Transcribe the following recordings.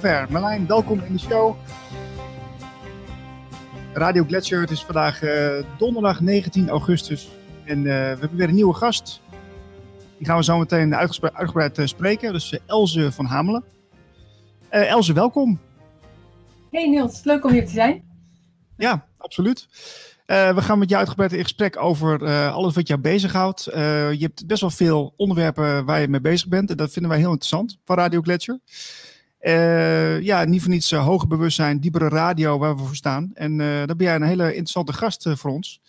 zover. Marlijn, welkom in de show. Radio Gletscher, het is vandaag uh, donderdag 19 augustus. En uh, we hebben weer een nieuwe gast. Die gaan we zo meteen uitgebreid, uitgebreid uh, spreken. Dus Elze van Hamelen. Elze, welkom. Hey Niels, leuk om hier te zijn. Ja, absoluut. Uh, we gaan met jou uitgebreid in gesprek over uh, alles wat jou bezighoudt. Uh, je hebt best wel veel onderwerpen waar je mee bezig bent. En dat vinden wij heel interessant van Radio Gletscher. Ja, niet voor niets hoger bewustzijn, diepere radio waar we voor staan. En dan ben jij een hele interessante gast voor ons.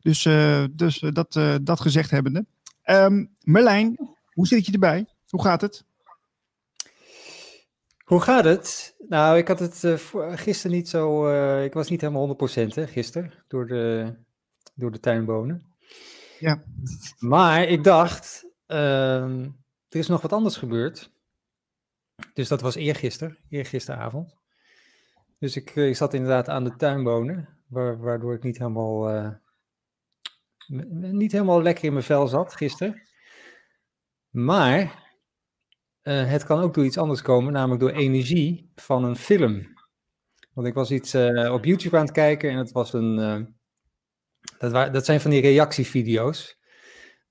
Dus, dus dat, dat gezegd hebbende. Um, Merlijn, hoe zit je erbij? Hoe gaat het? Hoe gaat het? Nou, ik had het uh, gisteren niet zo. Uh, ik was niet helemaal 100% hè, gisteren door de, door de tuinbonen. Ja. Maar ik dacht, uh, er is nog wat anders gebeurd. Dus dat was eergisteren, eergisteravond. Dus ik, ik zat inderdaad aan de tuinbonen, waardoor ik niet helemaal, niet helemaal lekker in mijn vel zat gisteren. Maar uh, het kan ook door iets anders komen, namelijk door energie van een film. Want ik was iets op YouTube aan het kijken en het was een. Dat, dat zijn van die reactievideo's.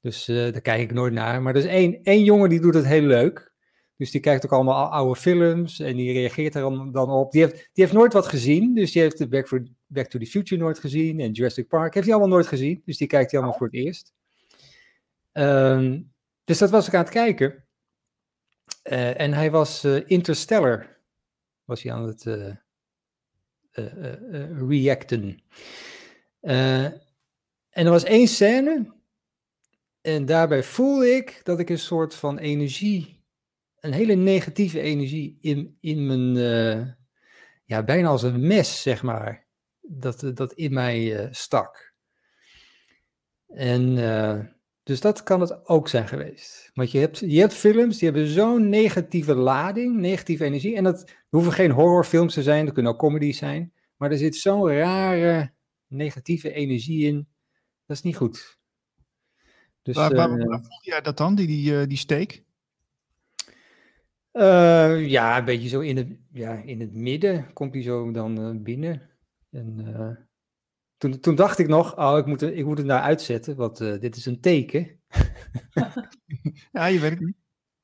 Dus daar kijk ik nooit naar. Maar er is één, één jongen die doet het heel leuk. Dus die kijkt ook allemaal oude films en die reageert er dan op. Die heeft, die heeft nooit wat gezien. Dus die heeft Back, Back to the Future nooit gezien. En Jurassic Park heeft hij allemaal nooit gezien. Dus die kijkt hij allemaal voor het eerst. Um, dus dat was ik aan het kijken. Uh, en hij was uh, Interstellar, was hij aan het uh, reacten. en er was één scène, en daarbij voelde ik dat ik een soort van energie, een hele negatieve energie in, in mijn, ja, bijna als een mes, zeg maar, dat, dat in mij stak. En dus dat kan het ook zijn geweest. Want je hebt, je hebt films die hebben zo'n negatieve lading, negatieve energie. En dat hoeven geen horrorfilms te zijn, dat kunnen ook comedies zijn. Maar er zit zo'n rare negatieve energie in. Dat is niet goed. Dus, waar, waar, waar voel jij dat dan, die, die, die steek? Uh, ja, een beetje zo in het, ja, in het midden komt hij zo dan binnen. En toen, toen dacht ik nog, oh, ik moet, ik moet het nou uitzetten, want dit is een teken. ja, je weet het niet.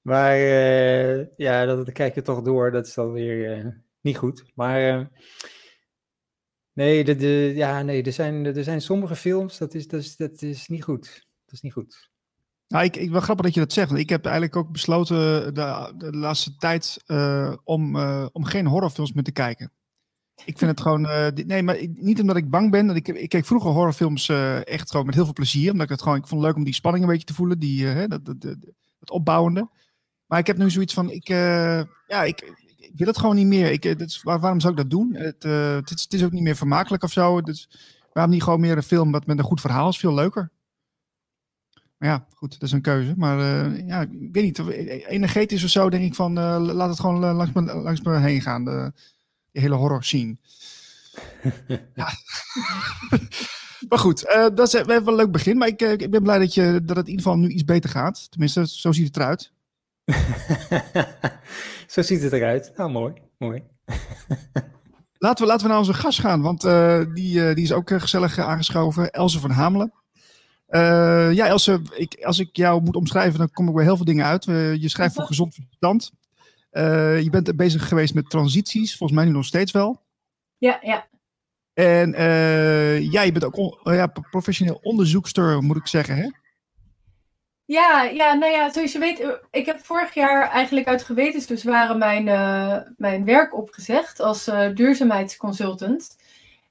Maar uh, ja, dat, dan kijk je toch door, dat is dan weer uh, niet goed. Maar nee, de, de, ja, nee er, zijn, er zijn sommige films, dat is, dat, is, dat is niet goed. Dat is niet goed. Nou, ik, ik wel grappig dat je dat zegt. Want ik heb eigenlijk ook besloten de, de laatste tijd om, om geen horrorfilms meer te kijken. Ik vind het gewoon. Uh, nee, maar niet omdat ik bang ben. Ik, ik keek vroeger horrorfilms echt gewoon met heel veel plezier. Omdat ik het gewoon. Ik vond het leuk om die spanning een beetje te voelen. Die, dat, dat, dat, dat, opbouwende. Maar ik heb nu zoiets van. Ik, ja, ik, ik, wil het gewoon niet meer. Ik, dat waar, waarom zou ik dat doen? Het, het, is, het is ook niet meer vermakelijk of zo. Dus waarom niet gewoon meer een film met een goed verhaal is? Veel leuker. Maar ja, goed, dat is een keuze. Maar ja, ik weet niet. Energetisch of zo denk ik van. laat het gewoon langs me, langs me heen gaan. De, die hele horror scene. ja. maar goed, uh, dat is wel een leuk begin. Maar ik, ik ben blij dat, je, dat het in ieder geval nu iets beter gaat. Tenminste, zo ziet het eruit. zo ziet het eruit. Nou, mooi. mooi. laten, we, laten we naar onze gast gaan, want die, die is ook gezellig aangeschoven. Else van Hamelen. Ja, Else, ik, als ik jou moet omschrijven, dan kom ik bij heel veel dingen uit. je schrijft voor gezond verstand. Uh, je bent bezig geweest met transities, volgens mij nu nog steeds wel. Ja, ja. En uh, ja, je bent ook on, uh, ja, professioneel onderzoekster, moet ik zeggen, hè? Ja, ja, nou ja, zoals je weet, ik heb vorig jaar eigenlijk uit gewetensbezwaren mijn, mijn werk opgezegd als duurzaamheidsconsultant.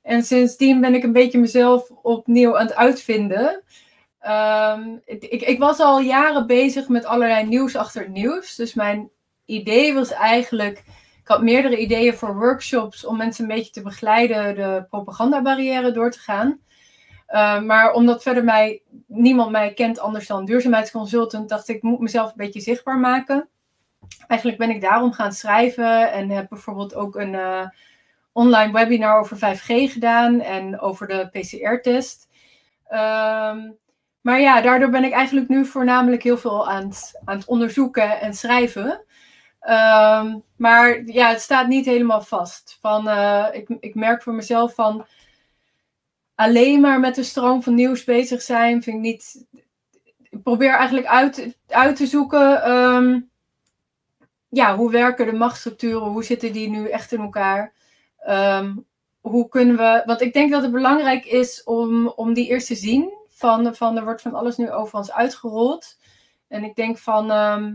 En sindsdien ben ik een beetje mezelf opnieuw aan het uitvinden. Um, ik, ik was al jaren bezig met allerlei nieuws achter nieuws. Dus mijn idee was eigenlijk. Ik had meerdere ideeën voor workshops om mensen een beetje te begeleiden de propagandabarrière door te gaan. Uh, maar omdat verder mij, niemand mij kent anders dan duurzaamheidsconsultant, dacht ik, ik moet mezelf een beetje zichtbaar maken. Eigenlijk ben ik daarom gaan schrijven en heb bijvoorbeeld ook een uh, online webinar over 5G gedaan en over de PCR-test. Um, maar ja, daardoor ben ik eigenlijk nu voornamelijk heel veel aan het, aan het onderzoeken en schrijven. Ehm, maar ja, het staat niet helemaal vast. Van, eh, ik, ik merk voor mezelf van alleen maar met de stroom van nieuws bezig zijn, vind ik niet. Probeer eigenlijk uit, uit te zoeken. ehm, ja, hoe werken de machtsstructuren? Hoe zitten die nu echt in elkaar? Ehm, hoe kunnen we. Want ik denk dat het belangrijk is om, om die eerst te zien. Van, van er wordt van alles nu over ons uitgerold. En ik denk van. ehm,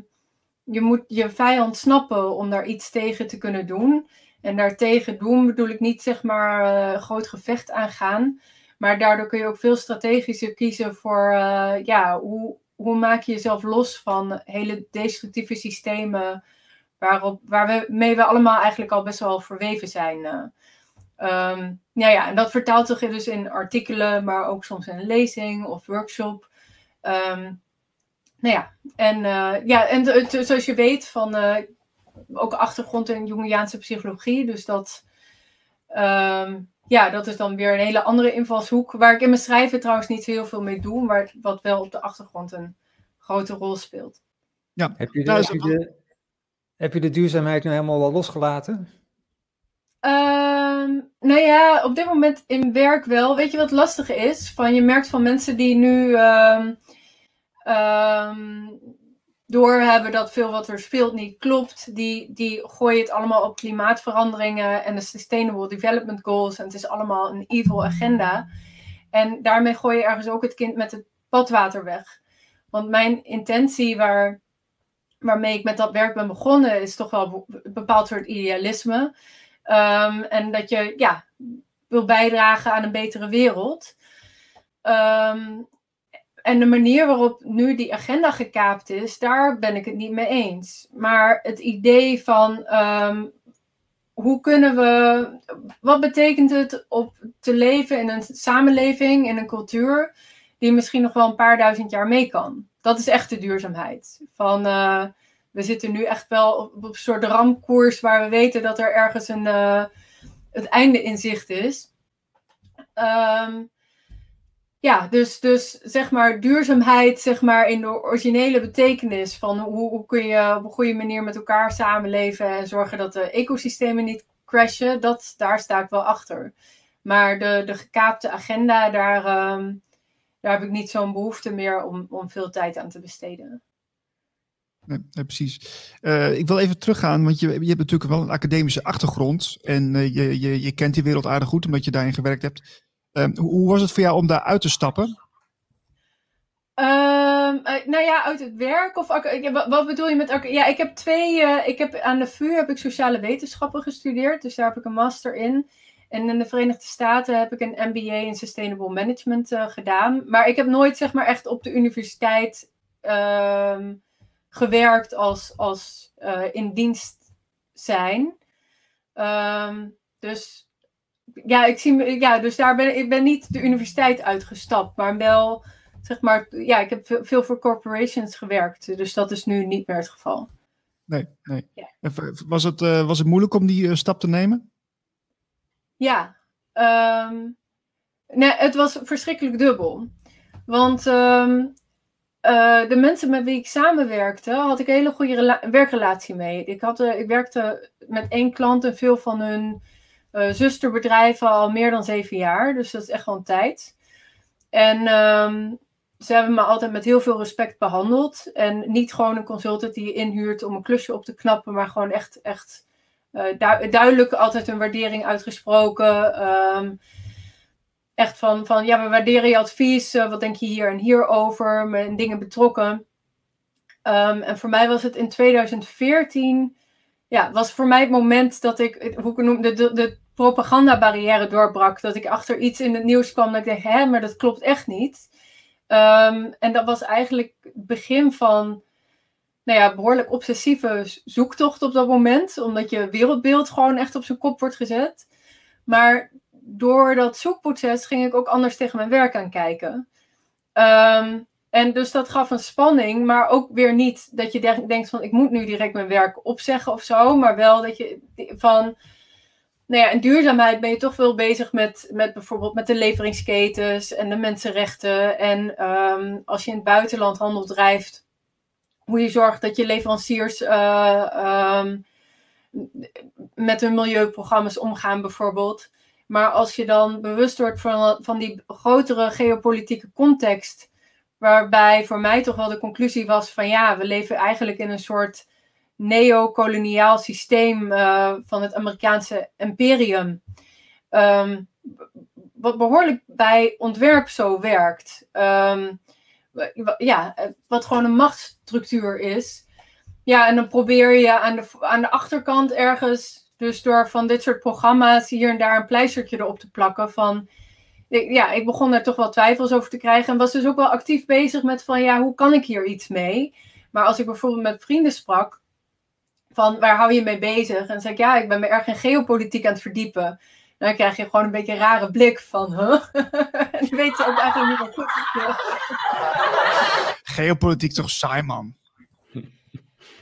je moet je vijand snappen om daar iets tegen te kunnen doen. En daartegen doen bedoel ik niet zeg maar eh, groot gevecht aangaan. Maar daardoor kun je ook veel strategischer kiezen voor eh, ja, hoe, hoe maak je jezelf los van hele destructieve systemen waarop, waarmee we allemaal eigenlijk al best wel verweven zijn. Eh. Ehm, ja, ja, en dat vertaalt zich dus in artikelen, maar ook soms in een lezing of workshop. Ehm, nou ja, en, eh, ja, en het- zoals je weet, van, eh, ook achtergrond in Jungiaanse psychologie. Dus dat, ehm, ja, dat is dan weer een hele andere invalshoek. Waar ik in mijn schrijven trouwens niet zo heel veel mee doe, maar wat wel op de achtergrond een grote rol speelt. Heb je, de, Nou, heb, je de, heb je de duurzaamheid nu helemaal al losgelaten? Ehm, nou ja, op dit moment in werk wel. Weet je wat lastig is? Van, je merkt van mensen die nu ehm, ehm, doorhebben dat veel wat er speelt niet klopt. Die, die gooien het allemaal op klimaatveranderingen en de Sustainable Development Goals. En het is allemaal een evil agenda. En daarmee gooi je ergens ook het kind met het badwater weg. Want mijn intentie waar, waarmee ik met dat werk ben begonnen, is toch wel een bepaald soort idealisme. Ehm, en dat je ja, wil bijdragen aan een betere wereld. Ehm, en de manier waarop nu die agenda gekaapt is, daar ben ik het niet mee eens. Maar het idee van ehm, hoe kunnen we, wat betekent het op te leven in een samenleving, in een cultuur, die misschien nog wel een paar duizend jaar mee kan? Dat is echt de duurzaamheid. Van, eh, we zitten nu echt wel op, een soort ramkoers waar we weten dat er ergens een, eh, het einde in zicht is. Ehm, ja, dus, dus zeg maar duurzaamheid zeg maar, in de originele betekenis van hoe, hoe kun je op een goede manier met elkaar samenleven en zorgen dat de ecosystemen niet crashen, dat, daar sta ik wel achter. Maar de, de gekaapte agenda, daar, ehm, daar heb ik niet zo'n behoefte meer om, om veel tijd aan te besteden. Precies. Eh, ik wil even teruggaan, want je, je hebt natuurlijk wel een academische achtergrond. En eh, je, je, je kent die wereld aardig goed, omdat je daarin gewerkt hebt. Ehm, hoe, was het voor jou om daar uit te stappen? Ehm, eh, nou ja, uit het werk of wat, bedoel je met Ja, ik heb twee. ik heb aan de VU heb ik sociale wetenschappen gestudeerd, dus daar heb ik een master in. En in de Verenigde Staten heb ik een MBA in Sustainable Management gedaan. Maar ik heb nooit zeg maar echt op de universiteit ehm, gewerkt als, als eh, in dienst zijn. Ehm, dus ja, ik zie, me- ja, dus daar ben ik ben niet de universiteit uitgestapt, maar wel zeg maar, ja, ik heb veel, voor corporations gewerkt, dus dat is nu niet meer het geval. Nee, nee. Ja. Was het, eh, was het moeilijk om die eh, stap te nemen? Ja, ehm, nee, het was verschrikkelijk dubbel. Want ehm, eh, de mensen met wie ik samenwerkte, had ik een hele goede rela- werkrelatie mee. Ik, had, eh, ik werkte met één klant en veel van hun eh, zusterbedrijven al meer dan zeven jaar. Dus dat is echt een tijd. En ehm, ze hebben me altijd met heel veel respect behandeld. En niet gewoon een consultant die je inhuurt om een klusje op te knappen, maar gewoon echt, echt du- duidelijk altijd een waardering uitgesproken. Ehm, echt van, van, ja, we waarderen je advies. eh, wat denk je hier en hier over? Me in dingen betrokken. Ehm, en voor mij was het in 2014, ja, was voor mij het moment dat ik, hoe ik noem, de, de, de propagandabarrière doorbrak. Dat ik achter iets in het nieuws kwam dat ik dacht, hè, maar dat klopt echt niet. Ehm, en dat was eigenlijk het begin van, nou ja, behoorlijk obsessieve zoektocht op dat moment. Omdat je wereldbeeld gewoon echt op zijn kop wordt gezet. Maar door dat zoekproces ging ik ook anders tegen mijn werk aan kijken. Ehm, en dus dat gaf een spanning, maar ook weer niet dat je de- denkt van ik moet nu direct mijn werk opzeggen of zo. Maar wel dat je van, nou ja, in duurzaamheid ben je toch wel bezig met, met bijvoorbeeld met de leveringsketens en de mensenrechten. En ehm, als je in het buitenland handel drijft, hoe je zorgt dat je leveranciers eh, ehm, met hun milieuprogramma's omgaan, bijvoorbeeld. Maar als je dan bewust wordt van, van die grotere geopolitieke context, waarbij voor mij toch wel de conclusie was van ja, we leven eigenlijk in een soort neocoloniaal systeem uh, van het Amerikaanse imperium. Ehm, wat behoorlijk bij ontwerp zo werkt. Ehm, ja, wat gewoon een machtsstructuur is. Ja, en dan probeer je aan de, aan de achterkant ergens, dus door van dit soort programma's hier en daar een pleistertje erop te plakken van ja, ik begon daar toch wel twijfels over te krijgen. En was dus ook wel actief bezig met van, ja, hoe kan ik hier iets mee? Maar als ik bijvoorbeeld met vrienden sprak, van waar hou je mee bezig? En zei ik, ja, ik ben me erg in geopolitiek aan het verdiepen. Dan krijg je gewoon een beetje een rare blik van, huh? en dan weet ze ook eigenlijk niet wat goed is. Geopolitiek toch saai, man?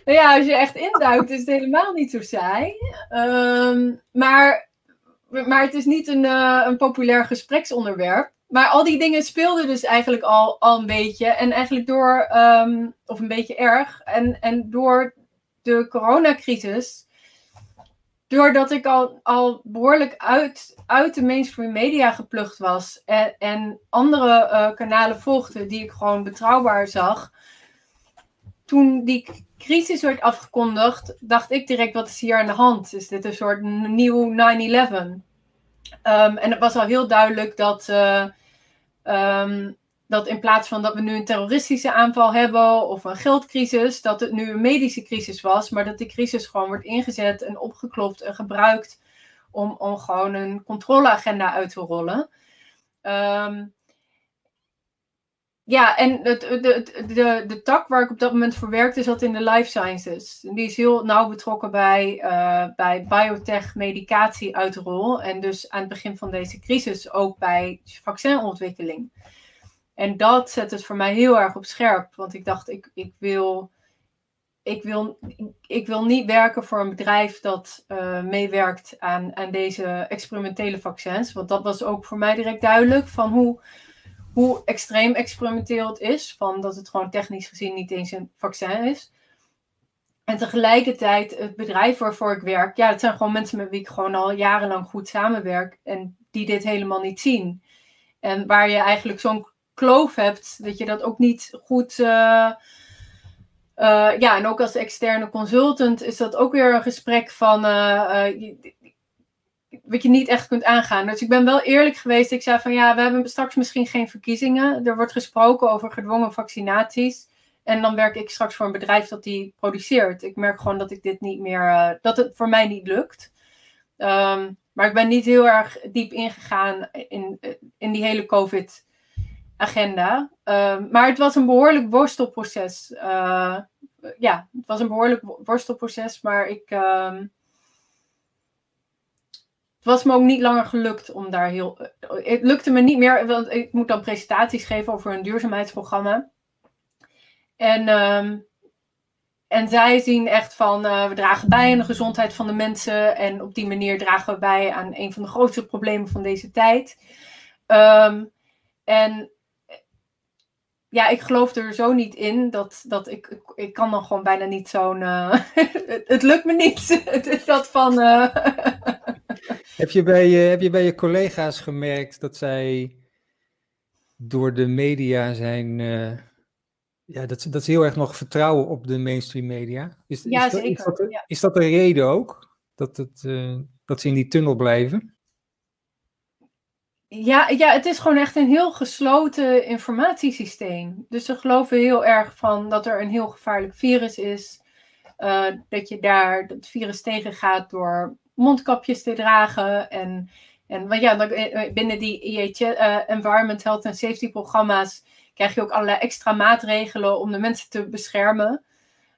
Nou ja, als je echt induikt, is het helemaal niet zo saai. Ehm, maar, maar het is niet een, uh, een populair gespreksonderwerp. Maar al die dingen speelden dus eigenlijk al, al een beetje. En eigenlijk door, um, of een beetje erg. En, en door de coronacrisis, doordat ik al, al behoorlijk uit, uit de mainstream media geplucht was en, en andere uh, kanalen volgde die ik gewoon betrouwbaar zag, toen die crisis werd afgekondigd, dacht ik direct: wat is hier aan de hand? Is dit een soort nieuw 9-11? Um, ehm, en het was al heel duidelijk dat. Uh, um, dat in plaats van dat we nu een terroristische aanval hebben of een geldcrisis, dat het nu een medische crisis was, maar dat die crisis gewoon wordt ingezet en opgeklopt en gebruikt om, om gewoon een controleagenda uit te rollen. Um, ja, en de, de, de, de tak waar ik op dat moment voor werkte zat in de life sciences. Die is heel nauw betrokken bij, uh, bij biotech, medicatie uitrol. En dus aan het begin van deze crisis ook bij vaccinontwikkeling. En dat zet het voor mij heel erg op scherp. Want ik dacht, ik, ik, wil, ik, wil, ik wil niet werken voor een bedrijf dat uh, meewerkt aan, aan deze experimentele vaccins. Want dat was ook voor mij direct duidelijk van hoe, hoe extreem experimenteel het is. Van dat het gewoon technisch gezien niet eens een vaccin is. En tegelijkertijd het bedrijf waarvoor ik werk, ja, het zijn gewoon mensen met wie ik gewoon al jarenlang goed samenwerk en die dit helemaal niet zien. En waar je eigenlijk zo'n kloof hebt, dat je dat ook niet goed. Uh, uh, ja, en ook als externe consultant is dat ook weer een gesprek van. Uh, wat je niet echt kunt aangaan. Dus ik ben wel eerlijk geweest. Ik zei van ja, we hebben straks misschien geen verkiezingen. Er wordt gesproken over gedwongen vaccinaties. En dan werk ik straks voor een bedrijf dat die produceert. Ik merk gewoon dat ik dit niet meer. dat het voor mij niet lukt. Um, maar ik ben niet heel erg diep ingegaan in, in die hele COVID agenda. Ehm, maar het was een behoorlijk worstelproces. Uh, ja, het was een behoorlijk worstelproces, maar ik. Het was me ook niet langer gelukt om daar heel. Het lukte me niet meer, want ik moet dan presentaties geven over een duurzaamheidsprogramma. En, um, en zij zien echt van uh, we dragen bij aan de gezondheid van de mensen. En op die manier dragen we bij aan een van de grootste problemen van deze tijd. Um, en ja, ik geloof er zo niet in dat, dat ik, ik, kan dan gewoon bijna niet zo'n. Uh, het, lukt me niet. het is dat van. heb, je bij je, heb je bij je collega's gemerkt dat zij door de media zijn. Uh, ja, dat, dat ze heel erg nog vertrouwen op de mainstream media? Is, ja, is, zeker. is, dat, ja. is dat een reden ook? Dat, het, dat ze in die tunnel blijven? Ja, ja, het is gewoon echt een heel gesloten informatiesysteem. Dus ze geloven heel erg van dat er een heel gevaarlijk virus is. Uh, dat je daar het virus tegengaat door mondkapjes te dragen. En, en want ja, eh, binnen die uh, Environment Health and Safety programma's krijg je ook allerlei extra maatregelen om de mensen te beschermen.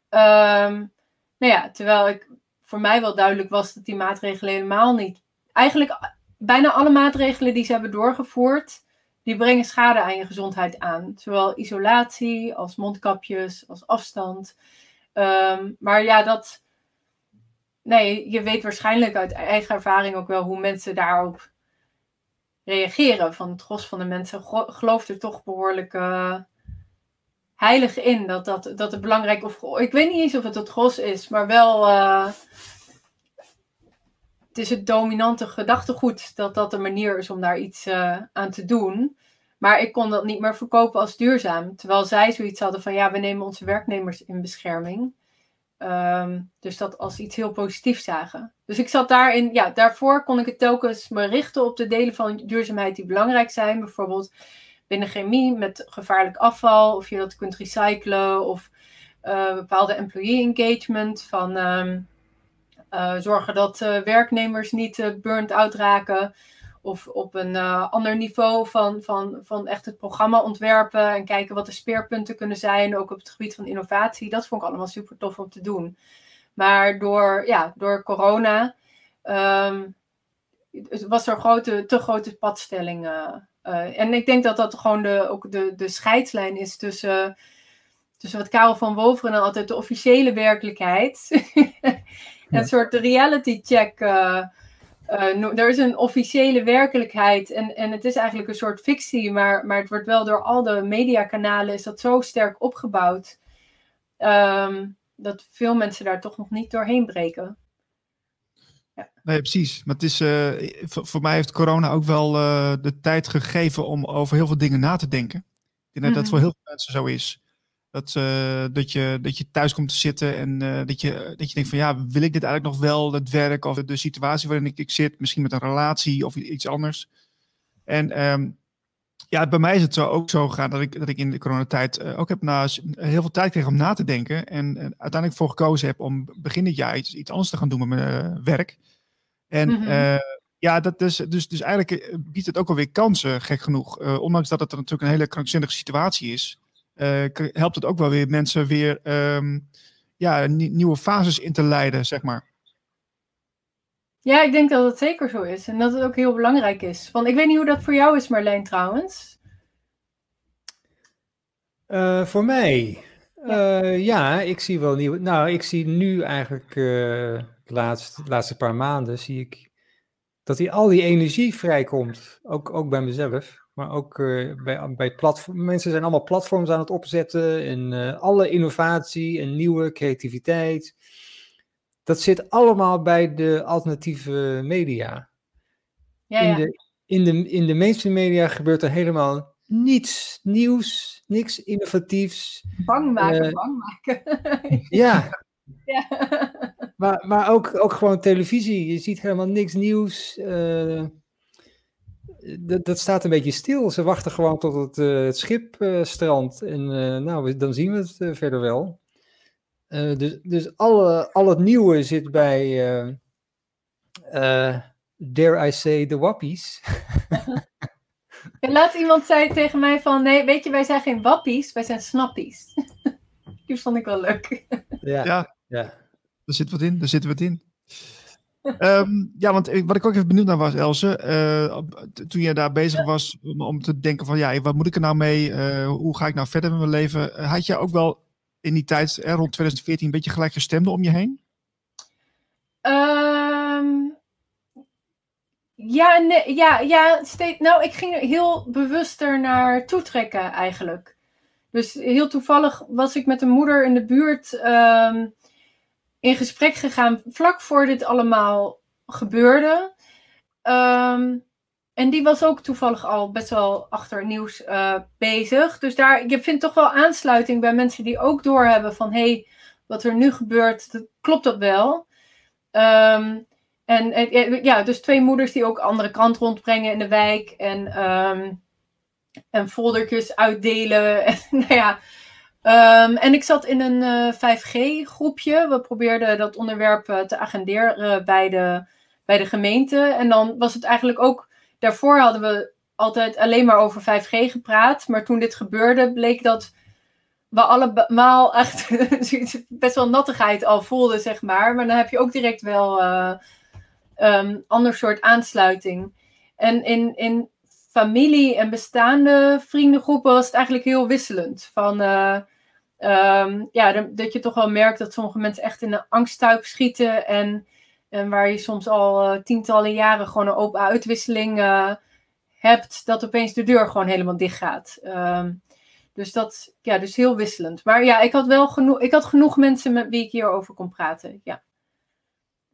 Um, nou ja, terwijl ik voor mij wel duidelijk was dat die maatregelen helemaal niet. Eigenlijk bijna alle maatregelen die ze hebben doorgevoerd, die brengen schade aan je gezondheid aan. Zowel isolatie als mondkapjes, als afstand. Um, maar ja, dat. Nee, je weet waarschijnlijk uit eigen ervaring ook wel hoe mensen daarop reageren. Van het gros van de mensen gelooft er toch behoorlijk. Uh, heilig in dat, dat, dat het belangrijk of ik weet niet eens of het het gros is, maar wel uh, het is het dominante gedachtegoed dat dat de manier is om daar iets uh, aan te doen. Maar ik kon dat niet meer verkopen als duurzaam. Terwijl zij zoiets hadden van ja, we nemen onze werknemers in bescherming. Um, dus dat als iets heel positiefs zagen. Dus ik zat daarin, ja, daarvoor kon ik het telkens me richten op de delen van duurzaamheid die belangrijk zijn. Bijvoorbeeld binnen chemie met gevaarlijk afval, of je dat kunt recyclen, of uh, bepaalde employee engagement van um, uh, zorgen dat uh, werknemers niet burnt out raken. Of op een ander niveau van, van, van echt het programma ontwerpen en kijken wat de speerpunten kunnen zijn, ook op het gebied van innovatie. Dat vond ik allemaal super tof om te doen. Maar door, ja, door corona um, was er grote, te grote padstelling uh, en ik denk dat dat gewoon de, ook de, de scheidslijn is tussen, tussen wat Karel van Woveren altijd de officiële werkelijkheid. en een soort reality check. Uh, uh, er is een officiële werkelijkheid en, en het is eigenlijk een soort fictie, maar, maar het wordt wel door al de mediakanalen is dat zo sterk opgebouwd. Um, dat veel mensen daar toch nog niet doorheen breken. Ja. Nee, precies. Maar het is, uh, voor, mij heeft corona ook wel uh, de tijd gegeven om over heel veel dingen na te denken. Ik denk dat dat voor heel veel mensen zo is. Dat, uh, dat, je, dat je thuis komt te zitten en dat, je, dat je denkt van ja, wil ik dit eigenlijk nog wel, het werk of de situatie waarin ik, ik zit, misschien met een relatie of iets anders. En um, ja, bij mij is het zo ook zo gegaan dat ik, dat ik in de coronatijd uh, ook heb na, heel veel tijd kreeg om na te denken. En, en, uiteindelijk voor gekozen heb om begin dit jaar iets, iets anders te gaan doen met mijn werk. En mm -hmm. uh, ja, dat is, dus, dus eigenlijk biedt het ook alweer kansen, gek genoeg. ondanks dat het natuurlijk een hele krankzinnige situatie is, helpt het ook wel weer mensen weer um, ja, nieuwe fases in te leiden, zeg maar. Ja, ik denk dat het zeker zo is. En dat het ook heel belangrijk is. Want ik weet niet hoe dat voor jou is, Marleen, trouwens. Uh, voor mij? Ja. Uh, ja. ik zie wel nieuwe... Nou, ik zie nu eigenlijk uh, de, laatste, de laatste paar maanden... zie ik dat die, al die energie vrijkomt. Ook, ook bij mezelf. Maar ook bij, bij platform. Mensen zijn allemaal platforms aan het opzetten. En alle innovatie en nieuwe creativiteit dat zit allemaal bij de alternatieve media. Ja, in. De, in, de, in de mainstream media gebeurt er helemaal niets nieuws, niks innovatiefs. Bang maken, uh, bang maken. ja. ja. Maar, maar ook, ook gewoon televisie. Je ziet helemaal niks nieuws. Uh, dat, dat staat een beetje stil. Ze wachten gewoon tot het, uh, het schip strandt. En nou, dan zien we het verder wel. Uh, dus dus alle, al het nieuwe zit bij, uh, uh, dare I say, de wappies. laat iemand zei tegen mij van, nee, weet je, wij zijn geen wappies, wij zijn snappies. Die vond ik wel leuk. ja, ja, ja. er zit wat in, er zit wat in. Um, ja, want wat ik ook even benieuwd naar was, Else, uh, toen je daar bezig was om, om, te denken van, ja, wat moet ik er nou mee? Uh, hoe ga ik nou verder met mijn leven? had je ook wel in die tijd, rond 2014, een beetje gelijkgestemde om je heen? Um, ja, nee, ja, ja steeds, nou, ik ging er heel bewuster naar toetrekken eigenlijk. Dus heel toevallig was ik met een moeder in de buurt um, in gesprek gegaan vlak voor dit allemaal gebeurde. Um, en die was ook toevallig al best wel achter nieuws uh, bezig. Dus daar, ik vind toch wel aansluiting bij mensen die ook doorhebben van... hé, hey, wat er nu gebeurt, dat, klopt dat wel? En, en, ja, dus twee moeders die ook andere krant rondbrengen in de wijk. En, um, en foldertjes uitdelen. En, nou ja, um, en ik zat in een uh, 5G-groepje. We probeerden dat onderwerp uh, te agenderen bij de, bij de gemeente. En dan was het eigenlijk ook Daarvoor hadden we altijd alleen maar over 5G gepraat. Maar toen dit gebeurde, bleek dat we allemaal echt best wel nattigheid al voelden, zeg maar. Maar dan heb je ook direct wel uh, um, ander soort aansluiting. En in, in familie en bestaande vriendengroepen was het eigenlijk heel wisselend. Van, um, ja, dat je toch wel merkt dat sommige mensen echt in een angststuip schieten. En en waar je soms al uh, tientallen jaren gewoon een open uitwisseling uh, hebt, dat opeens de deur gewoon helemaal dicht gaat. Um, Dus dat, ja, dus heel wisselend. Maar ja, ik had wel genoeg, ik had genoeg mensen met wie ik hierover kon praten. Ja,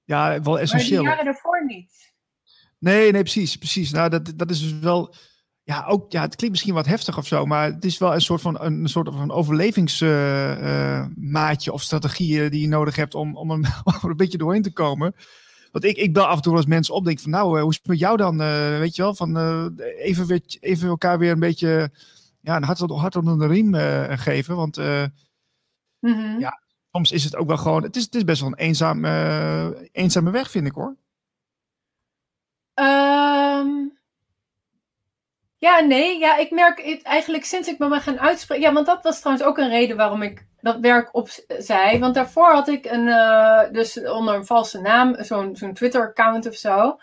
Ja, wel essentieel. maar die jaren daarvoor niet. Nee, nee, precies. precies. Nou, dat, dat is dus wel. Ja, ook, ja, het klinkt misschien wat heftig of zo, maar het is wel een soort van een soort van overlevingsmaatje of strategieën die je nodig hebt om, om, een, om er een beetje doorheen te komen. Want ik, ik bel af en toe eens mensen op, denk van nou, eh, hoe is het met jou dan? Eh, weet je wel, van eh, even, weer, even elkaar weer een beetje ja, een hart, hart onder de riem eh, geven. Want eh, Mhm. Ja. soms is het ook wel gewoon, het is, het is best wel een eenzaam, eh, eenzame weg, vind ik hoor. Ehm, ja, nee. Ja, ik merk het eigenlijk sinds ik me ben gaan uitspreken. Ja, want dat was trouwens ook een reden waarom ik dat werk opzij. Want daarvoor had ik een, eh, dus onder een valse naam, zo'n zo'n Twitter-account of zo.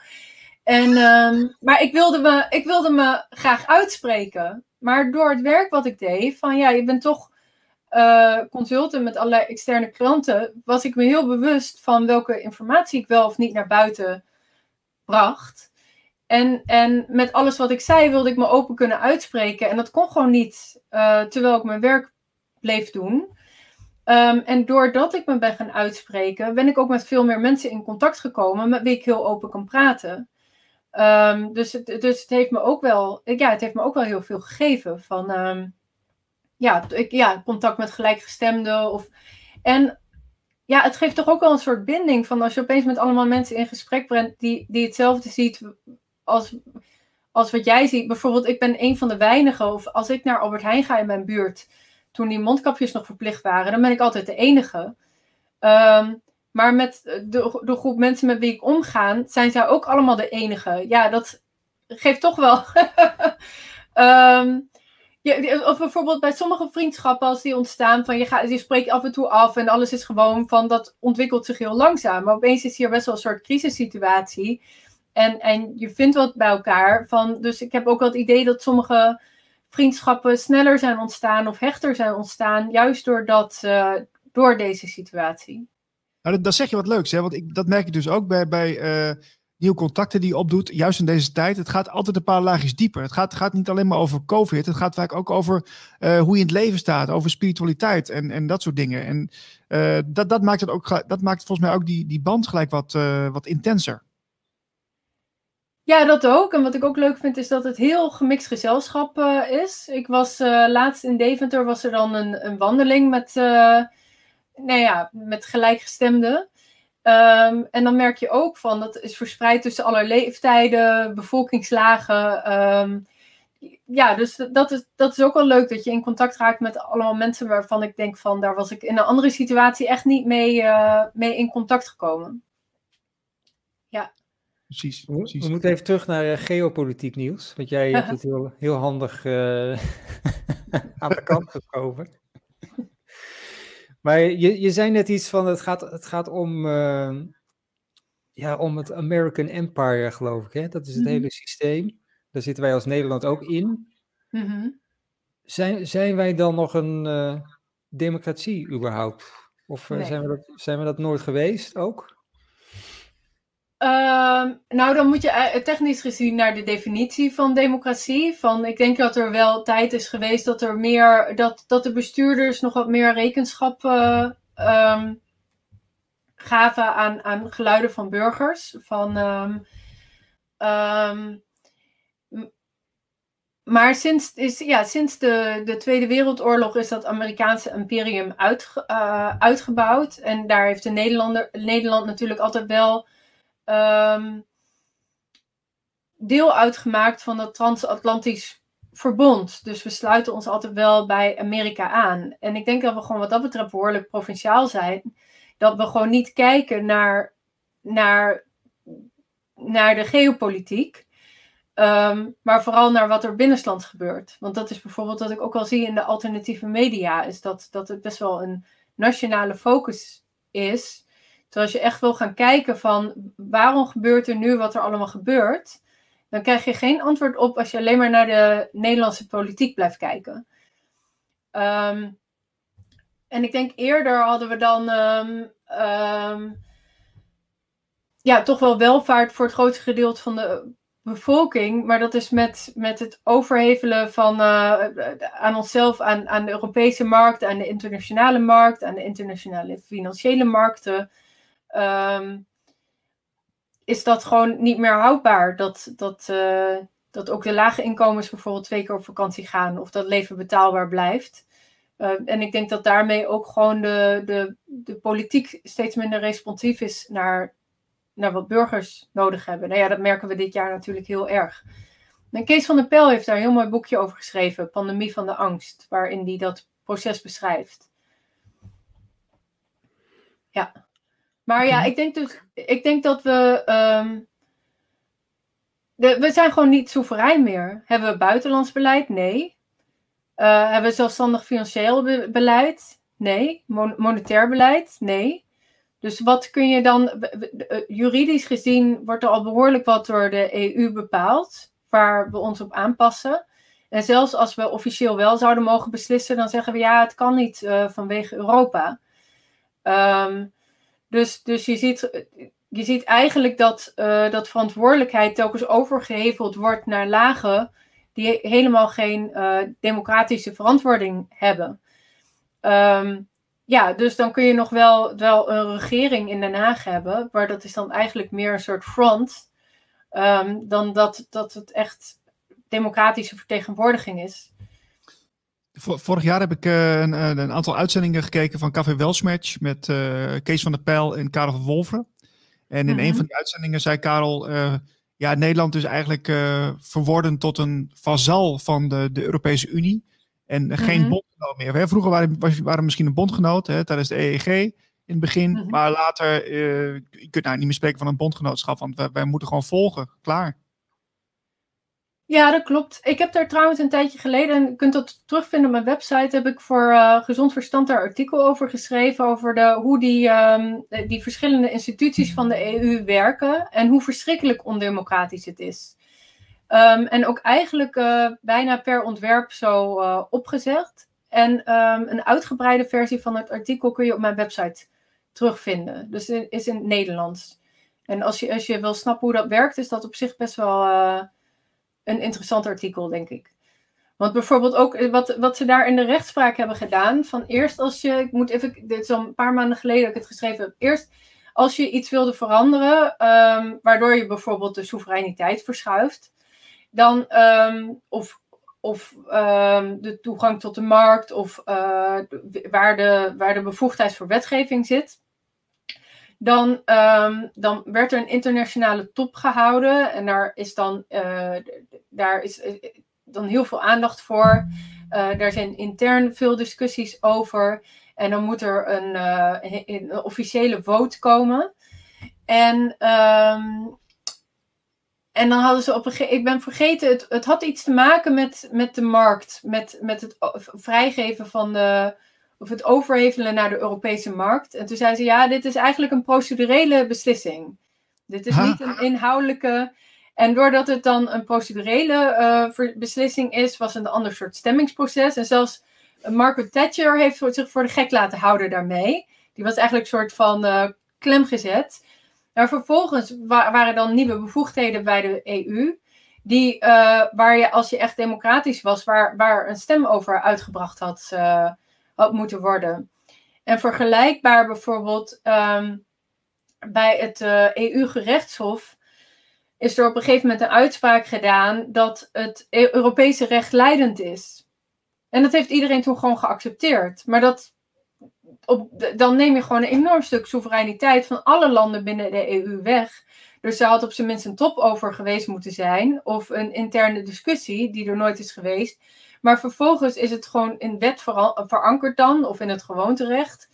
En, ehm, maar ik wilde, me, ik wilde me graag uitspreken. Maar door het werk wat ik deed, van ja, je bent toch eh consultant met allerlei externe klanten, was ik me heel bewust van welke informatie ik wel of niet naar buiten bracht. En, en met alles wat ik zei wilde ik me open kunnen uitspreken. En dat kon gewoon niet eh, terwijl ik mijn werk bleef doen. Ehm, en doordat ik me ben gaan uitspreken, ben ik ook met veel meer mensen in contact gekomen met wie ik heel open kan praten. Ehm, dus, het, dus het heeft me ook wel, ja, het heeft me ook wel heel veel gegeven van ehm, ja, ik, ja, contact met gelijkgestemden. Of, en ja, het geeft toch ook wel een soort binding van als je opeens met allemaal mensen in gesprek bent die, die hetzelfde ziet als, als wat jij ziet. Bijvoorbeeld, ik ben een van de weinigen, of als ik naar Albert Heijn ga in mijn buurt, toen die mondkapjes nog verplicht waren, dan ben ik altijd de enige. Ehm, maar met de, de groep mensen met wie ik omga, zijn zij ook allemaal de enige. Ja, dat geeft toch wel. Ehm, ja, of bijvoorbeeld bij sommige vriendschappen, als die ontstaan, van je, gaat, je spreekt af en toe af en alles is gewoon van dat ontwikkelt zich heel langzaam. Maar opeens is hier best wel een soort crisissituatie. En, en je vindt wat bij elkaar. Van, dus ik heb ook wel het idee dat sommige vriendschappen sneller zijn ontstaan of hechter zijn ontstaan, juist doordat, uh, door deze situatie. Nou, dat, zeg je wat leuks, hè? want ik, dat merk ik dus ook bij, bij uh, nieuwe contacten die je opdoet, juist in deze tijd. Het gaat altijd een paar laagjes dieper. Het gaat, gaat niet alleen maar over COVID, het gaat vaak ook over uh, hoe je in het leven staat, over spiritualiteit en, en dat soort dingen. En dat, dat, maakt het ook, dat maakt volgens mij ook die, die band gelijk wat, wat intenser. Ja, dat ook. En wat ik ook leuk vind is dat het heel gemixt gezelschap uh, is. Ik was uh, laatst in Deventer, was er dan een, een wandeling met, uh, nou ja, met gelijkgestemden. Um, en dan merk je ook van, dat is verspreid tussen alle leeftijden, bevolkingslagen. Um, ja, dus dat is, dat is ook wel leuk dat je in contact raakt met allemaal mensen waarvan ik denk van, daar was ik in een andere situatie echt niet mee, mee in contact gekomen. Ja. Precies, we, precies. We moeten even terug naar uh, geopolitiek nieuws. Want jij hebt het heel, heel handig uh, aan de kant geschoven. Maar je, je zei net iets van, het gaat, het gaat om, uh, ja, om het American Empire, geloof ik. Hè? Dat is het mm -hmm. hele systeem. Daar zitten wij als Nederland ook in. Mm -hmm. zijn, zijn wij dan nog een uh, democratie überhaupt? Of nee. zijn, we dat, zijn we dat nooit geweest ook? Uh, nou, dan moet je technisch gezien naar de definitie van democratie. Van, ik denk dat er wel tijd is geweest dat er meer, dat, dat de bestuurders nog wat meer rekenschap uh, um, gaven aan, aan geluiden van burgers. Van, um, maar sinds, is, ja, sinds de, de Tweede Wereldoorlog is dat Amerikaanse imperium uit, uh, uitgebouwd. En daar heeft de Nederlander, Nederland natuurlijk altijd wel um, deel uitgemaakt van het transatlantisch verbond. Dus we sluiten ons altijd wel bij Amerika aan. En ik denk dat we gewoon wat dat betreft behoorlijk provinciaal zijn. Dat we gewoon niet kijken naar, naar, naar de geopolitiek. Um, maar vooral naar wat er binnenlands gebeurt. Want dat is bijvoorbeeld wat ik ook al zie in de alternatieve media. Is dat, dat het best wel een nationale focus is. Terwijl als je echt wil gaan kijken van waarom gebeurt er nu wat er allemaal gebeurt, dan krijg je geen antwoord op als je alleen maar naar de Nederlandse politiek blijft kijken. Um, en ik denk eerder hadden we dan um, um, ja, toch wel welvaart voor het grootste gedeelte van de bevolking, maar dat is met, met het overhevelen van, uh, aan onszelf, aan, aan de Europese markt, aan de internationale markt, aan de internationale financiële markten, um, is dat gewoon niet meer houdbaar. Dat, dat, uh, dat ook de lage inkomens bijvoorbeeld twee keer op vakantie gaan of dat leven betaalbaar blijft. Uh, en ik denk dat daarmee ook gewoon de, de, de politiek steeds minder responsief is naar naar wat burgers nodig hebben. Nou ja, dat merken we dit jaar natuurlijk heel erg. En Kees van der Pel heeft daar een heel mooi boekje over geschreven, Pandemie van de Angst, waarin hij dat proces beschrijft. Ja. Maar ja, ik denk dus, ik denk dat we, um, de, we zijn gewoon niet soeverein meer. Hebben we buitenlands beleid? Nee. Uh, hebben we zelfstandig financieel beleid? Nee. Mon monetair beleid? Nee. Dus wat kun je dan, eh, juridisch gezien wordt er al behoorlijk wat door de EU bepaald, waar we ons op aanpassen. En zelfs als we officieel wel zouden mogen beslissen, dan zeggen we ja, het kan niet uh, vanwege Europa. Um, dus, dus je, ziet, je ziet eigenlijk dat, uh, dat verantwoordelijkheid telkens overgeheveld wordt naar lagen die helemaal geen uh, democratische verantwoording hebben. Um, ja, dus dan kun je nog wel, wel een regering in Den Haag hebben, maar dat is dan eigenlijk meer een soort front, um, dan dat, dat het echt democratische vertegenwoordiging is. Vorig jaar heb ik uh, een, een, aantal uitzendingen gekeken van Café Welsmatch met uh, Kees van der Pijl en Karel van Wolferen. En in mm -hmm. een van die uitzendingen zei Karel, uh, ja, Nederland is eigenlijk verworden tot een vazal van de, de Europese Unie. En geen mm bondgenoot meer. Hè? Vroeger waren, waren we misschien een bondgenoot hè, tijdens de EEG in het begin. Mhm. Maar later, uh, je kunt nou niet meer spreken van een bondgenootschap, want wij, wij, moeten gewoon volgen. Klaar. Ja, dat klopt. Ik heb daar trouwens een tijdje geleden, en je kunt dat terugvinden op mijn website, heb ik voor uh, Gezond Verstand daar artikel over geschreven, over de, hoe die, um, die verschillende instituties van de EU werken en hoe verschrikkelijk ondemocratisch het is. Um, en ook eigenlijk uh, bijna per ontwerp zo uh, opgezet. En um, een uitgebreide versie van het artikel kun je op mijn website terugvinden. Dus is in het Nederlands. En als je, als je wil snappen hoe dat werkt, is dat op zich best wel een interessant artikel, denk ik. Want bijvoorbeeld ook wat, wat ze daar in de rechtspraak hebben gedaan. Van eerst als je, ik moet even, dit is al een paar maanden geleden dat ik het geschreven heb. Eerst als je iets wilde veranderen, um, waardoor je bijvoorbeeld de soevereiniteit verschuift dan, um, of, of um, de toegang tot de markt, of uh, waar, de, waar de bevoegdheid voor wetgeving zit. Dan, um, dan werd er een internationale top gehouden en daar is dan, uh, daar is uh, dan heel veel aandacht voor. Uh, daar zijn intern veel discussies over. En dan moet er een, een, officiële vote komen. En um, en dan hadden ze op een gegeven Ik ben vergeten, het, het had iets te maken met, met de markt. Met, met het vrijgeven van de. Of het overhevelen naar de Europese markt. En toen zei ze: ja, dit is eigenlijk een procedurele beslissing. Dit is niet een inhoudelijke. En doordat het dan een procedurele uh, beslissing is, was het een ander soort stemmingsproces. En zelfs Margaret Thatcher heeft zich voor de gek laten houden daarmee. Die was eigenlijk een soort van uh, klem gezet. Maar vervolgens waren dan nieuwe bevoegdheden bij de EU. Die, uh, waar je, als je echt democratisch was, waar, waar een stem over uitgebracht had, had moeten worden. En vergelijkbaar bijvoorbeeld um, bij het uh, eh, EU-gerechtshof is er op een gegeven moment een uitspraak gedaan dat het e-, Europese recht leidend is. En dat heeft iedereen toen gewoon geaccepteerd. Maar dat op, dan neem je gewoon een enorm stuk soevereiniteit van alle landen binnen de EU weg. Dus daar had op zijn minst een top over geweest moeten zijn. Of een interne discussie die er nooit is geweest. Maar vervolgens is het gewoon in wet verankerd dan, of in het gewoonterecht,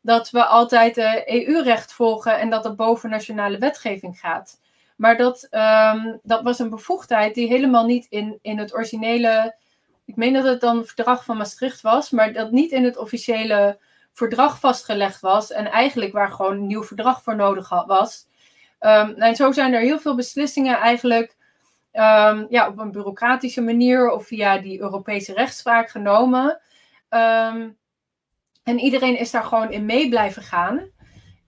dat we altijd EU-recht volgen en dat het boven nationale wetgeving gaat. Maar dat, um, dat was een bevoegdheid die helemaal niet in, in het originele. Ik meen dat het dan het verdrag van Maastricht was, maar dat niet in het officiële verdrag vastgelegd was en eigenlijk waar gewoon een nieuw verdrag voor nodig was. Um, en zo zijn er heel veel beslissingen eigenlijk um, ja, op een bureaucratische manier of via die Europese rechtspraak genomen. Um, en iedereen is daar gewoon in mee blijven gaan.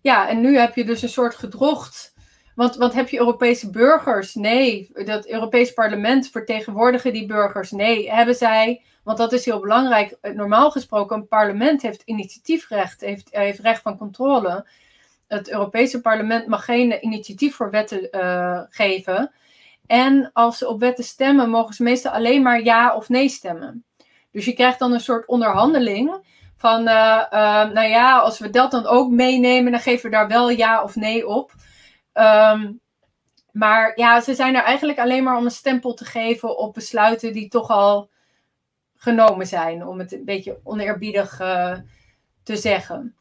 Ja, en nu heb je dus een soort gedrocht Want, want heb je Europese burgers? Nee. Dat Europees parlement vertegenwoordigen die burgers? Nee. Hebben zij, want dat is heel belangrijk, normaal gesproken, een parlement heeft initiatiefrecht, heeft, heeft recht van controle. Het Europese parlement mag geen initiatief voor wetten uh, geven. En als ze op wetten stemmen, mogen ze meestal alleen maar ja of nee stemmen. Dus je krijgt dan een soort onderhandeling van, uh, uh, nou ja, als we dat dan ook meenemen, dan geven we daar wel ja of nee op. Um, maar ja, ze zijn er eigenlijk alleen maar om een stempel te geven op besluiten die toch al genomen zijn, om het een beetje oneerbiedig uh, te zeggen.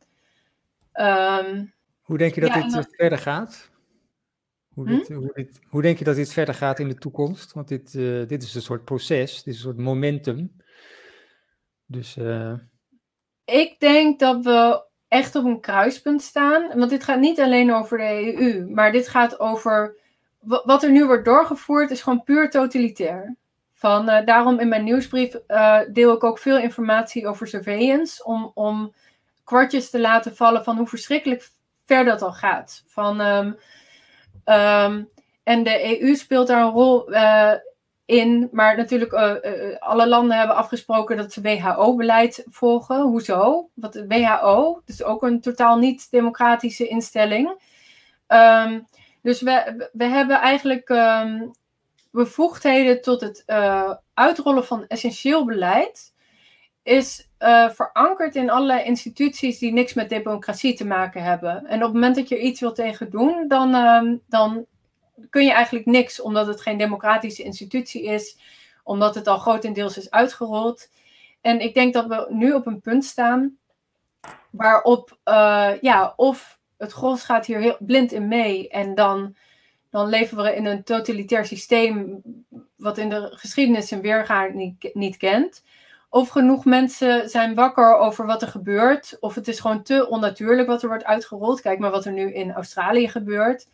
Um, hoe denk je dat ja, dit dan... verder gaat? Hoe, hm? dit, hoe, dit, hoe, denk je dat dit verder gaat in de toekomst? Want dit, uh, dit is een soort proces, dit is een soort momentum. Dus. Uh... Ik denk dat we echt op een kruispunt staan. Want dit gaat niet alleen over de EU, maar dit gaat over. Wat er nu wordt doorgevoerd, is gewoon puur totalitair. Van, uh, daarom in mijn nieuwsbrief uh, deel ik ook veel informatie over surveillance. Om, om kwartjes te laten vallen van hoe verschrikkelijk ver dat al gaat. Van, um, um, en de EU speelt daar een rol uh, in. Maar natuurlijk, uh, alle landen hebben afgesproken dat ze WHO-beleid volgen. Hoezo? Want de WHO, is ook een totaal niet-democratische instelling. Um, dus we, we hebben eigenlijk um, bevoegdheden tot het uitrollen van essentieel beleid. Is uh, verankerd in allerlei instituties die niks met democratie te maken hebben. En op het moment dat je er iets wil tegen doen, dan, um, dan kun je eigenlijk niks, omdat het geen democratische institutie is, omdat het al grotendeels is uitgerold. En ik denk dat we nu op een punt staan waarop, uh, ja, of het gros gaat hier heel blind in mee en dan, dan leven we in een totalitair systeem wat in de geschiedenis een weerga niet, niet kent. Of genoeg mensen zijn wakker over wat er gebeurt. Of het is gewoon te onnatuurlijk wat er wordt uitgerold. Kijk maar wat er nu in Australië gebeurt.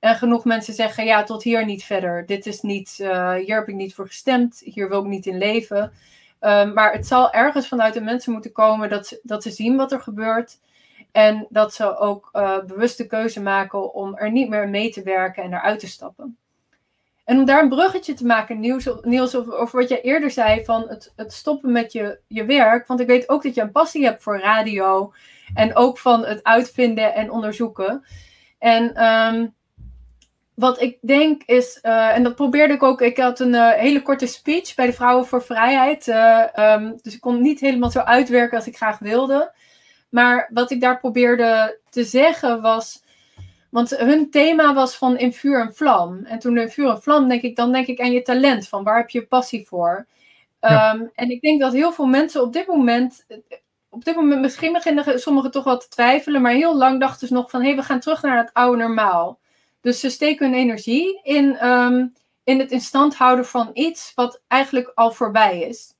En genoeg mensen zeggen, ja, tot hier niet verder. Dit is niet, uh, hier heb ik niet voor gestemd. Hier wil ik niet in leven. Um, maar het zal ergens vanuit de mensen moeten komen dat ze, dat ze zien wat er gebeurt. En dat ze ook uh, bewuste keuze maken om er niet meer mee te werken en eruit te stappen. En om daar een bruggetje te maken, Niels, Niels over, over wat jij eerder zei, van het, het stoppen met je, je werk. Want ik weet ook dat je een passie hebt voor radio. En ook van het uitvinden en onderzoeken. En um, wat ik denk is, uh, en dat probeerde ik ook, ik had een uh, hele korte speech bij de Vrouwen voor Vrijheid. Uh, um, dus ik kon niet helemaal zo uitwerken als ik graag wilde. Maar wat ik daar probeerde te zeggen was, want hun thema was van in vuur en vlam. En toen in vuur en vlam denk ik, dan denk ik aan je talent, van waar heb je passie voor? Ja. Um, en ik denk dat heel veel mensen op dit moment, op dit moment misschien beginnen sommigen toch wel te twijfelen, maar heel lang dachten ze nog van, hé, hey, we gaan terug naar het oude normaal. Dus ze steken hun energie in, um, in het in stand houden van iets wat eigenlijk al voorbij is.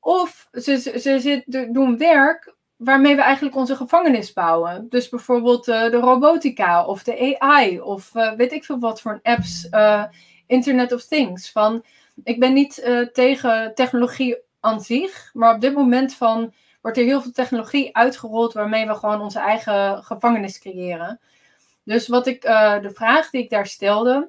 Of ze, ze, ze doen werk waarmee we eigenlijk onze gevangenis bouwen. Dus bijvoorbeeld uh, de robotica of de AI of uh, weet ik veel wat voor apps, uh, Internet of Things. Van, ik ben niet tegen technologie aan zich, maar op dit moment van, wordt er heel veel technologie uitgerold waarmee we gewoon onze eigen gevangenis creëren. Dus wat ik, de vraag die ik daar stelde,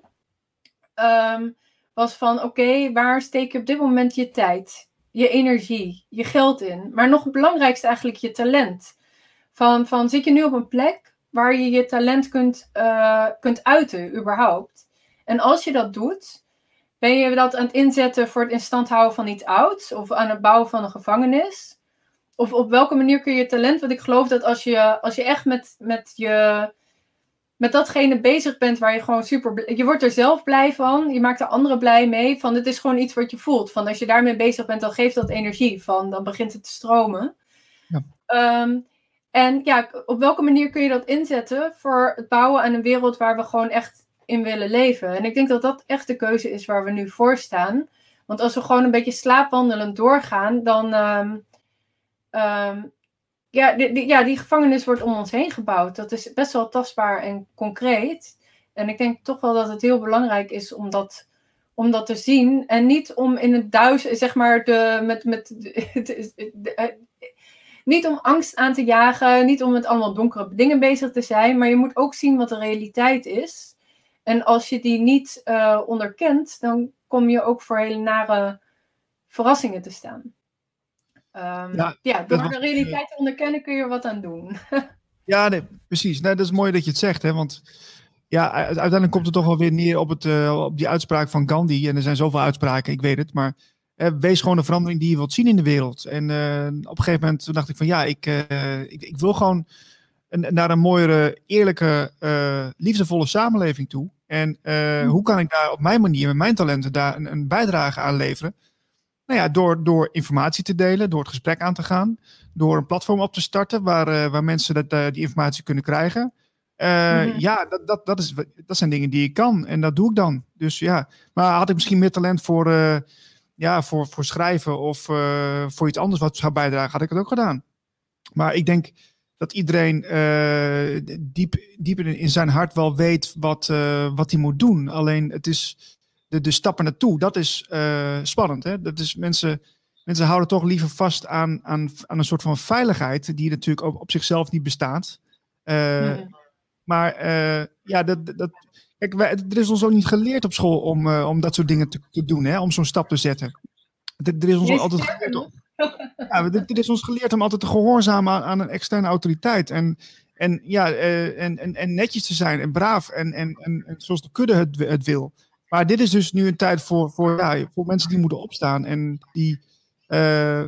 um, was van oké, waar steek je op dit moment je tijd, je energie, je geld in? Maar nog het belangrijkste eigenlijk je talent. Van, van zit je nu op een plek waar je je talent kunt, uh, kunt uiten, überhaupt? En als je dat doet, ben je dat aan het inzetten voor het instand houden van iets ouds of aan het bouwen van een gevangenis? Of op welke manier kun je je talent, want ik geloof dat als je, als je echt met, met je met datgene bezig bent waar je gewoon super. Je wordt er zelf blij van. Je maakt er anderen blij mee. Van het is gewoon iets wat je voelt. Van als je daarmee bezig bent, dan geeft dat energie. Van dan begint het te stromen. Ja. Um, en ja, op welke manier kun je dat inzetten voor het bouwen aan een wereld waar we gewoon echt in willen leven? En ik denk dat dat echt de keuze is waar we nu voor staan. Want als we gewoon een beetje slaapwandelend doorgaan, dan. Um, um, ja, die, ja, die gevangenis wordt om ons heen gebouwd. Dat is best wel tastbaar en concreet. En ik denk toch wel dat het heel belangrijk is om dat, om dat te zien. En niet om in het duizend, zeg maar, de, met, met, de, niet om angst aan te jagen, niet om met allemaal donkere dingen bezig te zijn, maar je moet ook zien wat de realiteit is. En als je die niet uh, onderkent, dan kom je ook voor hele nare verrassingen te staan. Um, ja, ja, door de realiteit te onderkennen kun je er wat aan doen. ja, nee, precies. Nee, dat is mooi dat je het zegt, hè, want ja, uiteindelijk komt het toch wel weer neer op, het, uh, op die uitspraak van Gandhi. En er zijn zoveel uitspraken, ik weet het. Maar uh, wees gewoon de verandering die je wilt zien in de wereld. En uh, op een gegeven moment dacht ik van ja, ik, ik, ik, wil gewoon een, naar een mooiere, eerlijke, liefdevolle samenleving toe. En hm. hoe kan ik daar op mijn manier, met mijn talenten, daar een, een bijdrage aan leveren? Nou ja, door, door informatie te delen, door het gesprek aan te gaan, door een platform op te starten waar, waar mensen dat, die informatie kunnen krijgen. Uh, Ja, dat, dat, dat, is, dat zijn dingen die ik kan en dat doe ik dan. Dus ja, maar had ik misschien meer talent voor, ja, voor, voor schrijven of voor iets anders wat zou bijdragen, had ik het ook gedaan. Maar ik denk dat iedereen diep, diep in, in, zijn hart wel weet wat, wat hij moet doen. Alleen het is de, de stappen naartoe, dat is spannend. Hè? Dat is mensen, mensen houden toch liever vast aan, aan, aan een soort van veiligheid die natuurlijk op, op zichzelf niet bestaat. Mm maar uh, ja, dat, dat, kijk, wij, er is ons ook niet geleerd op school om, om dat soort dingen te, te doen, hè, om zo'n stap te zetten. Er, is ons altijd geleerd om, ja, er, is ons geleerd om altijd te gehoorzamen aan, aan een externe autoriteit. En, en, ja, en, en, en netjes te zijn en braaf en, en, en, en zoals de kudde het, het wil. Maar dit is dus nu een tijd voor, voor, ja, voor mensen die moeten opstaan en die, uh,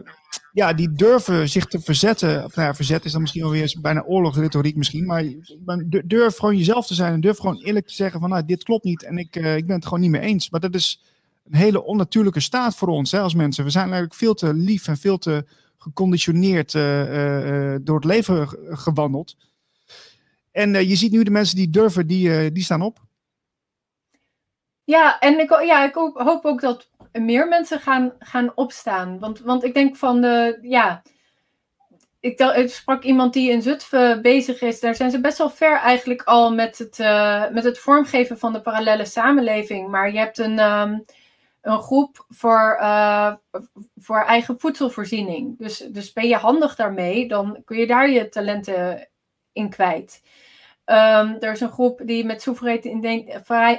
ja, die durven zich te verzetten. Of nou ja, verzet is dan misschien alweer bijna oorlogsretoriek misschien. Maar durf gewoon jezelf te zijn en durf gewoon eerlijk te zeggen van nou, dit klopt niet en ik, uh, ik ben het gewoon niet mee eens. Maar dat is een hele onnatuurlijke staat voor ons hè, als mensen. We zijn eigenlijk veel te lief en veel te geconditioneerd uh, door het leven gewandeld. En je ziet nu de mensen die durven, die, die staan op. Ja, en ik, ja, ik hoop ook dat meer mensen gaan, gaan opstaan. Want, want ik denk van de, ja, ik, ik sprak iemand die in Zutphen bezig is. Daar zijn ze best wel ver eigenlijk al met het, uh, met het vormgeven van de parallele samenleving. Maar je hebt een, um, een groep voor, uh, voor eigen voedselvoorziening. Dus, dus ben je handig daarmee, dan kun je daar je talenten in kwijt. Um, er is een groep die met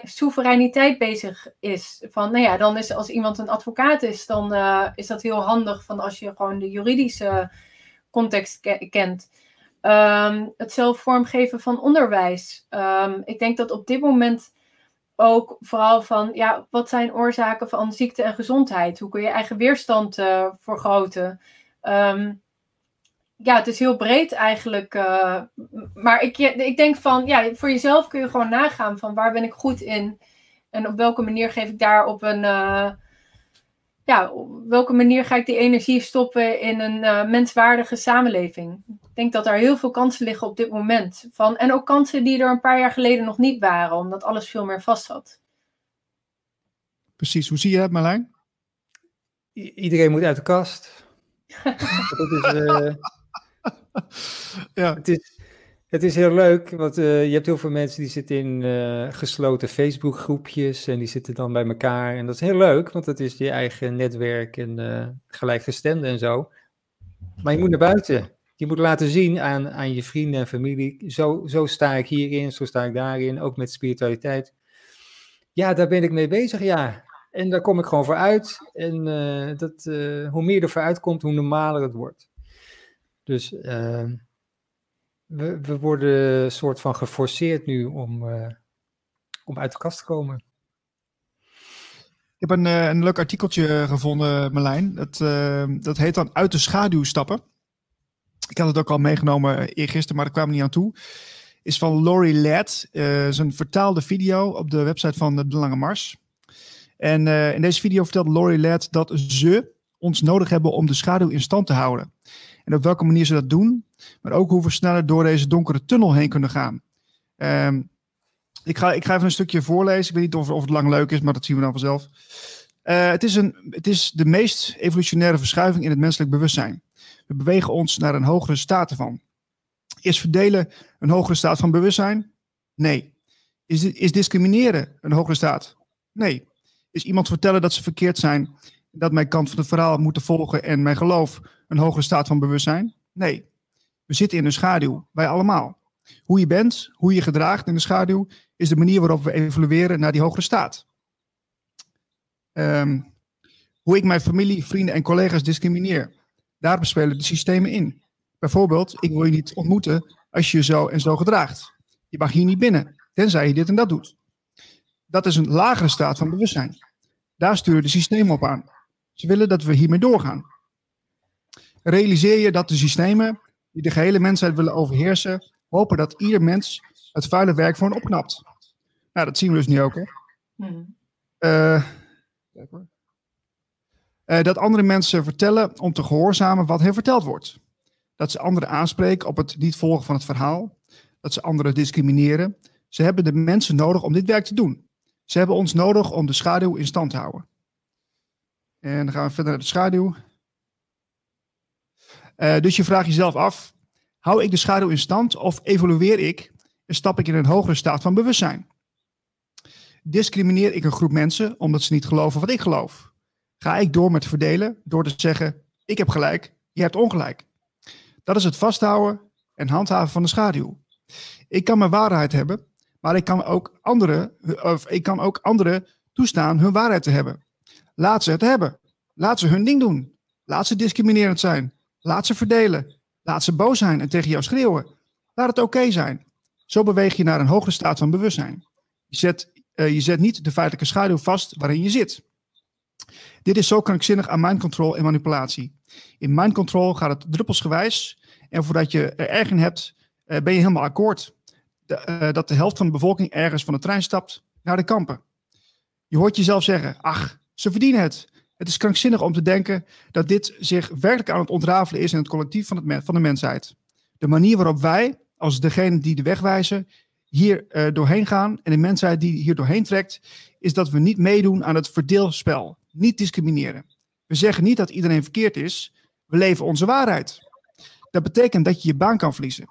soevereiniteit bezig is. Van, nou ja, dan is als iemand een advocaat is, dan uh, is dat heel handig van als je gewoon de juridische context ke kent. Um, het zelf vormgeven van onderwijs. Um, ik denk dat op dit moment ook vooral van, ja, wat zijn oorzaken van ziekte en gezondheid? Hoe kun je eigen weerstand uh, vergroten? Ja, het is heel breed eigenlijk. Uh, maar ik, ik denk van, ja, voor jezelf kun je gewoon nagaan van waar ben ik goed in. En op welke manier geef ik daar op een. Uh, ja, op welke manier ga ik die energie stoppen in een uh, menswaardige samenleving? Ik denk dat er heel veel kansen liggen op dit moment. Van, en ook kansen die er een paar jaar geleden nog niet waren, omdat alles veel meer vast zat. Precies, hoe zie je dat, Marlijn? I iedereen moet uit de kast. dat is, ja. Het is, het is heel leuk, want uh, je hebt heel veel mensen die zitten in uh, gesloten Facebook groepjes en die zitten dan bij elkaar. En dat is heel leuk, want dat is je eigen netwerk en uh, gelijkgestemde en zo. Maar je moet naar buiten. Je moet laten zien aan, aan je vrienden en familie, zo, zo sta ik hierin, zo sta ik daarin, ook met spiritualiteit. Ja, daar ben ik mee bezig, ja. En daar kom ik gewoon voor uit. En dat, hoe meer er voor uitkomt, hoe normaler het wordt. Dus uh, we, we, worden soort van geforceerd nu om, uh, om uit de kast te komen. Ik heb een, uh, een leuk artikeltje gevonden, Marlijn. Dat, dat heet dan Uit de schaduw stappen. Ik had het ook al meegenomen eergisteren, maar daar kwam niet aan toe. Is van Laurie Ladd. Uh, is een vertaalde video op de website van de Lange Mars. En in deze video vertelt Laurie Ladd dat ze ons nodig hebben om de schaduw in stand te houden en op welke manier ze dat doen, maar ook hoe we sneller door deze donkere tunnel heen kunnen gaan. Um, ik, ga, ik ga even een stukje voorlezen. Ik weet niet of, of het lang leuk is, maar dat zien we dan vanzelf. Uh, het, is een, het is de meest evolutionaire verschuiving in het menselijk bewustzijn. We bewegen ons naar een hogere staat ervan. Is verdelen een hogere staat van bewustzijn? Nee. Is, is discrimineren een hogere staat? Nee. Is iemand vertellen dat ze verkeerd zijn, dat mijn kant van het verhaal moeten volgen en mijn geloof een hogere staat van bewustzijn? Nee. We zitten in een schaduw, wij allemaal. Hoe je bent, hoe je je gedraagt in de schaduw, is de manier waarop we evolueren naar die hogere staat. Ehm, hoe ik mijn familie, vrienden en collega's discrimineer. Daar bespelen de systemen in. Bijvoorbeeld, ik wil je niet ontmoeten als je je zo en zo gedraagt. Je mag hier niet binnen, tenzij je dit en dat doet. Dat is een lagere staat van bewustzijn. Daar sturen de systemen op aan. Ze willen dat we hiermee doorgaan. Realiseer je dat de systemen die de gehele mensheid willen overheersen, hopen dat ieder mens het vuile werk voor hen opknapt. Nou, dat zien we dus nu ook. Hè? Hmm. Eh. Eh, dat andere mensen vertellen om te gehoorzamen wat hen verteld wordt. Dat ze anderen aanspreken op het niet volgen van het verhaal. Dat ze anderen discrimineren. Ze hebben de mensen nodig om dit werk te doen. Ze hebben ons nodig om de schaduw in stand te houden. En dan gaan we verder naar de schaduw. Eh, dus je vraagt jezelf af: hou ik de schaduw in stand of evolueer ik en stap ik in een hogere staat van bewustzijn? Discrimineer ik een groep mensen omdat ze niet geloven wat ik geloof? Ga ik door met verdelen door te zeggen: ik heb gelijk, je hebt ongelijk? Dat is het vasthouden en handhaven van de schaduw. Ik kan mijn waarheid hebben, maar ik kan ook anderen, of ik kan ook anderen toestaan hun waarheid te hebben. Laat ze het hebben. Laat ze hun ding doen. Laat ze discriminerend zijn. Laat ze verdelen. Laat ze boos zijn en tegen jou schreeuwen. Laat het oké zijn. Zo beweeg je naar een hogere staat van bewustzijn. Je zet, eh, je zet niet de feitelijke schaduw vast waarin je zit. Dit is zo krankzinnig aan mind control en manipulatie. In mind control gaat het druppelsgewijs. En voordat je er erg in hebt, eh, ben je helemaal akkoord. Eh, dat de helft van de bevolking ergens van de trein stapt naar de kampen. Je hoort jezelf zeggen: ach, ze verdienen het. Het is krankzinnig om te denken dat dit zich werkelijk aan het ontrafelen is in het collectief van, het, van de mensheid. De manier waarop wij, als degene die de weg wijzen, hier eh, doorheen gaan en de mensheid die hier doorheen trekt, is dat we niet meedoen aan het verdeelspel. Niet discrimineren. We zeggen niet dat iedereen verkeerd is. We leven onze waarheid. Dat betekent dat je je baan kan verliezen,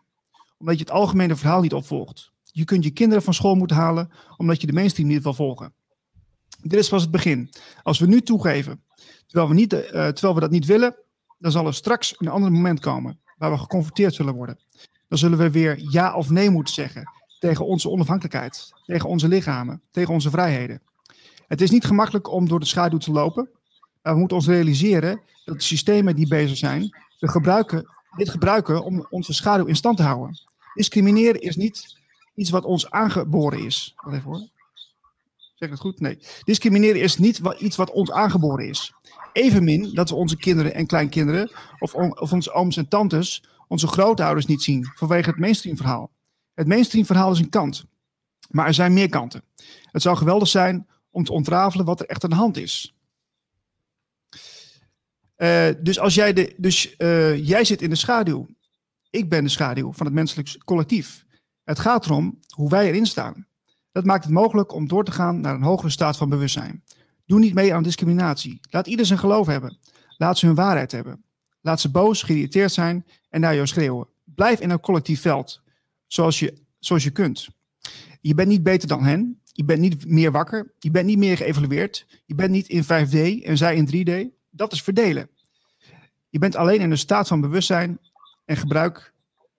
omdat je het algemene verhaal niet opvolgt. Je kunt je kinderen van school moeten halen, omdat je de mainstream niet wil volgen. Dit is pas het begin. Als we nu toegeven, terwijl we, niet, eh, terwijl we dat niet willen, dan zal er straks een ander moment komen waar we geconfronteerd zullen worden. Dan zullen we weer ja of nee moeten zeggen tegen onze onafhankelijkheid, tegen onze lichamen, tegen onze vrijheden. Het is niet gemakkelijk om door de schaduw te lopen, maar we moeten ons realiseren dat de systemen die bezig zijn, de gebruiken, dit gebruiken om onze schaduw in stand te houden. Discrimineren is niet iets wat ons aangeboren is. Wacht even hoor. Ik het goed? Nee. Discrimineren is niet iets wat ons aangeboren is. Evenmin dat we onze kinderen en kleinkinderen of, of onze ooms en tantes onze grootouders niet zien vanwege het mainstream verhaal. Het mainstream verhaal is een kant, maar er zijn meer kanten. Het zou geweldig zijn om te ontrafelen wat er echt aan de hand is. Eh, dus als jij, de, dus, eh, jij zit in de schaduw. Ik ben de schaduw van het menselijk collectief. Het gaat erom hoe wij erin staan. Dat maakt het mogelijk om door te gaan naar een hogere staat van bewustzijn. Doe niet mee aan discriminatie. Laat ieder zijn geloof hebben. Laat ze hun waarheid hebben. Laat ze boos, geïrriteerd zijn en naar jou schreeuwen. Blijf in een collectief veld, zoals je, zoals je kunt. Je bent niet beter dan hen. Je bent niet meer wakker. Je bent niet meer geëvalueerd. Je bent niet in 5D en zij in 3D. Dat is verdelen. Je bent alleen in een staat van bewustzijn en gebruik,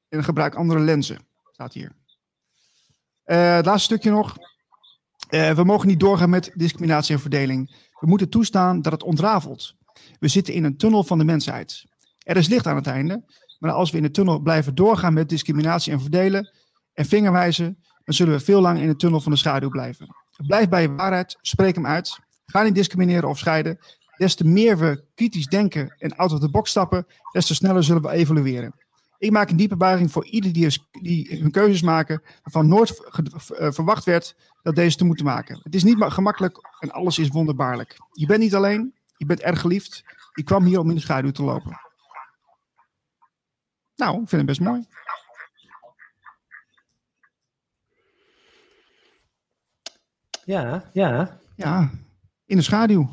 en gebruik andere lenzen. Staat hier. Eh, het laatste stukje nog. Eh, we mogen niet doorgaan met discriminatie en verdeling. We moeten toestaan dat het ontrafelt. We zitten in een tunnel van de mensheid. Er is licht aan het einde, maar als we in de tunnel blijven doorgaan met discriminatie en verdelen en vingerwijzen, dan zullen we veel langer in de tunnel van de schaduw blijven. Blijf bij je waarheid, spreek hem uit. Ga niet discrimineren of scheiden. Des te meer we kritisch denken en out of the box stappen, des te sneller zullen we evolueren. Ik maak een diepe buiging voor ieder die, is- die hun keuzes maken, waarvan nooit ge- eh, verwacht werd dat deze te moeten maken. Het is niet ma- gemakkelijk en alles is wonderbaarlijk. Je bent niet alleen, je bent erg geliefd. Je kwam hier om in de schaduw te lopen. Nou, ik vind het best mooi. Ja, ja. Ja, in de schaduw.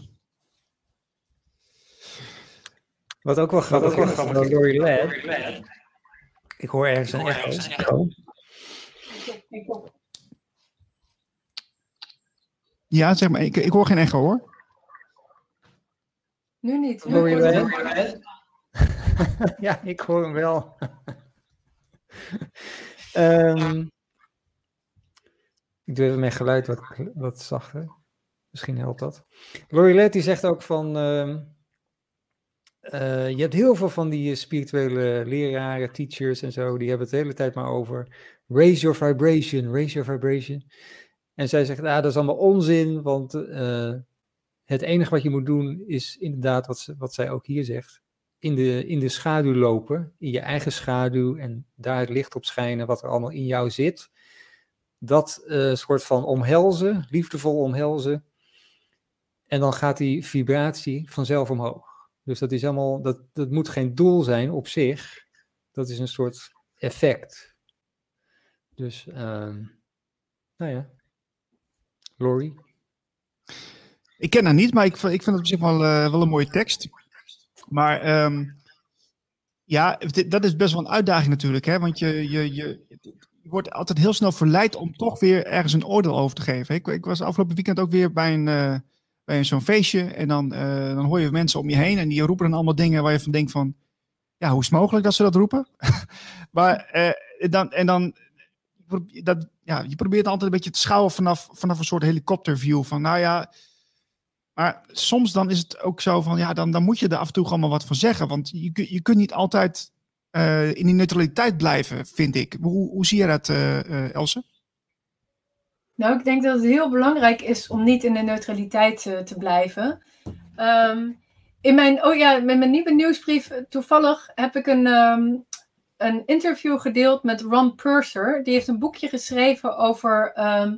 Wat ook wel grappig is, Lori Ladd. Ik hoor ergens een echo. Ja, zeg maar, ik, ik hoor geen echo hoor. Nu niet. Nu hoor ja, ik hoor hem wel. Ehm, ik doe even mijn geluid wat, wat zachter. Misschien helpt dat. Lorilet zegt ook van... ehm, eh, je hebt heel veel van die spirituele leraren, teachers en zo, die hebben het de hele tijd maar over raise your vibration, raise your vibration. En zij zegt, ah, dat is allemaal onzin, want eh, het enige wat je moet doen is inderdaad wat, ze, wat zij ook hier zegt, in de, in de schaduw lopen, in je eigen schaduw en daar het licht op schijnen wat er allemaal in jou zit. Dat eh, soort van omhelzen, liefdevol omhelzen. En dan gaat die vibratie vanzelf omhoog. Dus dat is allemaal, dat, dat moet geen doel zijn op zich. Dat is een soort effect. Dus, ehm, nou ja. Lori? Ik ken haar niet, maar ik, ik vind het op zich wel, eh, wel een mooie tekst. Maar ehm, ja, dat is best wel een uitdaging natuurlijk. Hè? Want je, je, je, je wordt altijd heel snel verleid om toch weer ergens een oordeel over te geven. Ik, ik was afgelopen weekend ook weer bij een, eh, bij zo'n feestje. En dan, eh, dan hoor je mensen om je heen en die roepen dan allemaal dingen waar je van denkt van... Ja, hoe is het mogelijk dat ze dat roepen? maar eh, dan, en dan... Dat, ja, je probeert altijd een beetje te schouwen vanaf, vanaf een soort helikopterview. Van nou ja, maar soms dan is het ook zo van, ja, dan, dan moet je er af en toe maar wat van zeggen. Want je, je kunt niet altijd eh, in die neutraliteit blijven, vind ik. Hoe, hoe zie je dat, eh eh, Else? Nou, ik denk dat het heel belangrijk is om niet in de neutraliteit eh, te blijven. Ehm, in mijn, oh ja, met mijn nieuwe nieuwsbrief, eh, toevallig heb ik een, ehm, een interview gedeeld met Ron Purser. Die heeft een boekje geschreven over, ehm,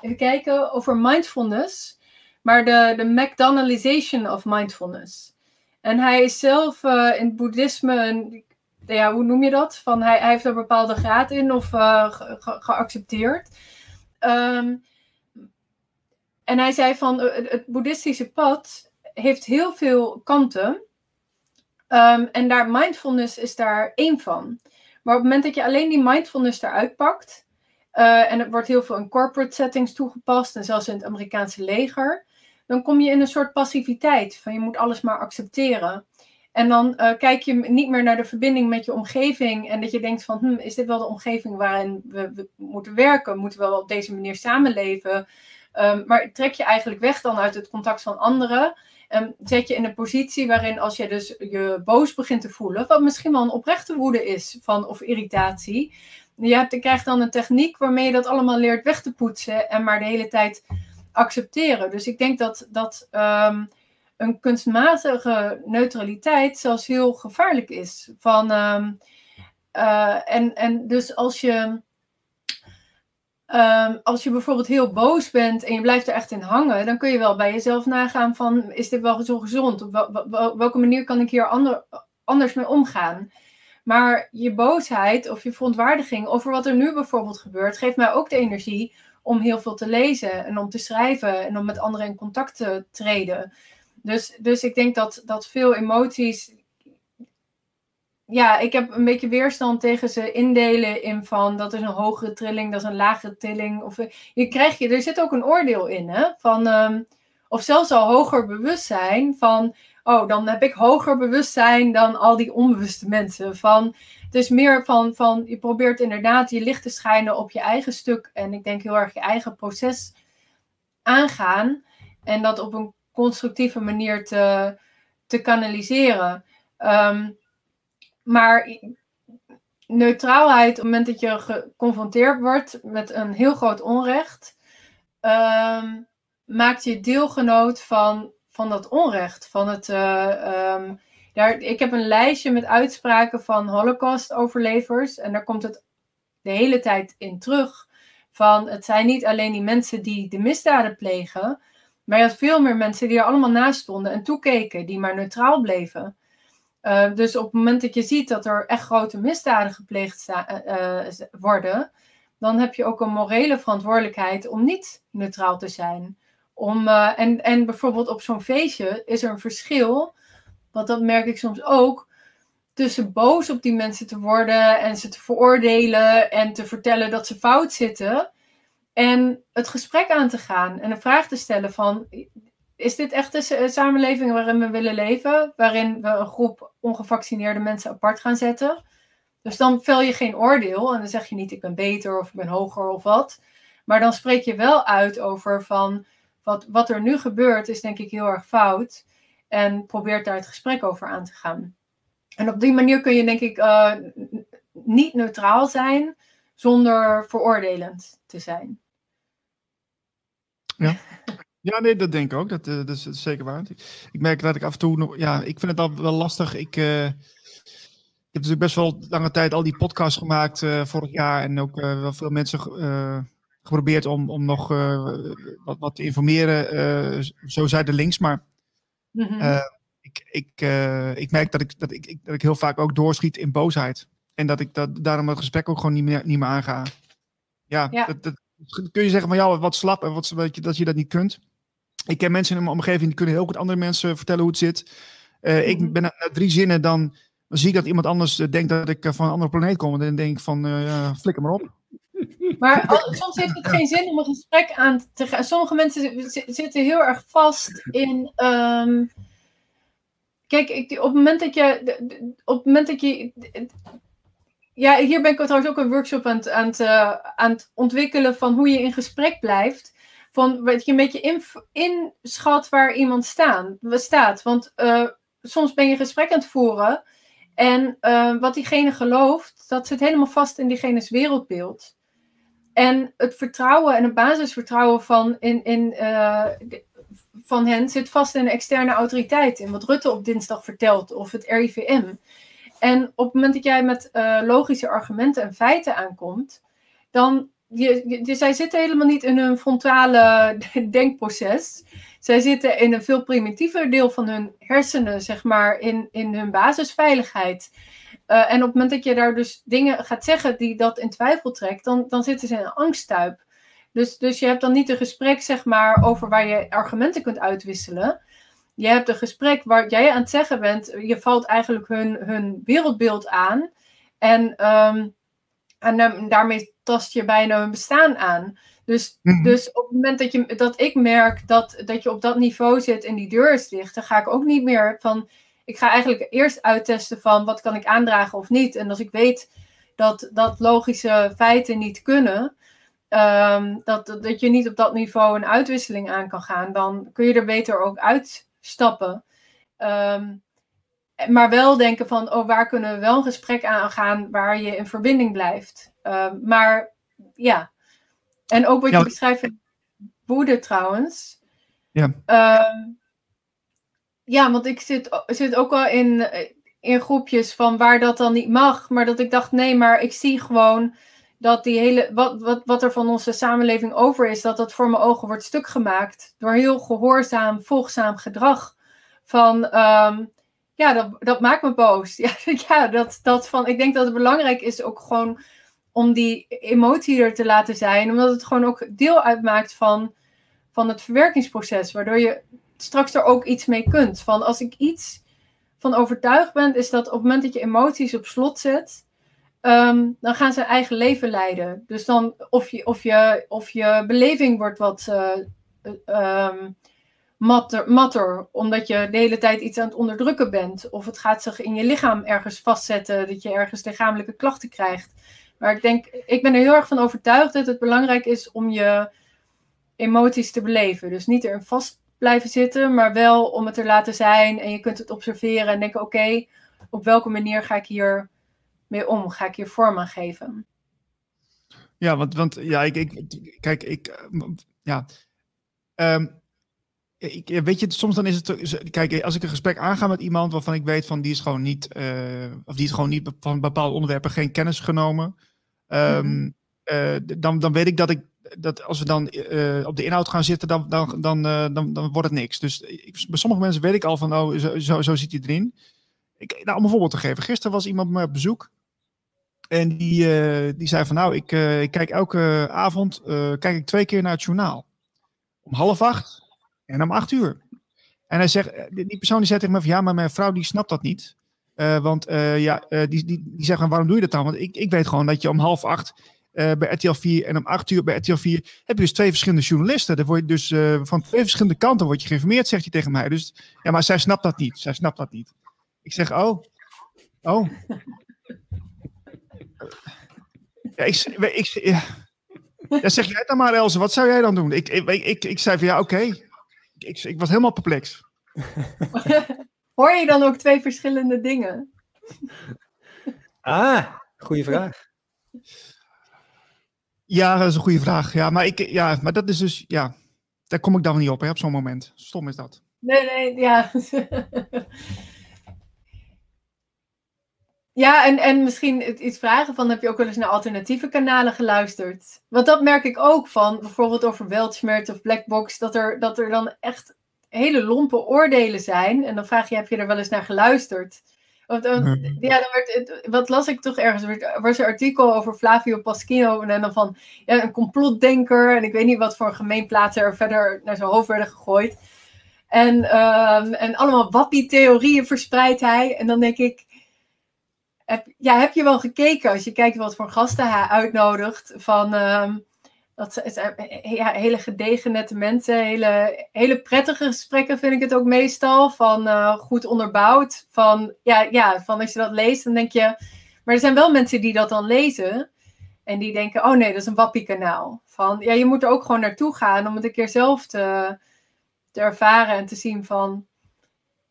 even kijken, over mindfulness. Maar de, de McDonaldization of mindfulness. En hij is zelf eh, in het boeddhisme, ja, hoe noem je dat? Van hij, hij heeft er een bepaalde graad in of ge- ge- geaccepteerd. Ehm, en hij zei van eh, het, boeddhistische pad heeft heel veel kanten. Ehm, en daar mindfulness is daar één van. Maar op het moment dat je alleen die mindfulness eruit pakt. eh, en het wordt heel veel in corporate settings toegepast. En zelfs in het Amerikaanse leger. Dan kom je in een soort passiviteit. Van je moet alles maar accepteren. En dan eh, kijk je niet meer naar de verbinding met je omgeving. En dat je denkt van, hm, is dit wel de omgeving waarin we, moeten werken? Moeten we wel op deze manier samenleven? Ehm, maar trek je eigenlijk weg dan uit het contact van anderen. En zet je in een positie waarin als je dus je boos begint te voelen, wat misschien wel een oprechte woede is van, of irritatie. Je, hebt, krijgt dan een techniek waarmee je dat allemaal leert weg te poetsen en maar de hele tijd accepteren. Dus ik denk dat, dat ehm, een kunstmatige neutraliteit zelfs heel gevaarlijk is. Van, ehm, eh, en, en dus als je, ehm, als je bijvoorbeeld heel boos bent en je blijft er echt in hangen, dan kun je wel bij jezelf nagaan van, is dit wel zo gezond? Op wel- wel- welke manier kan ik hier ander, anders mee omgaan? Maar je boosheid of je verontwaardiging over wat er nu bijvoorbeeld gebeurt, geeft mij ook de energie om heel veel te lezen en om te schrijven en om met anderen in contact te treden. Dus, dus ik denk dat, dat veel emoties. Ja, ik heb een beetje weerstand tegen ze indelen in van dat is een hogere trilling, dat is een lagere trilling. Of, je krijgt je, er zit ook een oordeel in, hè? Van, ehm, of zelfs al hoger bewustzijn van, oh, dan heb ik hoger bewustzijn dan al die onbewuste mensen. Van, dus meer van, van, je probeert inderdaad je licht te schijnen op je eigen stuk. En ik denk heel erg je eigen proces aangaan. En dat op een constructieve manier te, te kanaliseren. Ehm, maar neutraalheid, op het moment dat je geconfronteerd wordt met een heel groot onrecht, ehm, maakt je deelgenoot van, van dat onrecht. Van het, eh, ehm, daar, ik heb een lijstje met uitspraken van Holocaust-overlevers. En daar komt het de hele tijd in terug. Van het zijn niet alleen die mensen die de misdaden plegen. Maar je had veel meer mensen die er allemaal naast stonden en toekeken, die maar neutraal bleven. Uh, dus op het moment dat je ziet dat er echt grote misdaden gepleegd uh, worden, dan heb je ook een morele verantwoordelijkheid om niet neutraal te zijn. Om, en, en bijvoorbeeld op zo'n feestje is er een verschil, want dat merk ik soms ook, tussen boos op die mensen te worden en ze te veroordelen en te vertellen dat ze fout zitten. En het gesprek aan te gaan en een vraag te stellen van, is dit echt de samenleving waarin we willen leven? Waarin we een groep ongevaccineerde mensen apart gaan zetten? Dus dan vel je geen oordeel en dan zeg je niet ik ben beter of ik ben hoger of wat. Maar dan spreek je wel uit over van wat, wat er nu gebeurt is denk ik heel erg fout. En probeert daar het gesprek over aan te gaan. En op die manier kun je denk ik uh, niet neutraal zijn zonder veroordelend te zijn. Ja. Ja, nee, dat denk ik ook. Dat, uh, dat, is, zeker waar. Ik merk dat ik af en toe nog, ja, ik vind het al wel lastig. Ik, uh, ik heb natuurlijk best wel lange tijd al die podcast gemaakt uh, vorig jaar en ook wel veel mensen geprobeerd om, om nog wat, wat te informeren. zo zijde links, maar mm -hmm. ik, ik, ik merk dat ik, dat, ik, dat ik heel vaak ook doorschiet in boosheid. En dat ik dat, daarom het gesprek ook gewoon niet meer, niet meer aanga. Ja, ja. Dat, dat, kun je zeggen van ja, wat slap en wat, dat, je, dat je dat niet kunt. Ik ken mensen in mijn omgeving die kunnen heel goed andere mensen vertellen hoe het zit. Uh, ik ben na, na, drie zinnen, dan, dan zie ik dat iemand anders uh, denkt dat ik uh, van een andere planeet kom. En dan denk ik van, flikker maar op. Maar al, soms heeft het geen zin om een gesprek aan te gaan. Sommige mensen zitten heel erg vast in. Um, kijk, ik, op het moment dat je. Op het moment dat je ja, hier ben ik trouwens ook een workshop aan het, aan, het, aan het ontwikkelen van hoe je in gesprek blijft. Van wat je een beetje inschat waar iemand staan, staat. Want uh, soms ben je gesprek aan het voeren. En uh, wat diegene gelooft, dat zit helemaal vast in diegene's wereldbeeld. En het vertrouwen en het basisvertrouwen van, in, in, van hen zit vast in de externe autoriteit. In wat Rutte op dinsdag vertelt of het RIVM. En op het moment dat jij met logische argumenten en feiten aankomt, dan je, zij zitten helemaal niet in hun frontale denkproces. Zij zitten in een veel primitiever deel van hun hersenen, zeg maar, in, in hun basisveiligheid. Uh, en op het moment dat je daar dus dingen gaat zeggen die dat in twijfel trekt, dan, dan zitten ze in een angststuip. Dus, dus je hebt dan niet een gesprek, zeg maar, over waar je argumenten kunt uitwisselen. Je hebt een gesprek waar jij aan het zeggen bent, je valt eigenlijk hun, hun wereldbeeld aan. En, um, en daarmee tast je bijna een bestaan aan. Dus, mm -hmm. dus op het moment dat, je, dat ik merk dat, dat je op dat niveau zit en die deur is dicht, dan ga ik ook niet meer van. Ik ga eigenlijk eerst uittesten van wat kan ik aandragen of niet. En als ik weet dat, dat logische feiten niet kunnen, um, dat, dat je niet op dat niveau een uitwisseling aan kan gaan, dan kun je er beter ook uitstappen. Um, maar wel denken van, oh, waar kunnen we wel een gesprek aangaan waar je in verbinding blijft. Uh, maar ja, en ook wat ja. je beschrijft in woede trouwens. Ja. Uh, ja, want ik zit, zit ook wel in, in groepjes van waar dat dan niet mag. Maar dat ik dacht, nee, maar ik zie gewoon dat die hele, wat, wat, wat er van onze samenleving over is, dat dat voor mijn ogen wordt stuk gemaakt. Door heel gehoorzaam, volgzaam gedrag. Van, um, ja, dat, dat maakt me boos. Ja, ja dat, dat van, ik denk dat het belangrijk is ook gewoon om die emotie er te laten zijn. Omdat het gewoon ook deel uitmaakt van, van het verwerkingsproces. Waardoor je straks er ook iets mee kunt. Van als ik iets van overtuigd ben, is dat op het moment dat je emoties op slot zet, um, dan gaan ze eigen leven leiden. Dus dan of je, of je, of je beleving wordt wat uh, um, matter, matter, omdat je de hele tijd iets aan het onderdrukken bent. Of het gaat zich in je lichaam ergens vastzetten, dat je ergens lichamelijke klachten krijgt. Maar ik denk, ik ben er heel erg van overtuigd dat het belangrijk is om je emoties te beleven. Dus niet erin vast blijven zitten, maar wel om het er laten zijn. En je kunt het observeren en denken: oké, op welke manier ga ik hier mee om? Ga ik hier vorm aan geven? Ja, want, want ja, ik, ik kijk, ik, ja. Um, ik, weet je, soms dan is het. Kijk, als ik een gesprek aanga met iemand waarvan ik weet van die is gewoon niet. Uh, of die is gewoon niet van bepaalde onderwerpen geen kennis genomen. Um, mm-hmm. uh, dan, dan weet ik dat ik. Dat als we dan uh, op de inhoud gaan zitten, dan, dan, dan, dan, dan wordt het niks. Dus ik, bij sommige mensen weet ik al van, oh, zo, zo, zo zit hij erin. Ik, nou, om een voorbeeld te geven. Gisteren was iemand me op bezoek. En die, die zei van, nou, ik, ik kijk elke avond kijk ik twee keer naar het journaal. Om half acht en om acht uur. En hij zegt, die persoon die zegt tegen me van ja, maar mijn vrouw die snapt dat niet. Want ja, die, die, die zeggen waarom doe je dat dan? Want ik, ik weet gewoon dat je om half acht bij RTL 4 en om acht uur bij RTL 4 heb je dus twee verschillende journalisten. Dan word je dus van twee verschillende kanten word je geïnformeerd, zegt hij tegen mij. Dus ja, maar zij snapt dat niet. Zij snapt dat niet. Ik zeg, oh, oh. Ja, ik, ik, ja. ja, zeg jij dan maar, Elze. Wat zou jij dan doen? Ik, ik, ik, ik zei van ja, oké. Ik, ik was helemaal perplex. Hoor je dan ook twee verschillende dingen? Ah, goede vraag. Ja, dat is een goede vraag. Ja, maar, ik, ja, maar dat is dus, ja, daar kom ik dan niet op hè, op zo'n moment. Stom is dat. Nee, nee, ja. ja, en, en misschien iets vragen van, heb je ook wel eens naar alternatieve kanalen geluisterd? Want dat merk ik ook van, bijvoorbeeld over Weltschmerz of Blackbox, dat er, dat er dan echt hele lompe oordelen zijn. En dan vraag je, heb je er wel eens naar geluisterd? Want, ja, dan werd, wat las ik toch ergens? Er was een artikel over Flavio Paschino en dan van ja, een complotdenker. En ik weet niet wat voor gemeenplaatsen er verder naar zijn hoofd werden gegooid. En, um, en allemaal wappie-theorieën verspreidt hij. En dan denk ik, heb, ja, heb je wel gekeken als je kijkt wat voor gasten hij uitnodigt? Van, um, dat zijn ja, hele gedegen nette mensen, hele, hele prettige gesprekken vind ik het ook meestal. Van uh, goed onderbouwd. Van, ja, ja, van als je dat leest, dan denk je. Maar er zijn wel mensen die dat dan lezen. En die denken, oh nee, dat is een wappie-kanaal. Van, ja, je moet er ook gewoon naartoe gaan om het een keer zelf te, te ervaren en te zien van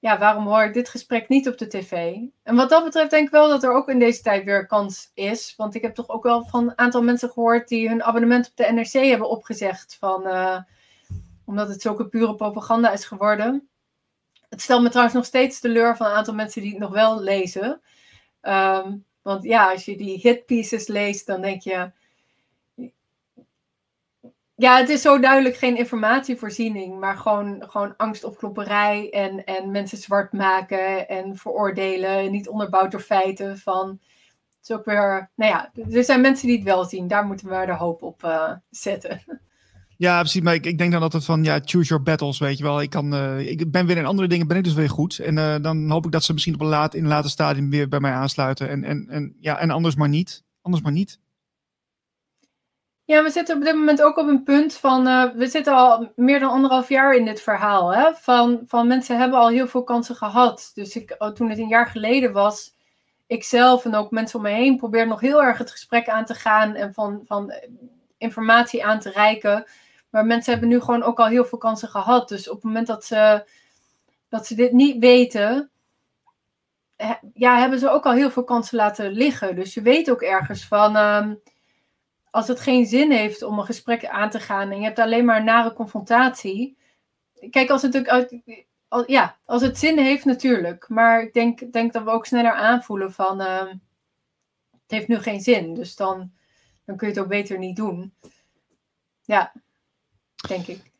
ja, waarom hoor ik dit gesprek niet op de tv? En wat dat betreft denk ik wel dat er ook in deze tijd weer kans is. Want ik heb toch ook wel van een aantal mensen gehoord die hun abonnement op de NRC hebben opgezegd. Van, uh, omdat het zulke pure propaganda is geworden. Het stelt me trouwens nog steeds teleur van een aantal mensen die het nog wel lezen. Um, want ja, als je die hitpieces leest, dan denk je ja, het is zo duidelijk geen informatievoorziening, maar gewoon, gewoon angstopklopperij en, en mensen zwart maken en veroordelen, niet onderbouwd door feiten. Van, het is ook weer, nou ja, er zijn mensen die het wel zien, daar moeten we de hoop op uh, zetten. Ja, precies. Maar ik, ik denk dan altijd van, ja, choose your battles, weet je wel. Ik, kan, uh, ik ben weer in andere dingen, ben ik dus weer goed. En uh, dan hoop ik dat ze misschien op een laat, in een later stadium weer bij mij aansluiten. En, en, en, ja, en anders maar niet. Anders maar niet. Ja, we zitten op dit moment ook op een punt van. Uh, we zitten al meer dan anderhalf jaar in dit verhaal. Hè? Van, van mensen hebben al heel veel kansen gehad. Dus ik, oh, toen het een jaar geleden was, ik zelf en ook mensen om me heen probeerden nog heel erg het gesprek aan te gaan en van, van informatie aan te reiken. Maar mensen hebben nu gewoon ook al heel veel kansen gehad. Dus op het moment dat ze, dat ze dit niet weten, ja, hebben ze ook al heel veel kansen laten liggen. Dus je weet ook ergens van. Uh, als het geen zin heeft om een gesprek aan te gaan en je hebt alleen maar nare confrontatie. Kijk, als het natuurlijk. Ja, als het zin heeft, natuurlijk. Maar ik denk, denk dat we ook sneller aanvoelen van. Uh, het heeft nu geen zin. Dus dan, dan kun je het ook beter niet doen. Ja, denk ik.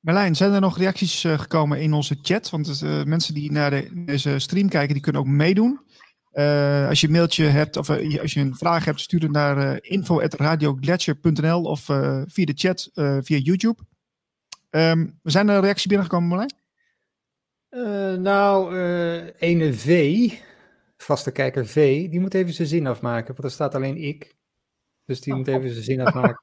Merlijn, zijn er nog reacties uh, gekomen in onze chat? Want uh, mensen die naar de, deze stream kijken, die kunnen ook meedoen. Uh, als je een mailtje hebt of uh, als je een vraag hebt, stuur het naar uh, info.radioglacier.nl of via de chat via YouTube. Um, zijn er reacties binnengekomen, Marlijn? nou, ene V, vaste kijker V, die moet even zijn zin afmaken, want er staat alleen ik. Dus die oh, moet even zijn zin afmaken.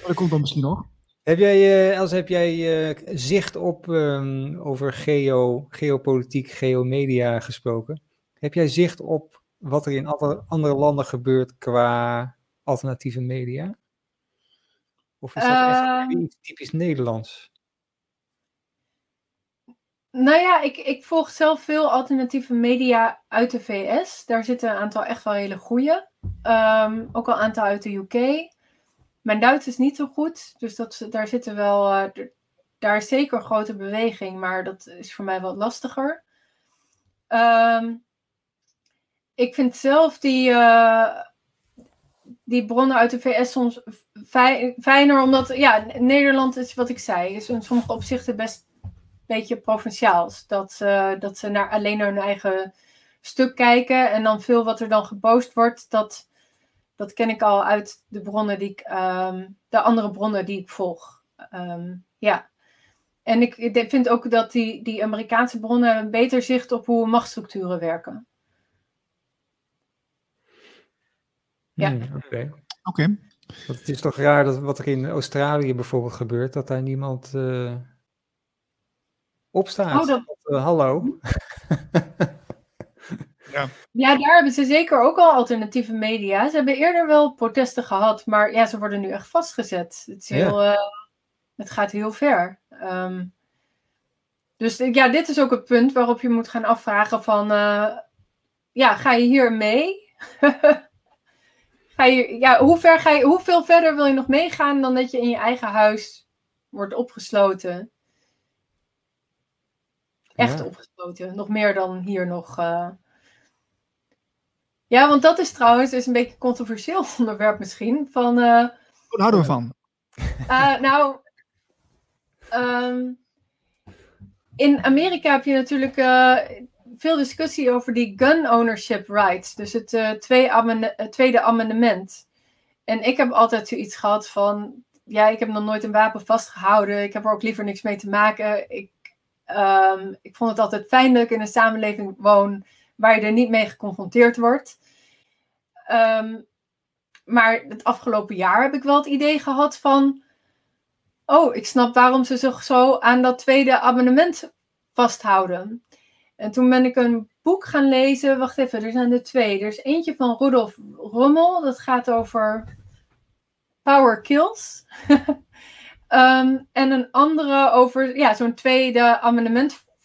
dat komt dan misschien nog. Heb jij, uh, Els, heb jij uh, zicht op um, over geo, geopolitiek, geomedia gesproken? Heb jij zicht op wat er in andere, andere landen gebeurt qua alternatieve media? Of is dat uh, echt ehm. typisch Nederlands? Nou ja, ik, ik volg zelf veel alternatieve media uit de VS. Daar zitten een aantal echt wel hele goede. Um, ook al een aantal uit de UK. Mijn Duits is niet zo goed, dus dat, daar zitten wel, uh, daar is zeker grote beweging, maar dat is voor mij wat lastiger. Um, ik vind zelf die, uh, die bronnen uit de VS soms fijner, omdat ja, Nederland is wat ik zei, is in sommige opzichten best een beetje provinciaals. Dat, uh, dat ze naar, alleen naar hun eigen stuk kijken en dan veel wat er dan gepost wordt, dat dat ken ik al uit de bronnen die ik, um, de andere bronnen die ik volg. Um, ja. En ik, ik, vind ook dat die, die Amerikaanse bronnen een beter zicht op hoe machtsstructuren werken. Ja. Hmm, Oké. Okay. Okay. Het is toch raar dat wat er in Australië bijvoorbeeld gebeurt, dat daar niemand uh, opstaat. Oh, dat... uh, hallo. Ja. ja, daar hebben ze zeker ook al alternatieve media. Ze hebben eerder wel protesten gehad, maar ja, ze worden nu echt vastgezet. Het, is heel, uh, het gaat heel ver. Um, dus ja, dit is ook het punt waarop je moet gaan afvragen van, uh, ja, ga je hier mee? ga je, ja, hoe ver ga je, hoeveel verder wil je nog meegaan dan dat je in je eigen huis wordt opgesloten? Echt opgesloten. Nog meer dan hier nog. Uh... Ja, want dat is trouwens is een beetje een controversieel onderwerp misschien. Van, uh... Wat houden we van? Uh, nou, um, in Amerika heb je natuurlijk uh, veel discussie over die gun ownership rights. Dus het uh, tweede amendement. En ik heb altijd zoiets gehad van. Ja, ik heb nog nooit een wapen vastgehouden. Ik heb er ook liever niks mee te maken. Ik, um, ik vond het altijd fijn dat ik in een samenleving woon waar je er niet mee geconfronteerd wordt. Um, maar het afgelopen jaar heb ik wel het idee gehad van oh, ik snap waarom ze zich zo aan dat tweede abonnement vasthouden. En toen ben ik een boek gaan lezen. Wacht even, er zijn er twee. Er is eentje van Rudolf Rommel. Dat gaat over power kills. Ehm, en een andere over ja, zo'n tweede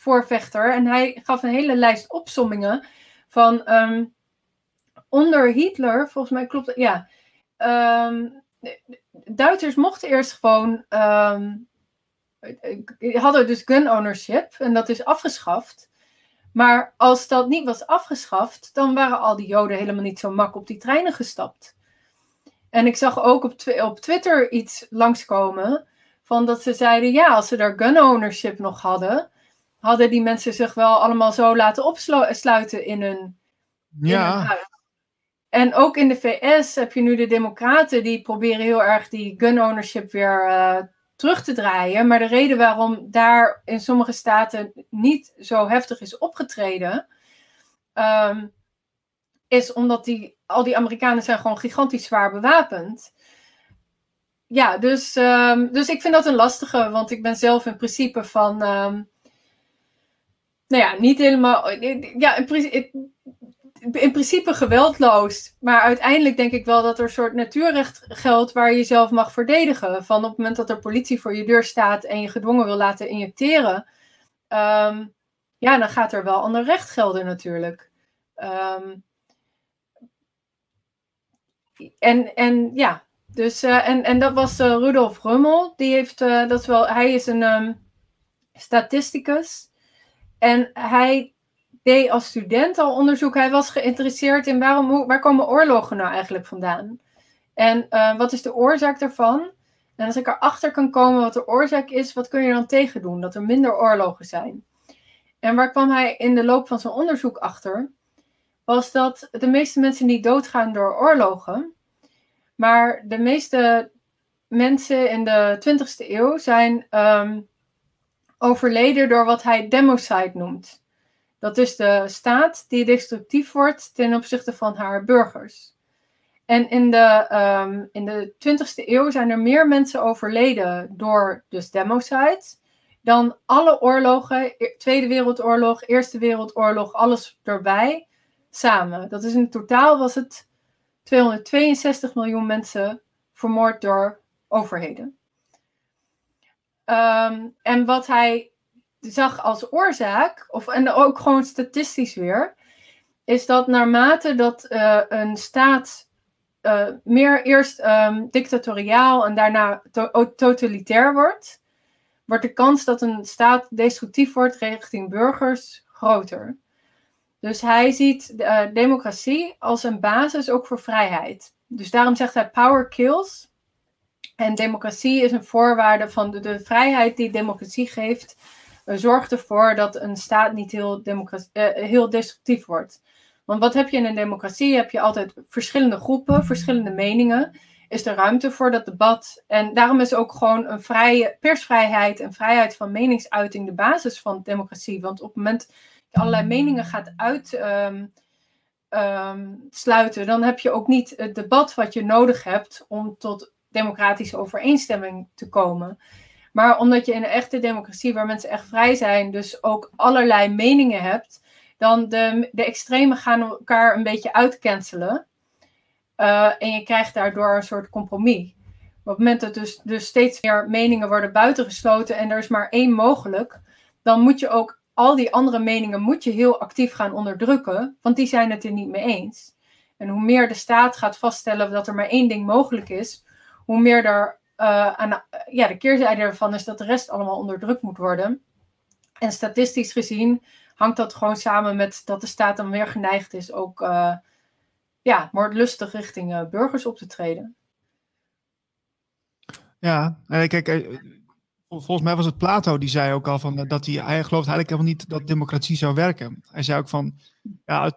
amendementvoorvechter. En hij gaf een hele lijst opsommingen van um, onder Hitler, volgens mij klopt ja. Um, Duitsers mochten eerst gewoon. Um, hadden dus gun ownership en dat is afgeschaft. Maar als dat niet was afgeschaft, dan waren al die Joden helemaal niet zo mak op die treinen gestapt. En ik zag ook op, op Twitter iets langskomen van dat ze zeiden: ja, als ze daar gun ownership nog hadden, hadden die mensen zich wel allemaal zo laten opsluiten in hun, ja. in hun huis. En ook in de VS heb je nu de Democraten die proberen heel erg die gun ownership weer uh, terug te draaien. Maar de reden waarom daar in sommige staten niet zo heftig is opgetreden, um, is omdat die, al die Amerikanen zijn gewoon gigantisch zwaar bewapend. Ja, dus, um, dus ik vind dat een lastige, want ik ben zelf in principe van. Um, nou ja, niet helemaal. Ja, in principe in principe geweldloos. Maar uiteindelijk denk ik wel dat er een soort natuurrecht geldt waar je jezelf mag verdedigen. Van op het moment dat er politie voor je deur staat en je gedwongen wil laten injecteren. Um, ja, dan gaat er wel ander recht gelden natuurlijk. Um, en, en ja, dus uh, en, en dat was uh, Rudolf Rummel. Die heeft, dat wel, hij is een um, statisticus. En hij deed als student al onderzoek. Hij was geïnteresseerd in waarom, hoe, waar komen oorlogen nou eigenlijk vandaan? En uh, wat is de oorzaak daarvan? En als ik erachter kan komen wat de oorzaak is, wat kun je dan tegen doen? Dat er minder oorlogen zijn. En waar kwam hij in de loop van zijn onderzoek achter? Was dat de meeste mensen niet doodgaan door oorlogen. Maar de meeste mensen in de 20e eeuw zijn um, overleden door wat hij democide noemt. Dat is de staat die destructief wordt ten opzichte van haar burgers. En in de, um, in de 20e eeuw zijn er meer mensen overleden door dus democide dan alle oorlogen, e-, Tweede Wereldoorlog, Eerste Wereldoorlog, alles erbij, samen. Dat is in totaal was het 262 miljoen mensen vermoord door overheden. Um, en wat hij zag als oorzaak, of, en ook gewoon statistisch weer, is dat naarmate dat uh, een staat uh, meer eerst um, dictatoriaal en daarna to totalitair wordt, wordt de kans dat een staat destructief wordt richting burgers groter. Dus hij ziet uh, democratie als een basis ook voor vrijheid. Dus daarom zegt hij power kills. En democratie is een voorwaarde van de, de vrijheid die democratie geeft zorgt ervoor dat een staat niet heel, uh, heel destructief wordt. Want wat heb je in een democratie? Heb je altijd verschillende groepen, verschillende meningen. Is er ruimte voor dat debat? En daarom is ook gewoon een vrije persvrijheid en vrijheid van meningsuiting de basis van democratie. Want op het moment dat je allerlei meningen gaat uitsluiten, um, um, dan heb je ook niet het debat wat je nodig hebt om tot democratische overeenstemming te komen. Maar omdat je in een echte democratie waar mensen echt vrij zijn, dus ook allerlei meningen hebt, dan de, de extremen gaan elkaar een beetje uitcancelen. Uh, en je krijgt daardoor een soort compromis. Op het moment dat dus, dus steeds meer meningen worden buitengesloten en er is maar één mogelijk, dan moet je ook al die andere meningen moet je heel actief gaan onderdrukken, want die zijn het er niet mee eens. En hoe meer de staat gaat vaststellen dat er maar één ding mogelijk is, hoe meer er uh, aan ja, de keerzijde ervan is dat de rest allemaal onderdrukt moet worden. En statistisch gezien hangt dat gewoon samen met dat de staat dan weer geneigd is ook uh, ja, moordlustig richting uh, burgers op te treden. Ja, kijk, volgens mij was het Plato die zei ook al van dat hij, hij gelooft eigenlijk helemaal niet dat democratie zou werken. Hij zei ook van, ja,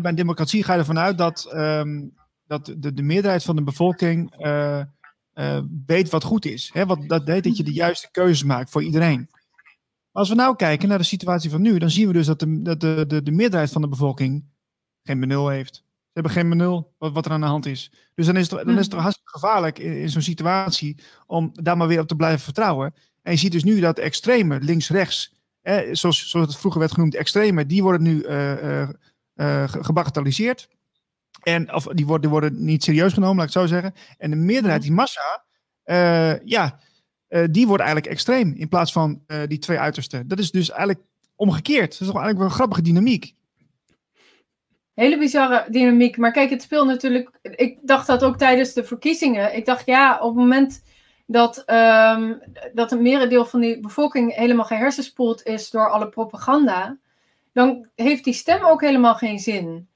bij democratie ga je ervan uit dat, um, dat de, de meerderheid van de bevolking uh, uh, weet wat goed is. Hè? Wat, dat deed dat je de juiste keuzes maakt voor iedereen. Als we nou kijken naar de situatie van nu, dan zien we dus dat de, dat de, de, de meerderheid van de bevolking geen benul heeft. Ze hebben geen benul wat, wat er aan de hand is. Dus dan is het, dan is het hartstikke gevaarlijk in, in zo'n situatie om daar maar weer op te blijven vertrouwen. En je ziet dus nu dat extreme, links-rechts, eh, zoals, zoals het vroeger werd genoemd, extreme, die worden nu uh, uh, gebagatelliseerd. En, of die worden, worden niet serieus genomen, laat ik het zo zeggen. En de meerderheid, die massa, ja, uh, die wordt eigenlijk extreem in plaats van uh, die twee uitersten. Dat is dus eigenlijk omgekeerd. Dat is toch eigenlijk wel een grappige dynamiek. Hele bizarre dynamiek. Maar kijk, het speelt natuurlijk. Ik dacht dat ook tijdens de verkiezingen. Ik dacht ja, op het moment dat, um, dat een merendeel van die bevolking helemaal gehersenspoeld is door alle propaganda. Dan heeft die stem ook helemaal geen zin.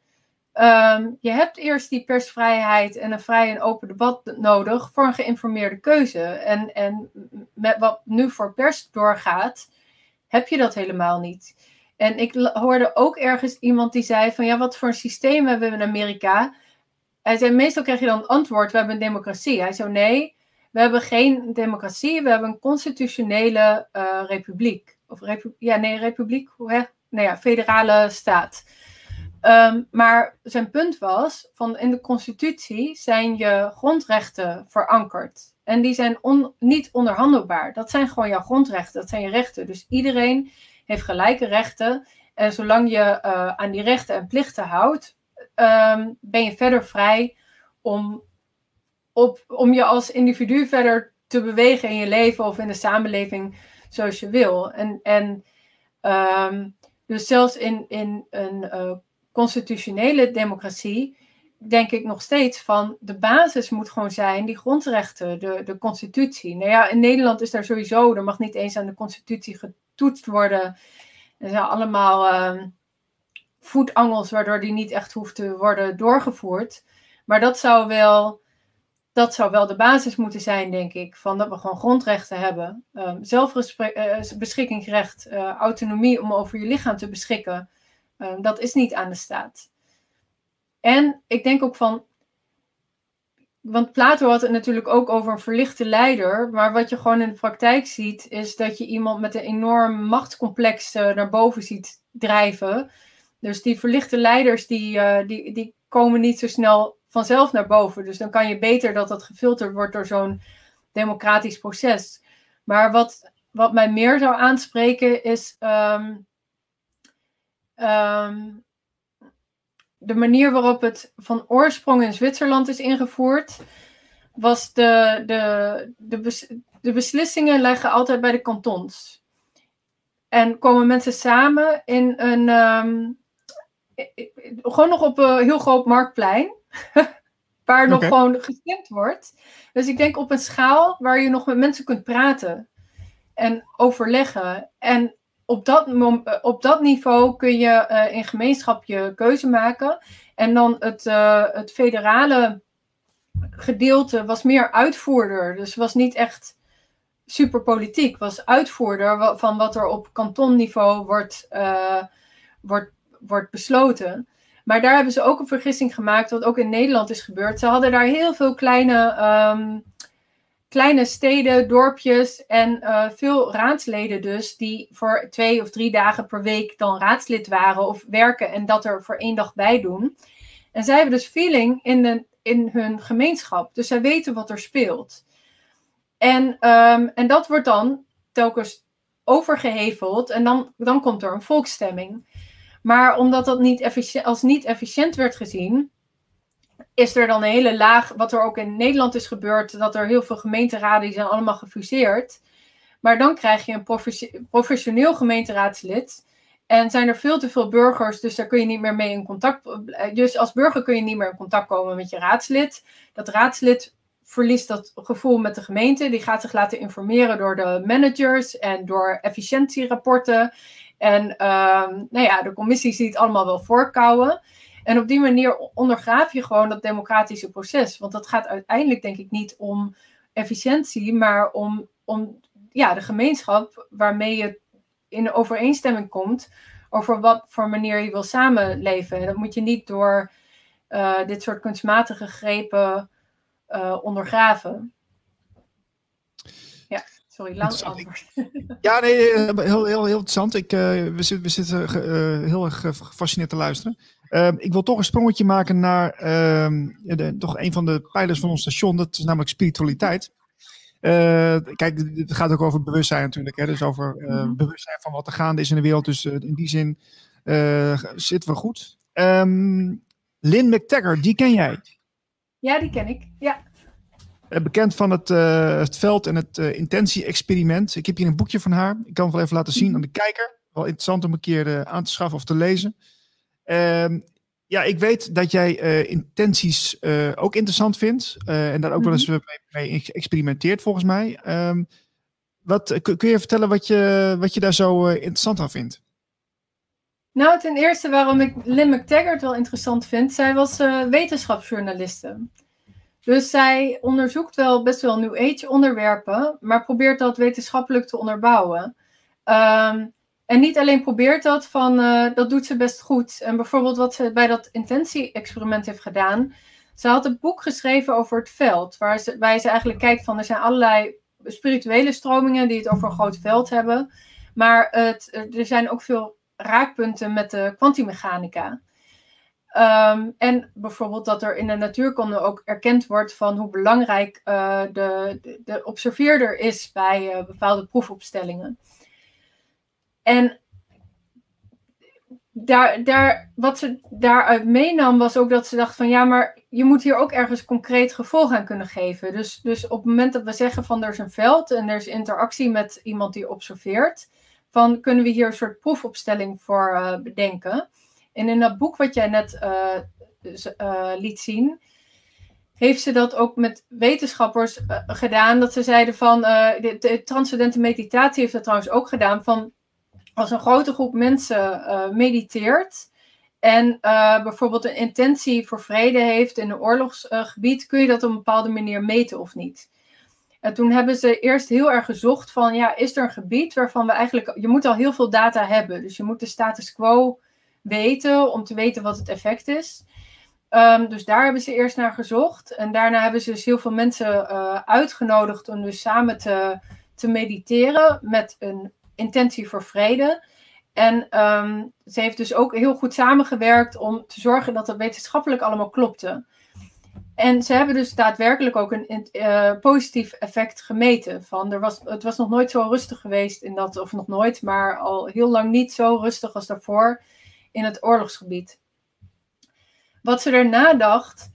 Um, je hebt eerst die persvrijheid en een vrij en open debat nodig voor een geïnformeerde keuze. En, en met wat nu voor pers doorgaat, heb je dat helemaal niet. En ik hoorde ook ergens iemand die zei van ja, wat voor een systeem hebben we in Amerika? Hij zei, meestal krijg je dan het antwoord, we hebben een democratie. Hij zei, nee, we hebben geen democratie, we hebben een constitutionele uh, republiek. Of ja, nee, republiek, hoe hè? Nou ja, federale staat. Um, maar zijn punt was, van in de constitutie zijn je grondrechten verankerd. En die zijn niet onderhandelbaar. Dat zijn gewoon jouw grondrechten, dat zijn je rechten. Dus iedereen heeft gelijke rechten. En zolang je uh, aan die rechten en plichten houdt, um, ben je verder vrij om, op, om je als individu verder te bewegen in je leven of in de samenleving zoals je wil. En, en um, dus zelfs in, in een uh, constitutionele democratie denk ik nog steeds van de basis moet gewoon zijn die grondrechten, de, de constitutie. Nou ja, in Nederland is daar sowieso, er mag niet eens aan de constitutie getoetst worden. Er zijn allemaal uh, voetangels waardoor die niet echt hoeft te worden doorgevoerd. Maar dat zou wel, dat zou wel de basis moeten zijn, denk ik. Van dat we gewoon grondrechten hebben. Um, zelfbeschikkingsrecht, uh, autonomie om over je lichaam te beschikken. Um, dat is niet aan de staat. En ik denk ook van. Want Plato had het natuurlijk ook over een verlichte leider. Maar wat je gewoon in de praktijk ziet, is dat je iemand met een enorm machtscomplex uh, naar boven ziet drijven. Dus die verlichte leiders, die, uh, die, die komen niet zo snel vanzelf naar boven. Dus dan kan je beter dat dat gefilterd wordt door zo'n democratisch proces. Maar wat, wat mij meer zou aanspreken is. Um, um, de manier waarop het van oorsprong in Zwitserland is ingevoerd, was de, de, de, de beslissingen leggen altijd bij de kantons. En komen mensen samen in een, um, gewoon nog op een heel groot marktplein, waar nog gewoon gestemd wordt. Dus ik denk op een schaal waar je nog met mensen kunt praten en overleggen. En op dat, eh, op dat niveau kun je uh, in gemeenschap je keuze maken. En dan het, uh, het federale gedeelte was meer uitvoerder. Dus was niet echt super politiek. Was uitvoerder van wat er op kantonniveau wordt, wordt, wordt besloten. Maar daar hebben ze ook een vergissing gemaakt, wat ook in Nederland is gebeurd. Ze hadden daar heel veel kleine um, kleine steden, dorpjes en uh, veel raadsleden dus, die voor twee of drie dagen per week dan raadslid waren of werken en dat er voor één dag bij doen. En zij hebben dus feeling in, de, in hun gemeenschap, dus zij weten wat er speelt. En, um, en dat wordt dan telkens overgeheveld en dan, dan komt er een volksstemming. Maar omdat dat niet als niet efficiënt werd gezien, is er dan een hele laag, wat er ook in Nederland is gebeurd, dat er heel veel gemeenteraden die zijn allemaal gefuseerd. Maar dan krijg je een professioneel gemeenteraadslid. En zijn er veel te veel burgers, dus daar kun je niet meer mee in contact. Dus als burger kun je niet meer in contact komen met je raadslid. Dat raadslid verliest dat gevoel met de gemeente. Die gaat zich laten informeren door de managers en door efficiëntierapporten. En uh, nou ja, de commissie ziet allemaal wel voorkouwen. En op die manier ondergraaf je gewoon dat democratische proces. Want dat gaat uiteindelijk denk ik niet om efficiëntie, maar om, om ja, de gemeenschap waarmee je in overeenstemming komt over wat voor manier je wil samenleven. En dat moet je niet door uh, dit soort kunstmatige grepen uh, ondergraven. Ja, sorry, lang antwoord. Ja, nee, heel, heel, heel interessant. Ik, uh, we, zitten, we zitten heel erg gefascineerd te luisteren. Ehm, ik wil toch een sprongetje maken naar ehm, de, toch een van de pijlers van ons station. Dat is namelijk spiritualiteit. Uh, kijk, het gaat ook over bewustzijn natuurlijk. Hè? Dus over uh, bewustzijn van wat er gaande is in de wereld. Dus uh, in die zin zitten we goed. Um, Lynn McTaggart, die ken jij? Ja, die ken ik. Ja. bekend van het, het veld en het intentie-experiment. Ik heb hier een boekje van haar. Ik kan het wel even laten zien aan de kijker. Wel interessant om een keer aan te schaffen of te lezen. Um, ja, ik weet dat jij uh, intenties uh, ook interessant vindt. Uh, en daar ook wel eens mee, mee experimenteert, volgens mij. Um, wat, kun je vertellen wat je, wat je daar zo interessant aan vindt? Nou, ten eerste waarom ik Lynn McTaggart wel interessant vind. Zij was wetenschapsjournaliste. Dus zij onderzoekt wel best wel New Age onderwerpen, maar probeert dat wetenschappelijk te onderbouwen. Um, en niet alleen probeert dat, van, uh, dat doet ze best goed. En bijvoorbeeld wat ze bij dat intentie-experiment heeft gedaan. Ze had een boek geschreven over het veld. Waar ze, eigenlijk kijkt van, er zijn allerlei spirituele stromingen die het over een groot veld hebben. Maar het, er zijn ook veel raakpunten met de kwantummechanica. Um, en bijvoorbeeld dat er in de natuurkunde ook erkend wordt van hoe belangrijk uh, de, de, de, observeerder is bij uh, bepaalde proefopstellingen. En daar, daar, wat ze daaruit meenam was ook dat ze dacht van ja, maar je moet hier ook ergens concreet gevolg aan kunnen geven. Dus, dus op het moment dat we zeggen van er is een veld en er is interactie met iemand die observeert, van kunnen we hier een soort proefopstelling voor uh, bedenken. En in dat boek wat jij net uh, uh, liet zien, heeft ze dat ook met wetenschappers gedaan. Dat ze zeiden van, de, de transcendente meditatie heeft dat trouwens ook gedaan, van als een grote groep mensen uh, mediteert en uh, bijvoorbeeld een intentie voor vrede heeft in een oorlogsgebied, kun je dat op een bepaalde manier meten of niet. En toen hebben ze eerst heel erg gezocht van, ja, is er een gebied waarvan we eigenlijk, je moet al heel veel data hebben. Dus je moet de status quo weten om te weten wat het effect is. Um, dus daar hebben ze eerst naar gezocht. En daarna hebben ze dus heel veel mensen uh, uitgenodigd om dus samen te, te mediteren met een intentie voor vrede. En um, ze heeft dus ook heel goed samengewerkt om te zorgen dat het wetenschappelijk allemaal klopte. En ze hebben dus daadwerkelijk ook een uh, positief effect gemeten. Van er was, het was nog nooit zo rustig geweest in dat, of nog nooit, maar al heel lang niet zo rustig als daarvoor in het oorlogsgebied. Wat ze daarna dacht,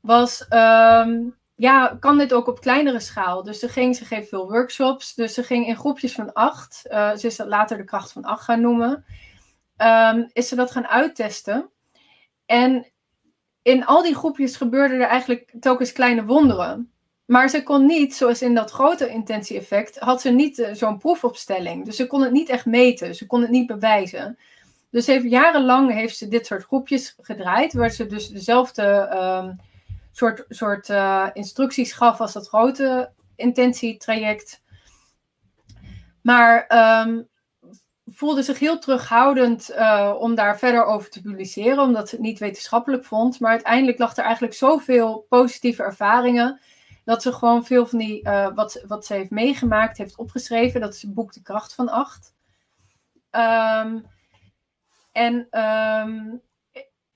was um, ja, kan dit ook op kleinere schaal. Dus ze ging, ze geeft veel workshops. Dus ze ging in groepjes van acht. Uh, ze is dat later de kracht van acht gaan noemen. Um, is ze dat gaan uittesten. En in al die groepjes gebeurden er eigenlijk telkens kleine wonderen. Maar ze kon niet, zoals in dat grote intentie-effect, had ze niet uh, zo'n proefopstelling. Dus ze kon het niet echt meten. Ze kon het niet bewijzen. Dus heeft, jarenlang heeft ze dit soort groepjes gedraaid, waar ze dus dezelfde um, soort, soort uh, instructies gaf als dat grote intentietraject. Maar um, voelde zich heel terughoudend uh, om daar verder over te publiceren, omdat ze het niet wetenschappelijk vond. Maar uiteindelijk lag er eigenlijk zoveel positieve ervaringen, dat ze gewoon veel van die, uh, wat, wat ze heeft meegemaakt, heeft opgeschreven. Dat is het boek De Kracht van Acht. Um, en um,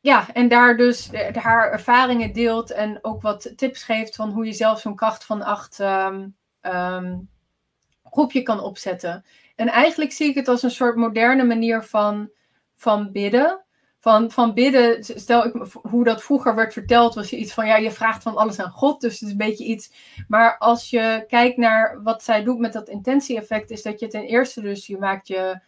ja, en daar dus de, haar ervaringen deelt en ook wat tips geeft van hoe je zelf zo'n kracht van acht um, um, groepje kan opzetten. En eigenlijk zie ik het als een soort moderne manier van van bidden. Van, van bidden, stel ik, hoe dat vroeger werd verteld, was je iets van ja, je vraagt van alles aan God. Dus het is een beetje iets. Maar als je kijkt naar wat zij doet met dat intentie-effect, is dat je ten eerste dus, je maakt je,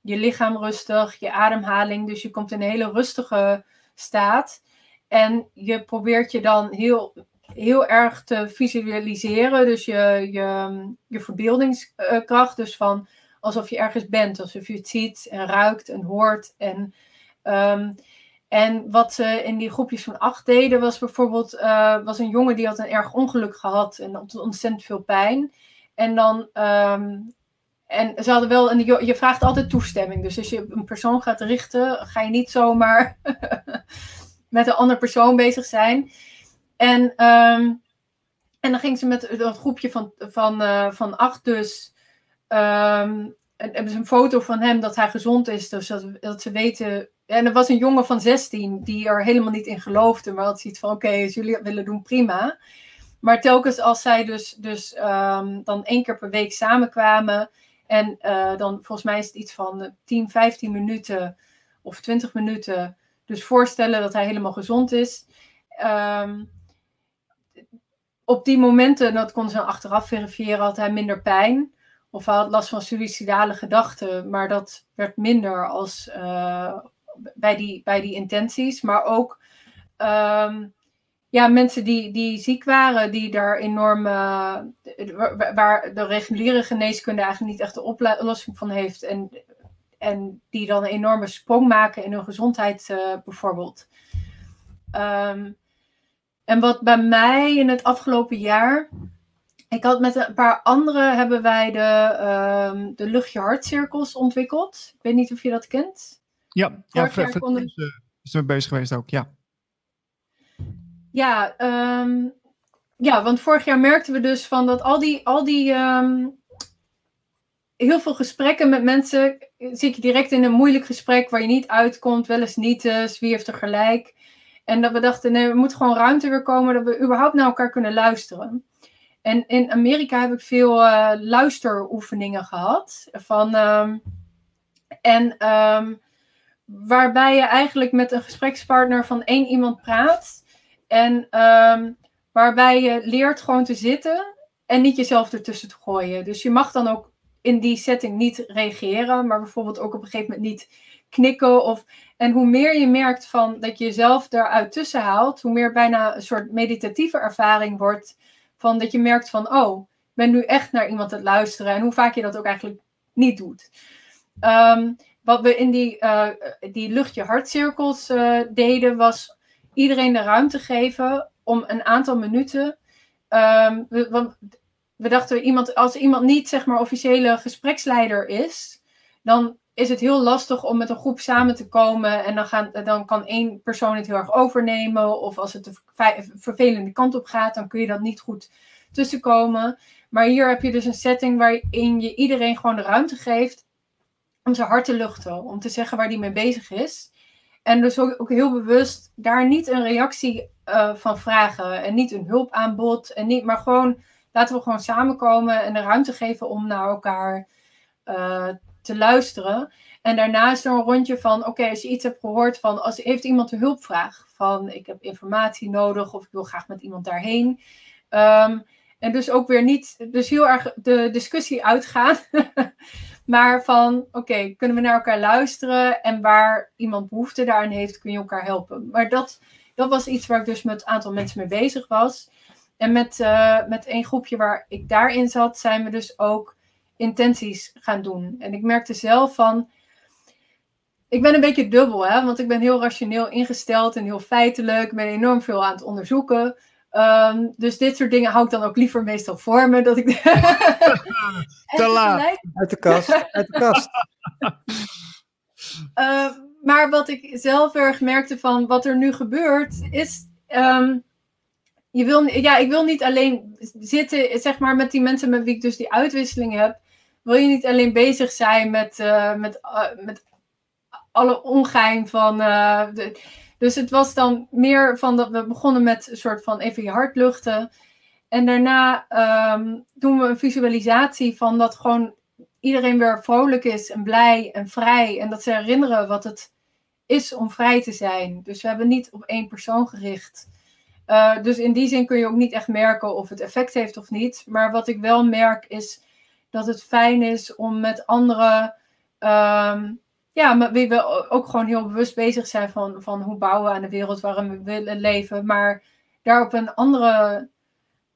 je lichaam rustig, je ademhaling. Dus je komt in een hele rustige staat. En je probeert je dan heel, heel erg te visualiseren. Dus je, je, je verbeeldingskracht. Dus van alsof je ergens bent, alsof je het ziet en ruikt en hoort. En, um, en wat ze in die groepjes van acht deden, was bijvoorbeeld uh, was een jongen die had een erg ongeluk gehad en ontzettend veel pijn. En dan. Um, en ze hadden wel, en je, vraagt altijd toestemming. Dus als je een persoon gaat richten, ga je niet zomaar met een andere persoon bezig zijn. En, um, en dan ging ze met dat groepje van, van, uh, van acht dus Um, hebben ze een foto van hem dat hij gezond is. Dus dat, ze weten. En er was een jongen van 16 die er helemaal niet in geloofde. Maar had zoiets van: oké, als jullie dat willen doen, prima. Maar telkens als zij dus, dus um, dan één keer per week samenkwamen. En uh, dan volgens mij is het iets van 10, 15 minuten of 20 minuten. Dus voorstellen dat hij helemaal gezond is. Um, op die momenten, dat konden ze achteraf verifiëren, had hij minder pijn. Of hij had last van suïcidale gedachten, maar dat werd minder als uh, bij, die, bij die intenties. Maar ook um, ja, mensen die, die ziek waren, die daar enorm. Uh, waar de reguliere geneeskunde eigenlijk niet echt de oplossing van heeft. En, en die dan een enorme sprong maken in hun gezondheid, uh, bijvoorbeeld. Um, en wat bij mij in het afgelopen jaar ik had met een paar anderen hebben wij de, um, de luchtje hartcirkels ontwikkeld. Ik weet niet of je dat kent. Ja, ja konden... is, uh, is er bezig geweest ook, ja. Ja, um, ja, want vorig jaar merkten we dus van dat al die, al die um, heel veel gesprekken met mensen, zit je direct in een moeilijk gesprek waar je niet uitkomt, wel eens niet eens, wie heeft er gelijk. En dat we dachten, nee, we moeten gewoon ruimte weer komen dat we überhaupt naar elkaar kunnen luisteren. En in Amerika heb ik veel uh, luisteroefeningen gehad. Van, um, en waarbij je eigenlijk met een gesprekspartner van één iemand praat. En waarbij je leert gewoon te zitten en niet jezelf ertussen te gooien. Dus je mag dan ook in die setting niet reageren, maar bijvoorbeeld ook op een gegeven moment niet knikken. Of, en hoe meer je merkt van dat je jezelf daaruit tussen haalt, hoe meer bijna een soort meditatieve ervaring wordt van dat je merkt van, oh, ik ben nu echt naar iemand aan het luisteren. En hoe vaak je dat ook eigenlijk niet doet. Um, wat we in die, uh, die luchtje hartcirkels uh, deden, was iedereen de ruimte geven om een aantal minuten. Um, we, we, dachten, iemand, als iemand niet zeg maar officiële gespreksleider is, dan is het heel lastig om met een groep samen te komen. En dan, gaan, dan kan één persoon het heel erg overnemen. Of als het de vervelende kant op gaat, dan kun je dat niet goed tussenkomen. Maar hier heb je dus een setting waarin je iedereen gewoon de ruimte geeft om zijn hart te luchten. Om te zeggen waar die mee bezig is. En dus ook, heel bewust daar niet een reactie uh, van vragen. En niet een hulpaanbod. En niet, maar gewoon laten we gewoon samenkomen en de ruimte geven om naar elkaar uh, te luisteren. En daarna is er een rondje van, oké, als je iets hebt gehoord van, als heeft iemand een hulpvraag van, ik heb informatie nodig of ik wil graag met iemand daarheen. Um, en dus ook weer niet, dus heel erg de discussie uitgaan, maar van, oké, kunnen we naar elkaar luisteren en waar iemand behoefte daarin heeft, kun je elkaar helpen. Maar dat, dat was iets waar ik dus met een aantal mensen mee bezig was. En met, uh, met een groepje waar ik daarin zat, zijn we dus ook intenties gaan doen. En ik merkte zelf van. Ik ben een beetje dubbel, hè? want ik ben heel rationeel ingesteld en heel feitelijk. Ik ben enorm veel aan het onderzoeken. Um, dus dit soort dingen hou ik dan ook liever meestal voor me. Dat ik... Te laat. Uit de kast. Uit de kast. uh, maar wat ik zelf erg merkte van wat er nu gebeurt, is. Um, je wil, ja, ik wil niet alleen zitten, zeg maar, met die mensen met wie ik dus die uitwisseling heb wil je niet alleen bezig zijn met, uh, met, uh, met alle ongein van. Uh, de, dus het was dan meer van dat we begonnen met een soort van even je hart luchten. En daarna um, doen we een visualisatie van dat gewoon iedereen weer vrolijk is en blij en vrij. En dat ze herinneren wat het is om vrij te zijn. Dus we hebben niet op één persoon gericht. Uh, dus in die zin kun je ook niet echt merken of het effect heeft of niet. Maar wat ik wel merk is dat het fijn is om met anderen, um, ja, wie we ook gewoon heel bewust bezig zijn van, van hoe bouwen we aan de wereld waarin we willen leven. Maar daar op een andere,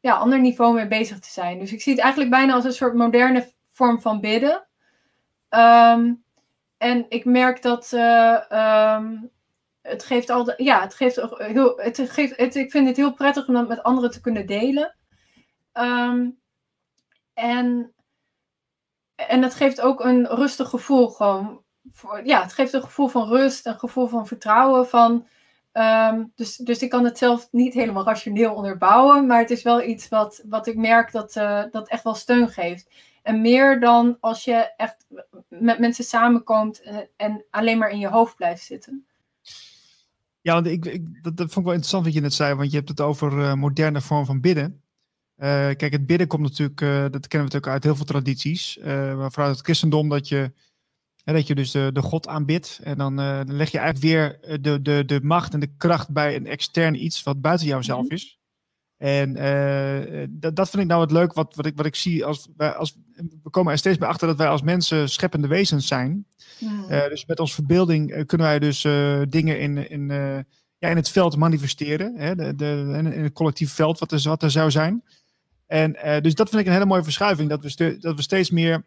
ja, ander niveau mee bezig te zijn. Dus ik zie het eigenlijk bijna als een soort moderne vorm van bidden. Um, en ik merk dat uh, um, het geeft altijd, ja, het geeft heel, het geeft, het, ik vind het heel prettig om dat met anderen te kunnen delen. Um, en, en het geeft ook een rustig gevoel gewoon. Ja, het geeft een gevoel van rust, een gevoel van vertrouwen. Van, um, dus, dus ik kan het zelf niet helemaal rationeel onderbouwen, maar het is wel iets wat, wat ik merk dat, uh, dat echt wel steun geeft. En meer dan als je echt met mensen samenkomt en, en alleen maar in je hoofd blijft zitten. Ja, want ik, dat, dat vond ik wel interessant wat je net zei, want je hebt het over uh, moderne vorm van bidden. Kijk, het bidden komt natuurlijk, dat kennen we natuurlijk uit heel veel tradities. maar vooral het christendom, dat je, dat je dus de, de God aanbidt. En dan, dan leg je eigenlijk weer de, de, de macht en de kracht bij een extern iets wat buiten jouzelf -hmm. is. En uh, dat, dat vind ik nou het leuk wat, wat, ik, wat ik zie. Als, wij, als, we komen er steeds meer achter dat wij als mensen scheppende wezens zijn. Uh, dus met onze verbeelding kunnen wij dus dingen in, in, ja, in het veld manifesteren. Hè, de, de, in het collectief veld wat er, wat er zou zijn. En dus dat vind ik een hele mooie verschuiving. Dat we, dat we steeds meer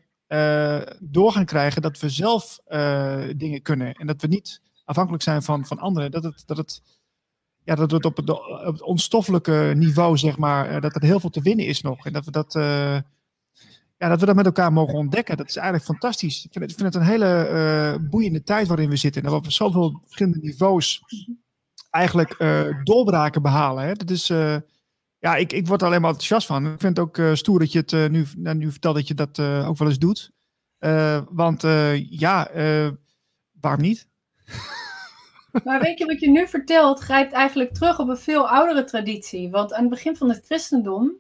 door gaan krijgen dat we zelf dingen kunnen. En dat we niet afhankelijk zijn van, van anderen. Dat het, dat het ja, dat het op het, op het onstoffelijke niveau, zeg maar, uh, dat er heel veel te winnen is nog. En dat we dat, uh, ja, dat we dat met elkaar mogen ontdekken. Dat is eigenlijk fantastisch. Ik vind het, een hele uh, boeiende tijd waarin we zitten. En dat we op zoveel verschillende niveaus eigenlijk doorbraken behalen. Hè. Dat is, ja, ik, ik word er alleen maar enthousiast van. Ik vind het ook stoer dat je het nu, nou, nu vertelt dat je dat ook wel eens doet. want ja, waarom niet? Maar weet je wat je nu vertelt, grijpt eigenlijk terug op een veel oudere traditie. Want aan het begin van het christendom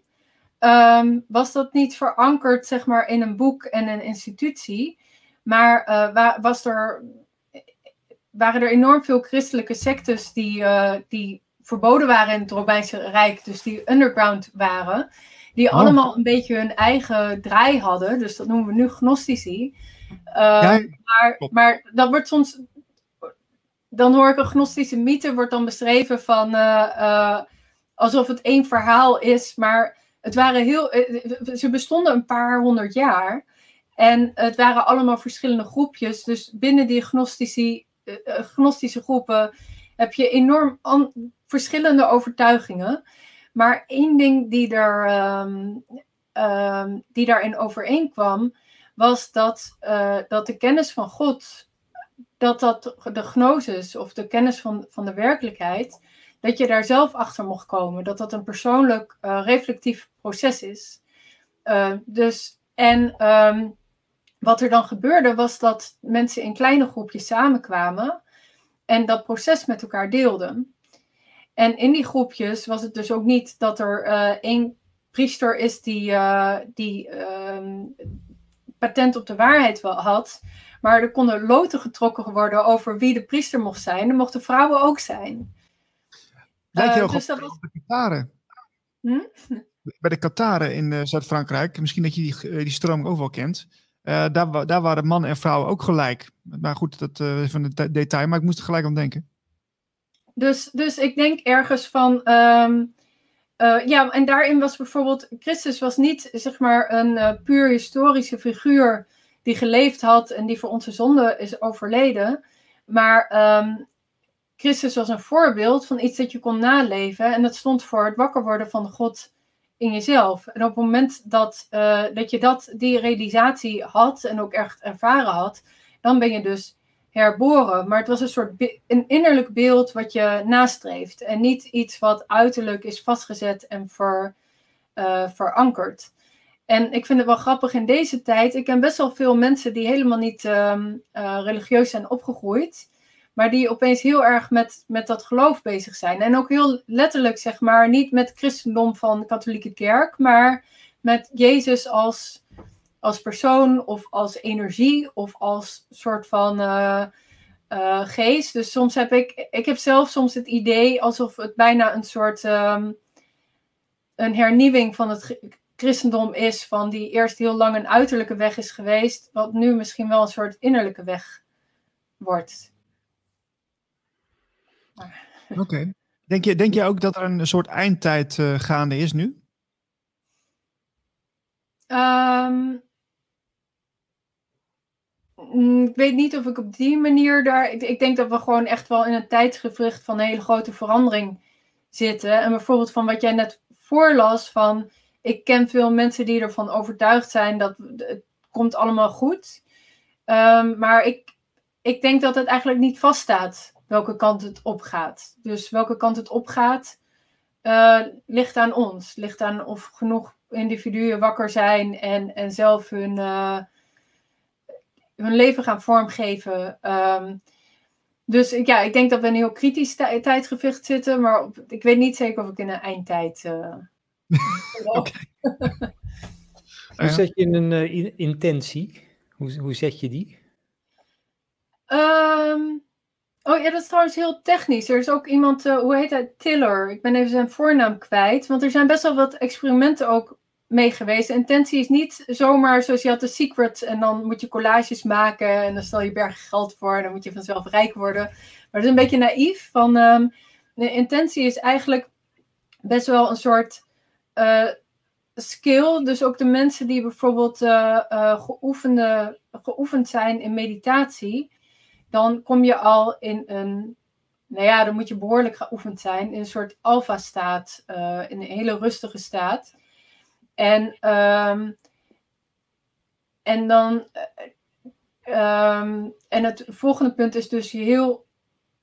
um, was dat niet verankerd zeg maar, in een boek en een institutie. Maar uh, was er, waren er enorm veel christelijke sectes die, die verboden waren in het Romeinse Rijk, dus die underground waren. Die oh. allemaal een beetje hun eigen draai hadden. Dus dat noemen we nu gnostici. Uh, ja, maar, maar dat wordt soms dan hoor ik een gnostische mythe wordt dan beschreven van uh, uh, alsof het één verhaal is, maar het waren heel, ze bestonden een paar honderd jaar en het waren allemaal verschillende groepjes. Dus binnen die gnostische, gnostische groepen heb je enorm verschillende overtuigingen. Maar één ding die, er, um, um, die daarin overeenkwam, was dat, dat de kennis van God dat dat de gnosis of de kennis van, van de werkelijkheid, dat je daar zelf achter mocht komen. Dat dat een persoonlijk uh, reflectief proces is. Uh, dus, en um, wat er dan gebeurde was dat mensen in kleine groepjes samenkwamen en dat proces met elkaar deelden. En in die groepjes was het dus ook niet dat er uh, één priester is die, die um, patent op de waarheid had, maar er konden loten getrokken worden over wie de priester mocht zijn. Er mochten vrouwen ook zijn. Lijkt heel uh, dus dat was... de Kataren. Hm? Bij de Kataren in uh, Zuid-Frankrijk, misschien dat je die, uh, die stroming ook wel kent. daar, daar waren mannen en vrouwen ook gelijk. Maar goed, dat is van het detail, maar ik moest er gelijk aan denken. Dus, dus ik denk ergens van. Um, ja, en daarin was bijvoorbeeld. Christus was niet zeg maar een puur historische figuur die geleefd had en die voor onze zonde is overleden. Maar um, Christus was een voorbeeld van iets dat je kon naleven. En dat stond voor het wakker worden van God in jezelf. En op het moment dat, uh, dat je dat, die realisatie had en ook echt ervaren had, dan ben je dus herboren. Maar het was een soort een innerlijk beeld wat je nastreeft. En niet iets wat uiterlijk is vastgezet en ver, uh, verankerd. En ik vind het wel grappig in deze tijd. Ik ken best wel veel mensen die helemaal niet um, uh, religieus zijn opgegroeid. Maar die opeens heel erg met, met dat geloof bezig zijn. En ook heel letterlijk, zeg maar, niet met christendom van de katholieke kerk. Maar met Jezus als, als persoon of als energie of als soort van uh, eh, geest. Dus soms heb ik, ik heb zelf soms het idee alsof het bijna een soort ehm, een hernieuwing van het christendom is, van die eerst heel lang een uiterlijke weg is geweest, wat nu misschien wel een soort innerlijke weg wordt. Oké. Denk, je, denk je ook dat er een soort eindtijd uh, gaande is nu? Um, ik weet niet of ik op die manier daar. Ik, ik, denk dat we gewoon echt wel in een tijdsgevricht van een hele grote verandering zitten. En bijvoorbeeld van wat jij net voorlas van. Ik ken veel mensen die ervan overtuigd zijn dat het komt allemaal goed. Um, maar ik, ik denk dat het eigenlijk niet vaststaat welke kant het opgaat. Dus welke kant het opgaat, uh, ligt aan ons. Ligt aan of genoeg individuen wakker zijn en, en zelf hun, uh, hun leven gaan vormgeven. Um, dus ja, ik denk dat we in een heel kritisch tijdgevecht zitten, maar op, ik weet niet zeker of ik in een eindtijd. Uh, hoe zet je een uh, intentie? Hoe, hoe zet je die? Um, Oh ja, dat is trouwens heel technisch. Er is ook iemand, uh, hoe heet hij? Tiller. Ik ben even zijn voornaam kwijt. Want er zijn best wel wat experimenten ook mee geweest. Intentie is niet zomaar zoals je had de secret en dan moet je collages maken en dan stel je bergen geld voor en dan moet je vanzelf rijk worden. Maar dat is een beetje naïef. Van, de intentie is eigenlijk best wel een soort uh, skill. Dus ook de mensen die bijvoorbeeld uh, geoefende, geoefend zijn in meditatie dan kom je al in een, nou ja, dan moet je behoorlijk geoefend zijn in een soort alfa-staat, in een hele rustige staat. En, um, en dan, um, en het volgende punt is dus je heel,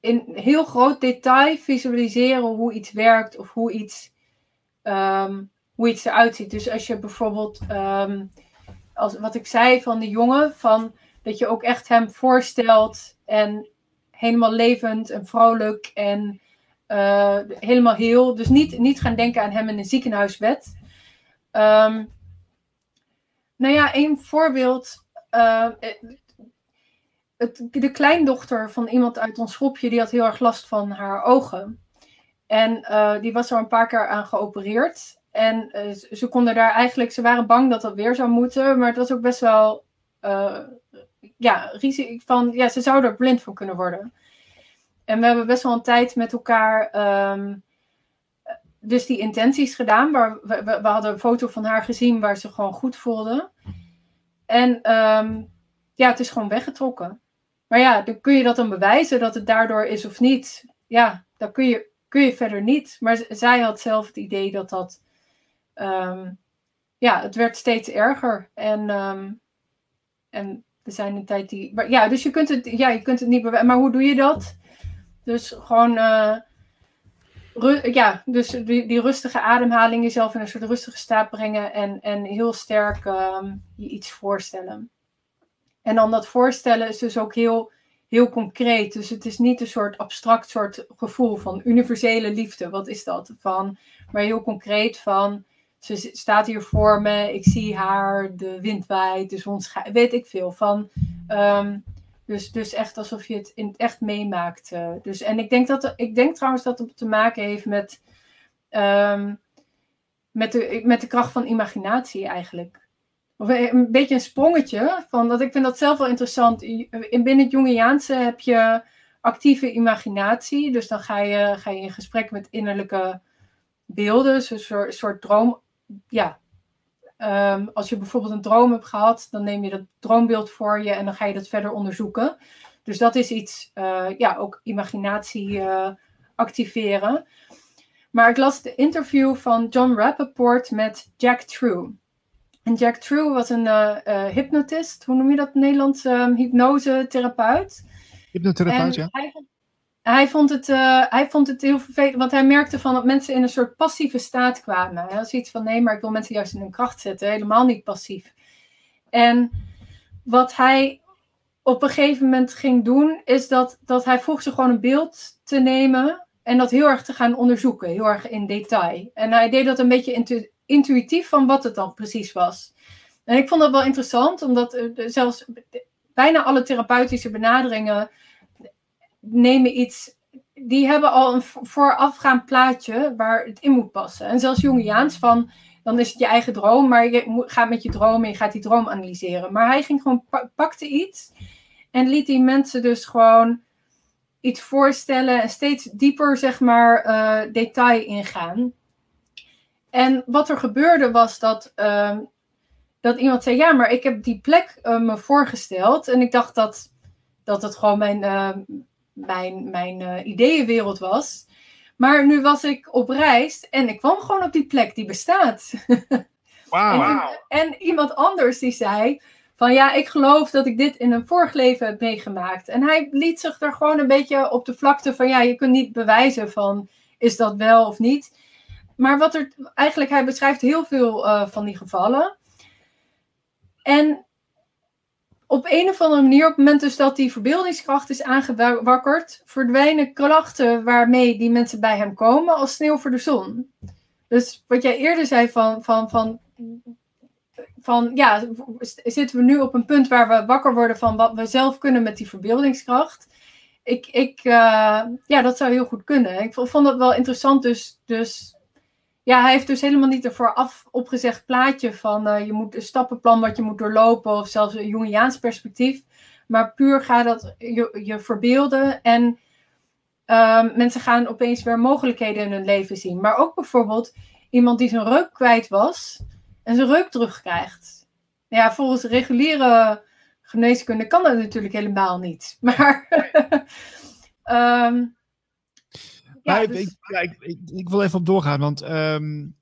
in heel groot detail visualiseren hoe iets werkt of hoe iets, um, hoe iets eruit ziet. Dus als je bijvoorbeeld, als, wat ik zei van de jongen, van dat je ook echt hem voorstelt en helemaal levend en vrolijk en uh, helemaal heel. Dus niet, niet gaan denken aan hem in een ziekenhuisbed. Um, nou ja, een voorbeeld. Uh, het, de kleindochter van iemand uit ons groepje, die had heel erg last van haar ogen. En uh, die was er een paar keer aan geopereerd. En ze konden daar eigenlijk, ze waren bang dat dat weer zou moeten. Maar het was ook best wel ja, risico van, ja, ze zouden er blind van kunnen worden. En we hebben best wel een tijd met elkaar um, dus die intenties gedaan. Waar we, we, we, hadden een foto van haar gezien waar ze gewoon goed voelde. En um, ja, het is gewoon weggetrokken. Maar ja, dan kun je dat dan bewijzen dat het daardoor is of niet. Ja, dan kun je, kun je verder niet. Maar zij had zelf het idee dat dat. Um, ja, het werd steeds erger. En, en er zijn een tijd die. Maar ja, dus je kunt het, ja, je kunt het niet bewijzen. Maar hoe doe je dat? Dus gewoon. Uh, ja, dus die, die, rustige ademhaling jezelf in een soort rustige staat brengen. En, en heel sterk um, je iets voorstellen. En dan dat voorstellen is dus ook heel, heel concreet. Dus het is niet een soort abstract soort gevoel van universele liefde. Wat is dat? Van, maar heel concreet van ze staat hier voor me, ik zie haar, de wind waait, de zon schijnt, weet ik veel van. Um, dus, dus echt alsof je het in echt meemaakt. Uh, dus, en ik denk, dat, ik denk trouwens dat het te maken heeft met, um, met, de, met de kracht van imaginatie eigenlijk. Of een beetje een sprongetje. Van, dat ik vind dat zelf wel interessant. In binnen het Jungiaanse heb je actieve imaginatie. Dus dan ga je, ga je in gesprek met innerlijke beelden. Een soort, soort droom, ja, um, als je bijvoorbeeld een droom hebt gehad, dan neem je dat droombeeld voor je en dan ga je dat verder onderzoeken. Dus dat is iets, uh, ja, ook imaginatie uh, activeren. Maar ik las de interview van John Rappaport met Jack True. En Jack True was een uh, hypnotist, hoe noem je dat in Nederlands? Um, hypnose-therapeut. Hypnotherapeut, ja. Hij, hij vond, het, uh, hij vond het heel vervelend, want hij merkte van dat mensen in een soort passieve staat kwamen. Hij had zoiets van, nee, maar ik wil mensen juist in hun kracht zetten, helemaal niet passief. En wat hij op een gegeven moment ging doen, is dat, dat hij vroeg ze gewoon een beeld te nemen en dat heel erg te gaan onderzoeken, heel erg in detail. En hij deed dat een beetje intu intuïtief van wat het dan precies was. En ik vond dat wel interessant, omdat zelfs bijna alle therapeutische benaderingen nemen iets, die hebben al een voorafgaand plaatje waar het in moet passen. En zelfs Jungiaans van, dan is het je eigen droom, maar je gaat met je droom en je gaat die droom analyseren. Maar hij ging gewoon, pakte iets en liet die mensen dus gewoon iets voorstellen en steeds dieper, zeg maar, uh, detail ingaan. En wat er gebeurde was dat, uh, dat iemand zei: Ja, maar ik heb die plek uh, me voorgesteld. En ik dacht dat, dat het gewoon mijn, mijn, mijn ideeënwereld was. Maar nu was ik op reis en ik kwam gewoon op die plek die bestaat. Wow. en, en iemand anders die zei: van ja, ik geloof dat ik dit in een vorig leven heb meegemaakt. En hij liet zich er gewoon een beetje op de vlakte van ja, je kunt niet bewijzen van is dat wel of niet. Maar wat er eigenlijk, hij beschrijft heel veel uh, van die gevallen. En op een of andere manier, op het moment dus dat die verbeeldingskracht is aangewakkerd, verdwijnen klachten waarmee die mensen bij hem komen als sneeuw voor de zon. Dus wat jij eerder zei van, van, van van ja, zitten we nu op een punt waar we wakker worden van wat we zelf kunnen met die verbeeldingskracht. Ik, ik uh, ja, dat zou heel goed kunnen. Ik vond dat wel interessant. Dus, dus ja, hij heeft dus helemaal niet een vooraf opgezegd plaatje van uh, je moet een stappenplan wat je moet doorlopen of zelfs een Jungiaans perspectief. Maar puur gaat dat je, je verbeelden en uh, mensen gaan opeens weer mogelijkheden in hun leven zien. Maar ook bijvoorbeeld iemand die zijn reuk kwijt was en zijn reuk terugkrijgt. Ja, volgens reguliere geneeskunde kan dat natuurlijk helemaal niet. Maar. um, ja, dus... ik, ja, ik, ik, ik, wil even op doorgaan, want um,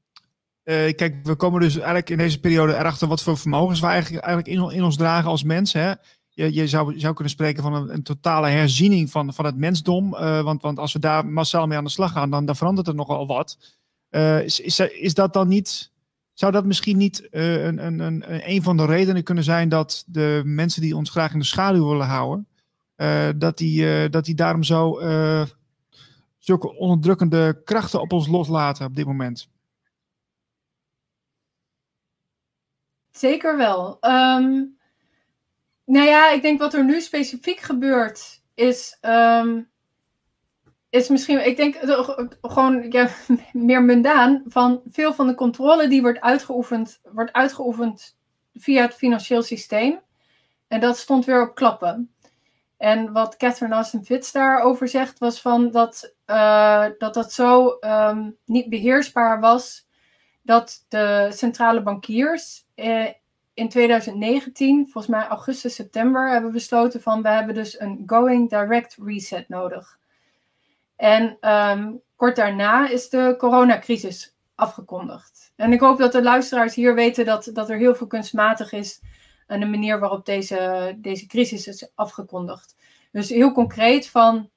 uh, kijk, we komen dus eigenlijk in deze periode erachter wat voor vermogens we eigenlijk, eigenlijk in, in ons dragen als mens. Hè? Je, je zou, zou kunnen spreken van een, een totale herziening van, van het mensdom. Uh, want, want als we daar massaal mee aan de slag gaan, dan, dan verandert er nogal wat. Uh, is, is, is dat dan niet zou dat misschien niet een, een, een, een van de redenen kunnen zijn dat de mensen die ons graag in de schaduw willen houden, dat, die, dat die daarom zo zulke onderdrukkende krachten op ons loslaten op dit moment? Zeker wel. Um, nou ja, ik denk wat er nu specifiek gebeurt is. Um, is misschien, ik denk gewoon ja, meer mundaan, van veel van de controle die wordt uitgeoefend, wordt uitgeoefend via het financieel systeem. En dat stond weer op klappen. En wat Catherine Austin Fitz daarover zegt, was van dat uh, dat, dat zo um, niet beheersbaar was dat de centrale bankiers eh, in 2019, volgens mij augustus, september, hebben besloten van we hebben dus een going direct reset nodig. En um, kort daarna is de coronacrisis afgekondigd. En ik hoop dat de luisteraars hier weten dat, dat er heel veel kunstmatig is aan de manier waarop deze, deze crisis is afgekondigd. Dus heel concreet van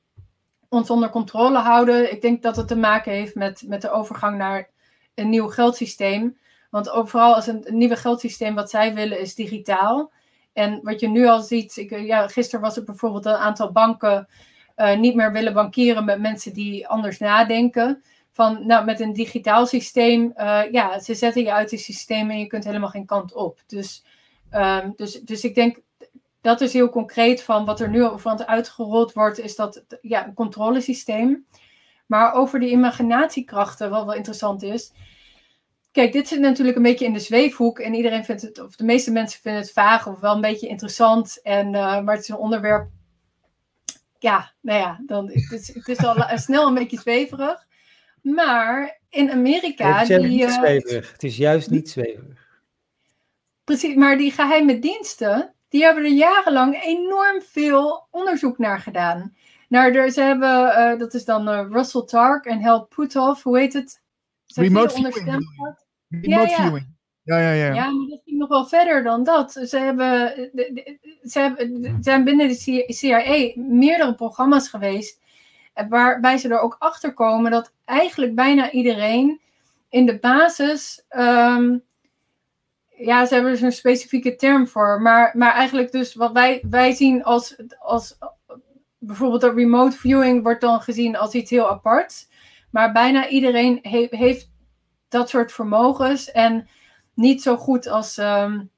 ons onder controle houden. Ik denk dat het te maken heeft met, met de overgang naar een nieuw geldsysteem. Want overal als een, nieuwe geldsysteem wat zij willen is digitaal. En wat je nu al ziet, ik, ja, gisteren was er bijvoorbeeld een aantal banken uh, niet meer willen bankieren met mensen die anders nadenken. Van, nou, met een digitaal systeem, uh, ja, ze zetten je uit het systeem en je kunt helemaal geen kant op. Dus, um, dus, dus ik denk, dat is heel concreet van wat er nu over het uitgerold wordt, is dat, ja, een controlesysteem. Maar over die imaginatiekrachten, wat wel interessant is. Kijk, dit zit natuurlijk een beetje in de zweefhoek en iedereen vindt het, of de meeste mensen vinden het vaag of wel een beetje interessant. En, uh, maar het is een onderwerp ja, nou ja, dan, het, is, het is al snel een beetje zweverig. Maar in Amerika. Het is die, niet uh, zweverig. Het is juist niet zweverig. Precies, maar die geheime diensten, die hebben er jarenlang enorm veel onderzoek naar gedaan. Naar de, ze hebben, uh, dat is dan uh, Russell Tark en Hal Puthoff, hoe heet het? Ze Remote viewing. Remote ja, ja. viewing. Ja, ja, ja. Ja, maar dat ging nog wel verder dan dat. Ze hebben, ze hebben, zijn binnen de CIA meerdere programma's geweest. Waarbij ze er ook achter komen dat eigenlijk bijna iedereen in de basis. Um, ja, ze hebben dus een specifieke term voor. Maar, maar eigenlijk dus wat wij, wij zien als, als. Bijvoorbeeld de remote viewing wordt dan gezien als iets heel apart. Maar bijna iedereen he, heeft dat soort vermogens. En niet zo goed als. Um,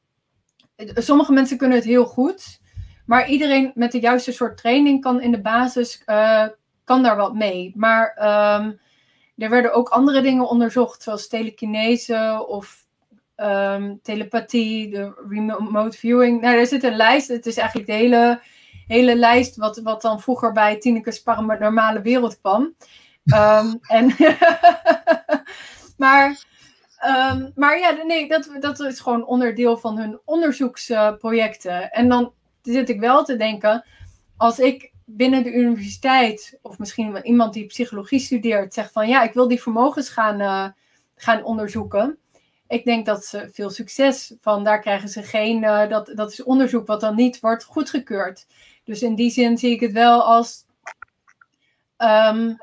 sommige mensen kunnen het heel goed. Maar iedereen met de juiste soort training kan in de basis uh, kan daar wat mee. Maar ehm, er werden ook andere dingen onderzocht, zoals telekinese of ehm, telepathie, de remote viewing. Nou, er zit een lijst. Het is eigenlijk de hele, hele lijst wat, wat dan vroeger bij Tineke's paranormale wereld kwam. Um, en maar, maar ja, nee, dat, dat is gewoon onderdeel van hun onderzoeksprojecten. en dan zit ik wel te denken, als ik binnen de universiteit, of misschien iemand die psychologie studeert, zegt van ja, ik wil die vermogens gaan, uh, gaan onderzoeken. Ik denk dat ze veel succes van, daar krijgen ze geen, uh, dat, dat is onderzoek wat dan niet wordt goedgekeurd. Dus in die zin zie ik het wel als, um,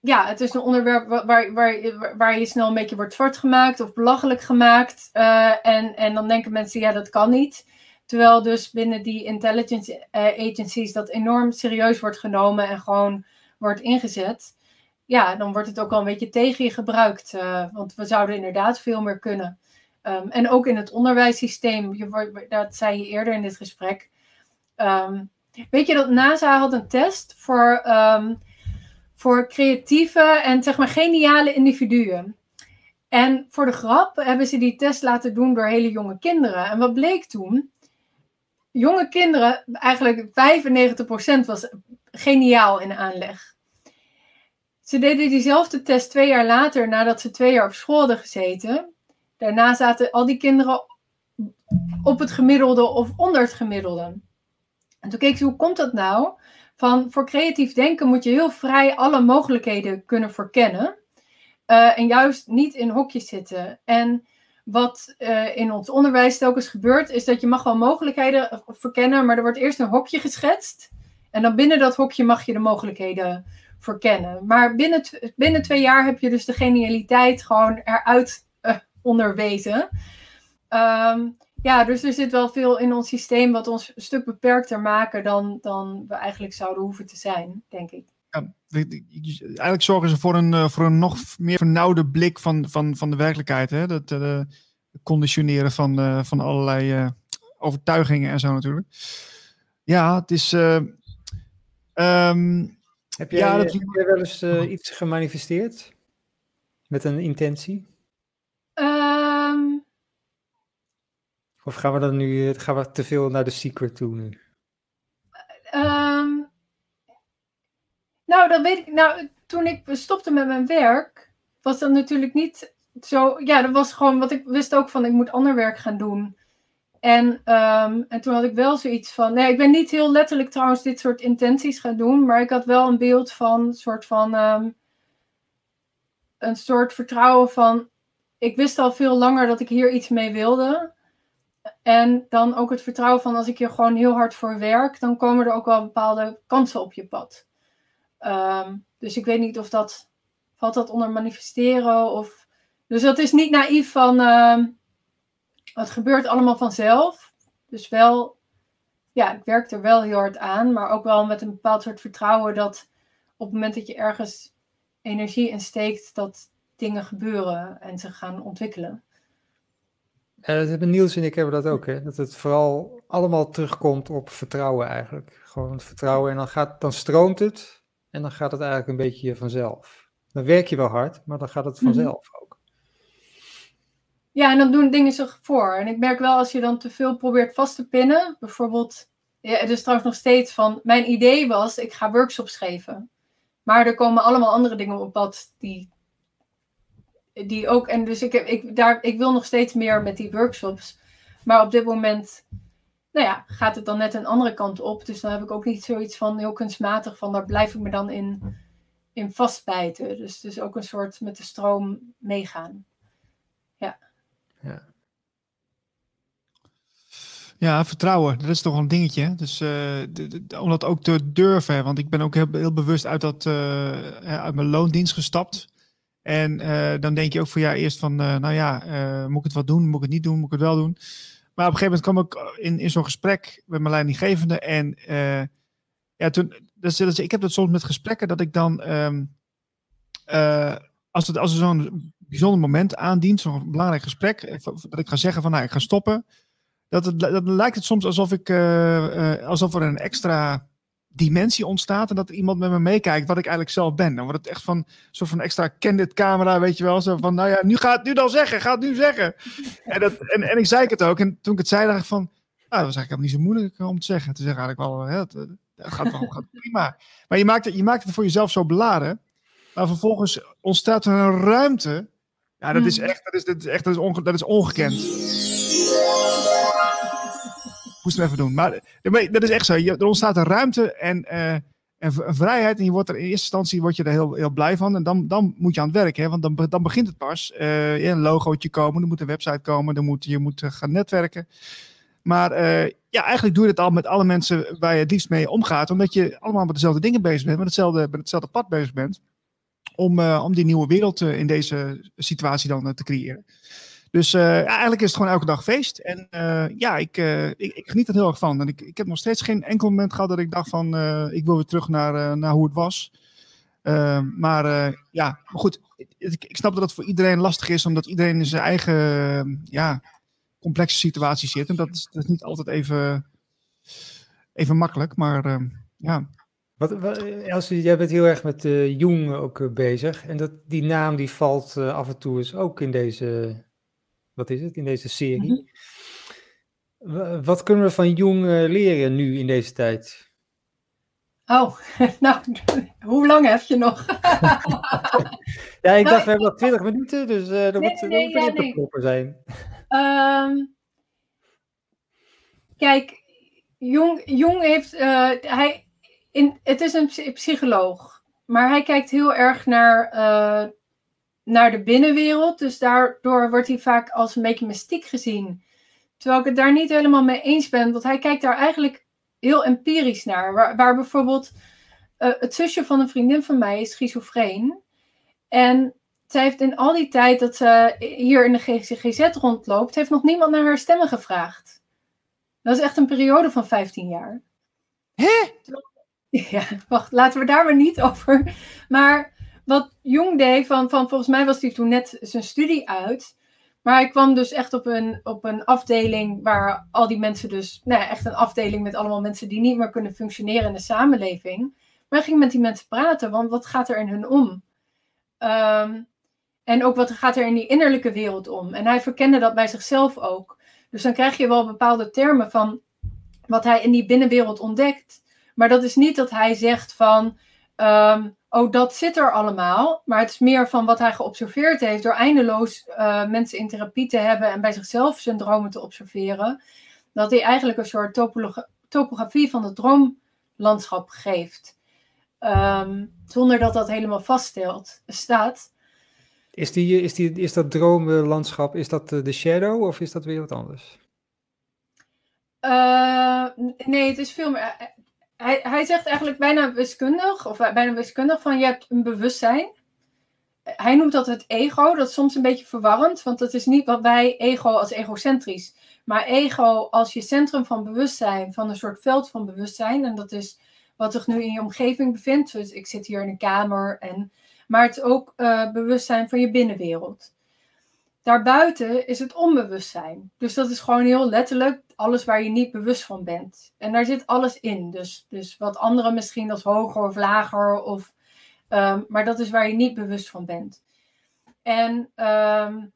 ja, het is een onderwerp waar, waar, waar je snel een beetje wordt zwart gemaakt of belachelijk gemaakt. Uh, en, en dan denken mensen, ja, dat kan niet. Terwijl dus binnen die intelligence eh, agencies dat enorm serieus wordt genomen en gewoon wordt ingezet. Ja, dan wordt het ook wel een beetje tegen je gebruikt. Uh, want we zouden inderdaad veel meer kunnen. Um, en ook in het onderwijssysteem, je, dat zei je eerder in dit gesprek. Um, weet je dat NASA had een test voor, um, voor creatieve en zeg maar geniale individuen. En voor de grap hebben ze die test laten doen door hele jonge kinderen. En wat bleek toen? jonge kinderen, eigenlijk 95% was geniaal in aanleg. Ze deden diezelfde test twee jaar later, nadat ze twee jaar op school hadden gezeten. Daarna zaten al die kinderen op het gemiddelde of onder het gemiddelde. En toen keek ze, hoe komt dat nou? Van voor creatief denken moet je heel vrij alle mogelijkheden kunnen verkennen. Uh, en juist niet in hokjes zitten. En wat uh, in ons onderwijs telkens gebeurt, is dat je mag wel mogelijkheden verkennen, maar er wordt eerst een hokje geschetst. En dan binnen dat hokje mag je de mogelijkheden verkennen. Maar binnen, binnen twee jaar heb je dus de genialiteit gewoon eruit uh, onderwezen. Um, ja, dus er zit wel veel in ons systeem wat ons een stuk beperkter maken dan, dan we eigenlijk zouden hoeven te zijn, denk ik. Ja, eigenlijk zorgen ze voor een, eh, voor een nog meer vernauwde blik van, van, van de werkelijkheid. Hè? Dat uh, conditioneren van, van allerlei overtuigingen en zo natuurlijk. Ja, het is. Um, heb, jij, ja, dat... heb jij wel eens iets gemanifesteerd? Met een intentie? Um... Of gaan we dan nu gaan we te veel naar de secret toe nu? Um... Nou, dat weet ik. Nou, toen ik stopte met mijn werk, was dat natuurlijk niet zo. Ja, dat was gewoon wat ik wist ook van. Ik moet ander werk gaan doen. En, um, en toen had ik wel zoiets van. Nee, ik ben niet heel letterlijk trouwens dit soort intenties gaan doen. Maar ik had wel een beeld van. soort van. Um, een soort vertrouwen van. Ik wist al veel langer dat ik hier iets mee wilde. En dan ook het vertrouwen van als ik hier gewoon heel hard voor werk, dan komen er ook wel bepaalde kansen op je pad. Um, dus ik weet niet of dat. Valt dat onder manifesteren? Of, dus dat is niet naïef van. Het gebeurt allemaal vanzelf. Dus wel. Ja, ik werk er wel heel hard aan. Maar ook wel met een bepaald soort vertrouwen dat op het moment dat je ergens energie in steekt, dat dingen gebeuren en zich gaan ontwikkelen. Ja, dat hebben Niels en ik hebben dat ook, hè? Dat het vooral allemaal terugkomt op vertrouwen eigenlijk. Gewoon het vertrouwen en dan, gaat, dan stroomt het. En dan gaat het eigenlijk een beetje vanzelf. Dan werk je wel hard, maar dan gaat het mhm. vanzelf ook. Ja, en dan doen dingen zich voor. En ik merk wel als je dan te veel probeert vast te pinnen, bijvoorbeeld, ja, het is trouwens nog steeds van, mijn idee was, ik ga workshops geven. Maar er komen allemaal andere dingen op pad die, die ook, en dus ik, heb, ik, daar, ik wil nog steeds meer met die workshops. Maar op dit moment nou ja, gaat het dan net een andere kant op. Dus dan heb ik ook niet zoiets van heel kunstmatig van daar blijf ik me dan in, in vastbijten. Dus, dus ook een soort met de stroom meegaan. Ja. Ja. Ja, vertrouwen, dat is toch een dingetje. Dus uh, om dat ook te durven, want ik ben ook heel, heel bewust uit, dat, uh, uit mijn loondienst gestapt. En uh, dan denk je ook van ja, eerst van, nou ja, moet ik het wat doen, moet ik het niet doen, moet ik het wel doen. Maar op een gegeven moment kwam ik in, in zo'n gesprek met mijn leidinggevende. En ja, toen, dus, ik heb dat soms met gesprekken dat ik dan, uh, als, het, als er zo'n bijzonder moment aandient, zo'n belangrijk gesprek, eh, dat ik ga zeggen van nou, ik ga stoppen. dat, het, dat lijkt het soms alsof, ik, eh, eh, alsof er een extra dimensie ontstaat en dat er iemand met me meekijkt wat ik eigenlijk zelf ben. Dan wordt het echt van een soort van extra candid camera, weet je wel. Zo van, nou ja, nu gaat het nu dan zeggen, gaat het nu zeggen. En, dat, en, en ik zei het ook. En toen ik het zei, dacht ik van, nou, dat was eigenlijk niet zo moeilijk om te zeggen. Te zeggen eigenlijk wel, hè, het gaat wel gaat prima. Maar je maakt, het, je maakt het voor jezelf zo beladen. Maar vervolgens ontstaat er een ruimte. Ja, dat is echt, dat is, dat is echt, dat is, onge, dat is ongekend. Moest hem even doen. Maar dat is echt zo. Er ontstaat een ruimte en, uh, en vrijheid. En je wordt er in eerste instantie word je er heel, heel blij van. En dan, dan moet je aan het werk. Hè? Want dan, dan begint het pas. Uh, een logootje komen, er moet een website komen, dan moet, je moet gaan netwerken. Maar uh, ja, eigenlijk doe je het al met alle mensen waar je het liefst mee omgaat. Omdat je allemaal met dezelfde dingen bezig bent, met hetzelfde, met hetzelfde pad bezig bent. Om, uh, om die nieuwe wereld uh, in deze situatie dan te creëren. Dus ja, eigenlijk is het gewoon elke dag feest. En ja, ik, ik, ik, geniet er heel erg van. En ik, ik heb nog steeds geen enkel moment gehad dat ik dacht van... ik wil weer terug naar, naar hoe het was. Ehm, maar ja, maar goed. Ik, ik snap dat het voor iedereen lastig is. Omdat iedereen in zijn eigen... ja, complexe situatie zit. En dat is, dat is niet altijd even, even makkelijk, maar uh, ja. Wat, wat, Elsie, jij bent heel erg met uh, Jung ook uh, bezig. En dat, die naam die valt uh, af en toe eens ook in deze, wat is het, in deze serie. Mm -hmm. Wat kunnen we van Jung leren nu in deze tijd? Oh, nou, hoe lang heb je nog? ja, ik dacht, we hebben nog 20 minuten, dus dat nee, moet, nee, moet ja, nee. zijn. Um, kijk, Jong, Jong heeft, hij, in, het is een psycholoog, maar hij kijkt heel erg naar, uh, naar de binnenwereld. Dus daardoor wordt hij vaak als een beetje mystiek gezien. Terwijl ik het daar niet helemaal mee eens ben, want hij kijkt daar eigenlijk heel empirisch naar. Waar, waar bijvoorbeeld uh, het zusje van een vriendin van mij is schizofreen. En zij heeft in al die tijd dat ze hier in de GGZ rondloopt, heeft nog niemand naar haar stemmen gevraagd. Dat is echt een periode van 15 jaar. Hè? Ja, wacht, laten we daar maar niet over. Maar wat Jong deed, van, van volgens mij was hij toen net zijn studie uit. Maar hij kwam dus echt op een, op een afdeling waar al die mensen dus, nou ja, echt een afdeling met allemaal mensen die niet meer kunnen functioneren in de samenleving. Maar hij ging met die mensen praten, want wat gaat er in hun om? Um, en ook wat gaat er in die innerlijke wereld om? En hij verkende dat bij zichzelf ook. Dus dan krijg je wel bepaalde termen van wat hij in die binnenwereld ontdekt. Maar dat is niet dat hij zegt van, um, oh dat zit er allemaal. Maar het is meer van wat hij geobserveerd heeft door eindeloos uh, mensen in therapie te hebben en bij zichzelf zijn dromen te observeren. Dat hij eigenlijk een soort topografie van het droomlandschap geeft. Um, zonder dat dat helemaal vaststelt, staat. Is, die, is, die, is dat droomlandschap, is dat de shadow of is dat weer wat anders? Uh, nee, het is veel meer. Hij, hij zegt eigenlijk bijna wiskundig, of bijna wiskundig, van je hebt een bewustzijn. Hij noemt dat het ego. Dat is soms een beetje verwarrend, want dat is niet wat wij ego als egocentrisch. Maar ego als je centrum van bewustzijn, van een soort veld van bewustzijn. En dat is wat zich nu in je omgeving bevindt. Dus ik zit hier in een kamer en maar het is ook uh, bewustzijn van je binnenwereld. Daarbuiten is het onbewustzijn. Dus dat is gewoon heel letterlijk alles waar je niet bewust van bent. En daar zit alles in. Dus, dus wat anderen misschien als hoger of lager, of, um, maar dat is waar je niet bewust van bent. En um,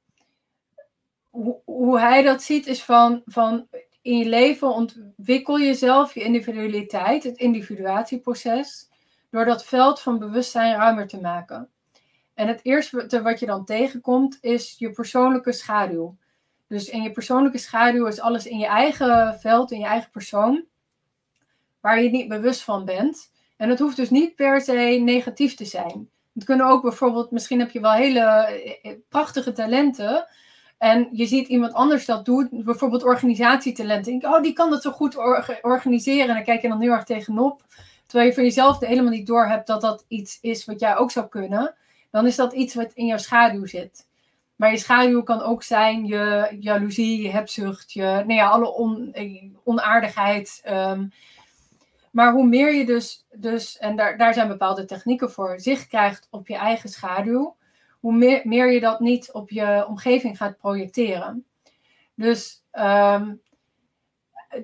hoe, hoe hij dat ziet is van, van in je leven ontwikkel je zelf je individualiteit, het individuatieproces door dat veld van bewustzijn ruimer te maken. En het eerste wat je dan tegenkomt is je persoonlijke schaduw. Dus in je persoonlijke schaduw is alles in je eigen veld, in je eigen persoon, waar je niet bewust van bent. En het hoeft dus niet per se negatief te zijn. Het kunnen ook bijvoorbeeld, misschien heb je wel hele eh, eh, prachtige talenten. En je ziet iemand anders dat doet, bijvoorbeeld organisatietalenten. Denk, oh, die kan dat zo goed organiseren. En dan kijk je dan heel erg tegenop. Terwijl je van jezelf helemaal niet door hebt dat dat iets is wat jij ook zou kunnen. Dan is dat iets wat in jouw schaduw zit. Maar je schaduw kan ook zijn je jaloezie, je hebzucht, je, nou ja, alle on, onaardigheid. Um, maar hoe meer je dus, dus en daar, daar zijn bepaalde technieken voor, zicht krijgt op je eigen schaduw, hoe meer, meer je dat niet op je omgeving gaat projecteren. Dus um,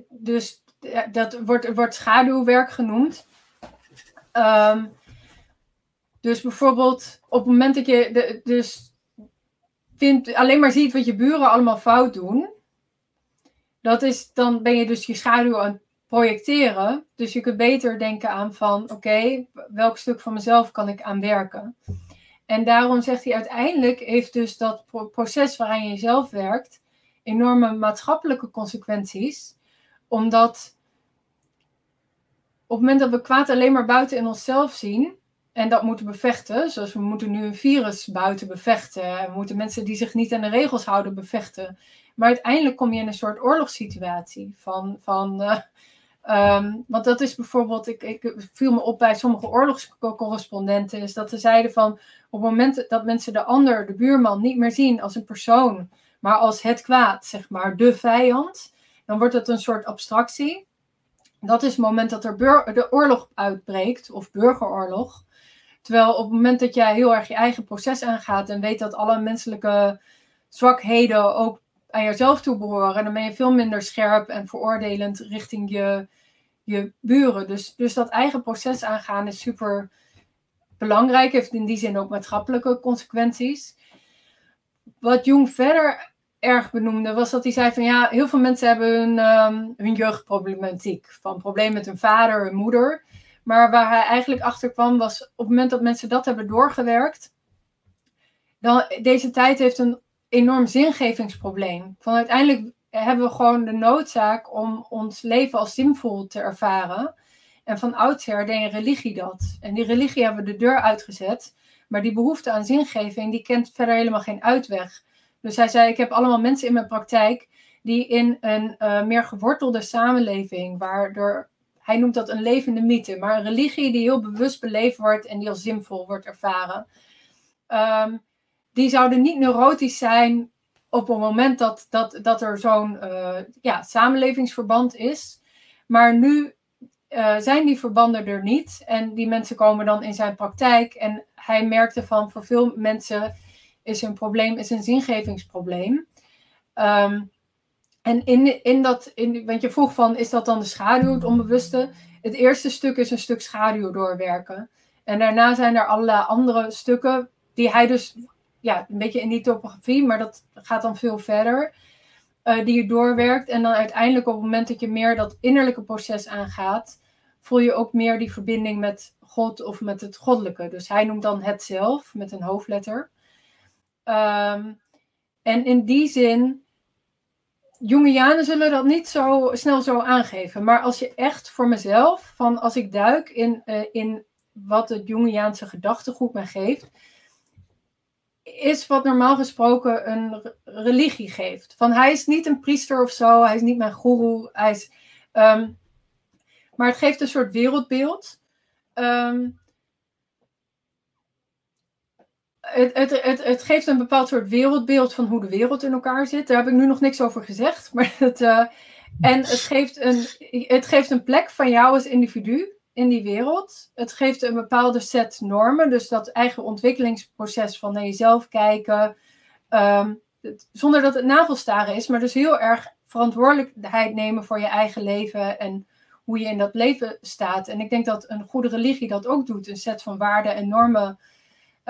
dus dat wordt, wordt schaduwwerk genoemd. Ehm, dus bijvoorbeeld op het moment dat je dus vindt, alleen maar ziet wat je buren allemaal fout doen, dat is, dan ben je dus je schaduw aan het projecteren. Dus je kunt beter denken aan van oké, welk stuk van mezelf kan ik aan werken? En daarom zegt hij uiteindelijk heeft dus dat proces waaraan je zelf werkt enorme maatschappelijke consequenties. Omdat op het moment dat we kwaad alleen maar buiten in onszelf zien en dat moeten bevechten, zoals we moeten nu een virus buiten bevechten, we moeten mensen die zich niet aan de regels houden bevechten. Maar uiteindelijk kom je in een soort oorlogssituatie van, van uh, Um, want dat is bijvoorbeeld, ik, ik viel me op bij sommige oorlogscorrespondenten, is dat ze zeiden van op het moment dat mensen de ander, de buurman, niet meer zien als een persoon, maar als het kwaad, zeg maar, de vijand, dan wordt het een soort abstractie. Dat is het moment dat er de oorlog uitbreekt, of burgeroorlog. Terwijl op het moment dat jij heel erg je eigen proces aangaat en weet dat alle menselijke zwakheden ook aan jezelf toe behoren, dan ben je veel minder scherp en veroordelend richting je, je buren. Dus, dus dat eigen proces aangaan is super belangrijk, heeft in die zin ook maatschappelijke consequenties. Wat Jung verder erg benoemde, was dat hij zei van ja, heel veel mensen hebben hun, um, hun jeugdproblematiek. Van probleem met hun vader, hun moeder. Maar waar hij eigenlijk achter kwam was op het moment dat mensen dat hebben doorgewerkt, dan deze tijd heeft een enorm zingevingsprobleem. Van uiteindelijk hebben we gewoon de noodzaak om ons leven als zinvol te ervaren. En van oudsher deed religie dat. En die religie hebben we de deur uitgezet. Maar die behoefte aan zingeving, die kent verder helemaal geen uitweg. Dus hij zei, ik heb allemaal mensen in mijn praktijk die in een uh, meer gewortelde samenleving, waar hij noemt dat een levende mythe, maar een religie die heel bewust beleefd wordt en die als zinvol wordt ervaren. Um, die zouden niet neurotisch zijn op het moment dat, dat, dat er zo'n uh, ja, samenlevingsverband is. Maar nu uh, zijn die verbanden er niet. En die mensen komen dan in zijn praktijk. En hij merkte van voor veel mensen is een probleem, is een zingevingsprobleem. Um, en in, in dat, in, want je vroeg van, is dat dan de schaduw, het onbewuste? Het eerste stuk is een stuk schaduw doorwerken. En daarna zijn er allerlei andere stukken die hij dus ja, een beetje in die topografie, maar dat gaat dan veel verder. Uh, die je doorwerkt. En dan uiteindelijk op het moment dat je meer dat innerlijke proces aangaat, voel je ook meer die verbinding met God of met het goddelijke. Dus hij noemt dan het zelf met een hoofdletter. Um, en in die zin, Jungianen zullen dat niet zo snel zo aangeven. Maar als je echt voor mezelf, van als ik duik in, uh, in wat het Jungiaanse gedachtegoed mij geeft, is wat normaal gesproken een religie geeft. Van hij is niet een priester of zo, hij is niet mijn guru, hij is, um, maar het geeft een soort wereldbeeld. Um, het, het, het, het, geeft een bepaald soort wereldbeeld van hoe de wereld in elkaar zit. Daar heb ik nu nog niks over gezegd. Maar het, uh, en het geeft, een, het geeft een plek van jou als individu in die wereld. Het geeft een bepaalde set normen, dus dat eigen ontwikkelingsproces van naar jezelf kijken, ehm, zonder dat het navelstaren is, maar dus heel erg verantwoordelijkheid nemen voor je eigen leven en hoe je in dat leven staat. En ik denk dat een goede religie dat ook doet, een set van waarden en normen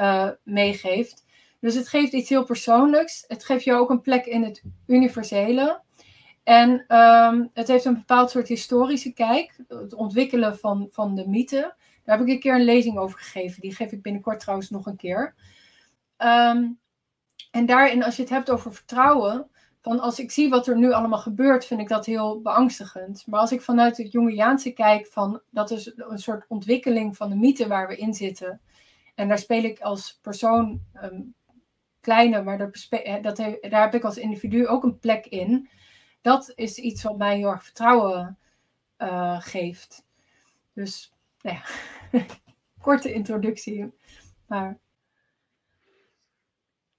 uh, meegeeft. Dus het geeft iets heel persoonlijks. Het geeft je ook een plek in het universele. En ehm, het heeft een bepaald soort historische kijk, het ontwikkelen van, van de mythe. Daar heb ik een keer een lezing over gegeven. Die geef ik binnenkort trouwens nog een keer. Ehm, en daarin, als je het hebt over vertrouwen, van als ik zie wat er nu allemaal gebeurt, vind ik dat heel beangstigend. Maar als ik vanuit het Jungiaanse kijk, van dat is een soort ontwikkeling van de mythe waar we in zitten. En daar speel ik als persoon um, kleine, maar dat, dat, daar heb ik als individu ook een plek in dat is iets wat mij heel erg vertrouwen uh, geeft. Dus, nou ja, korte introductie. Maar.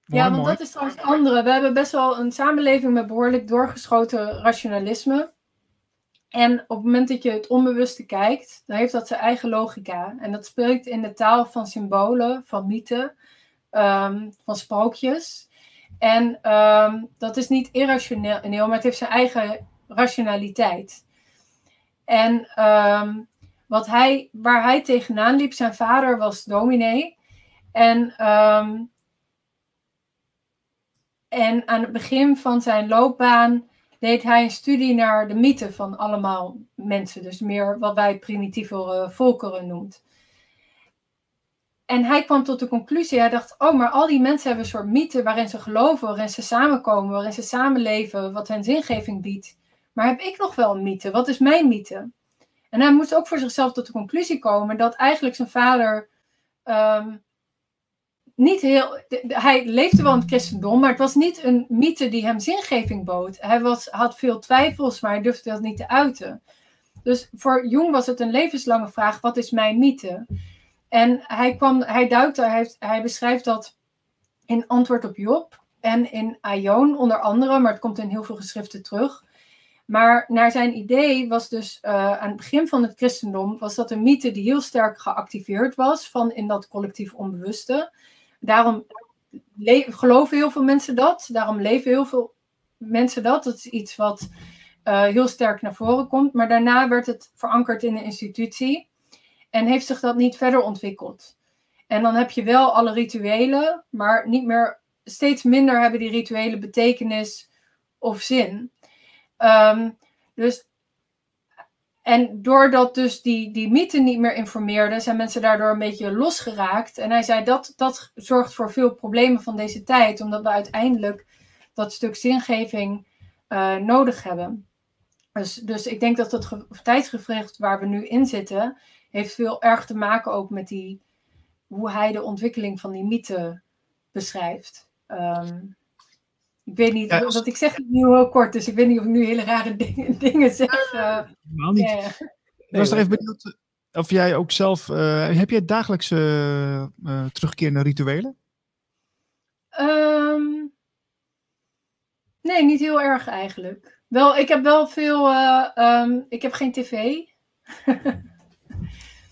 ja, want dat is trouwens het andere. We hebben best wel een samenleving met behoorlijk doorgeschoten rationalisme. En op het moment dat je het onbewuste kijkt, dan heeft dat zijn eigen logica. En dat spreekt in de taal van symbolen, van mythen, um, van sprookjes. En um, dat is niet irrationeel, maar het heeft zijn eigen rationaliteit. En ehm, wat hij, waar hij tegenaan liep, zijn vader was dominee. En, ehm, en aan het begin van zijn loopbaan deed hij een studie naar de mythe van allemaal mensen. Dus meer wat wij primitieve volkeren noemt. En hij kwam tot de conclusie, hij dacht, oh, maar al die mensen hebben een soort mythe waarin ze geloven, waarin ze samenkomen, waarin ze samenleven, wat hen zingeving biedt. Maar heb ik nog wel een mythe? Wat is mijn mythe? En hij moest ook voor zichzelf tot de conclusie komen dat eigenlijk zijn vader ehm, niet heel. Hij leefde wel in het christendom, maar het was niet een mythe die hem zingeving bood. Hij was, had veel twijfels, maar hij durfde dat niet te uiten. Dus voor Jung was het een levenslange vraag: wat is mijn mythe? En hij, kwam, hij duikt hij, hij beschrijft dat in Antwoord op Job en in Aion onder andere, maar het komt in heel veel geschriften terug. Maar naar zijn idee was dus uh, aan het begin van het christendom, was dat een mythe die heel sterk geactiveerd was van in dat collectief onbewuste. Daarom geloven heel veel mensen dat, daarom leven heel veel mensen dat. Dat is iets wat uh, heel sterk naar voren komt. Maar daarna werd het verankerd in een institutie en heeft zich dat niet verder ontwikkeld. En dan heb je wel alle rituelen, maar niet meer, steeds minder hebben die rituelen betekenis of zin. Um, dus, en doordat dus die, die mythe niet meer informeerde, zijn mensen daardoor een beetje losgeraakt. En hij zei dat dat zorgt voor veel problemen van deze tijd, omdat we uiteindelijk dat stuk zingeving uh, nodig hebben. Dus, dus ik denk dat het tijdsgevricht waar we nu in zitten, heeft veel erg te maken ook met die, hoe hij de ontwikkeling van die mythe beschrijft. Um, ik weet niet, ja, wat ik zeg het nu heel kort, dus ik weet niet of ik nu hele rare dingen, dingen zeg. Uh, Helemaal niet. Yeah. Ik was er even benieuwd of jij ook zelf, uh, heb jij dagelijkse uh, terugkerende rituelen? Um, nee, niet heel erg eigenlijk. Wel, ik heb wel veel, um, ik heb geen tv.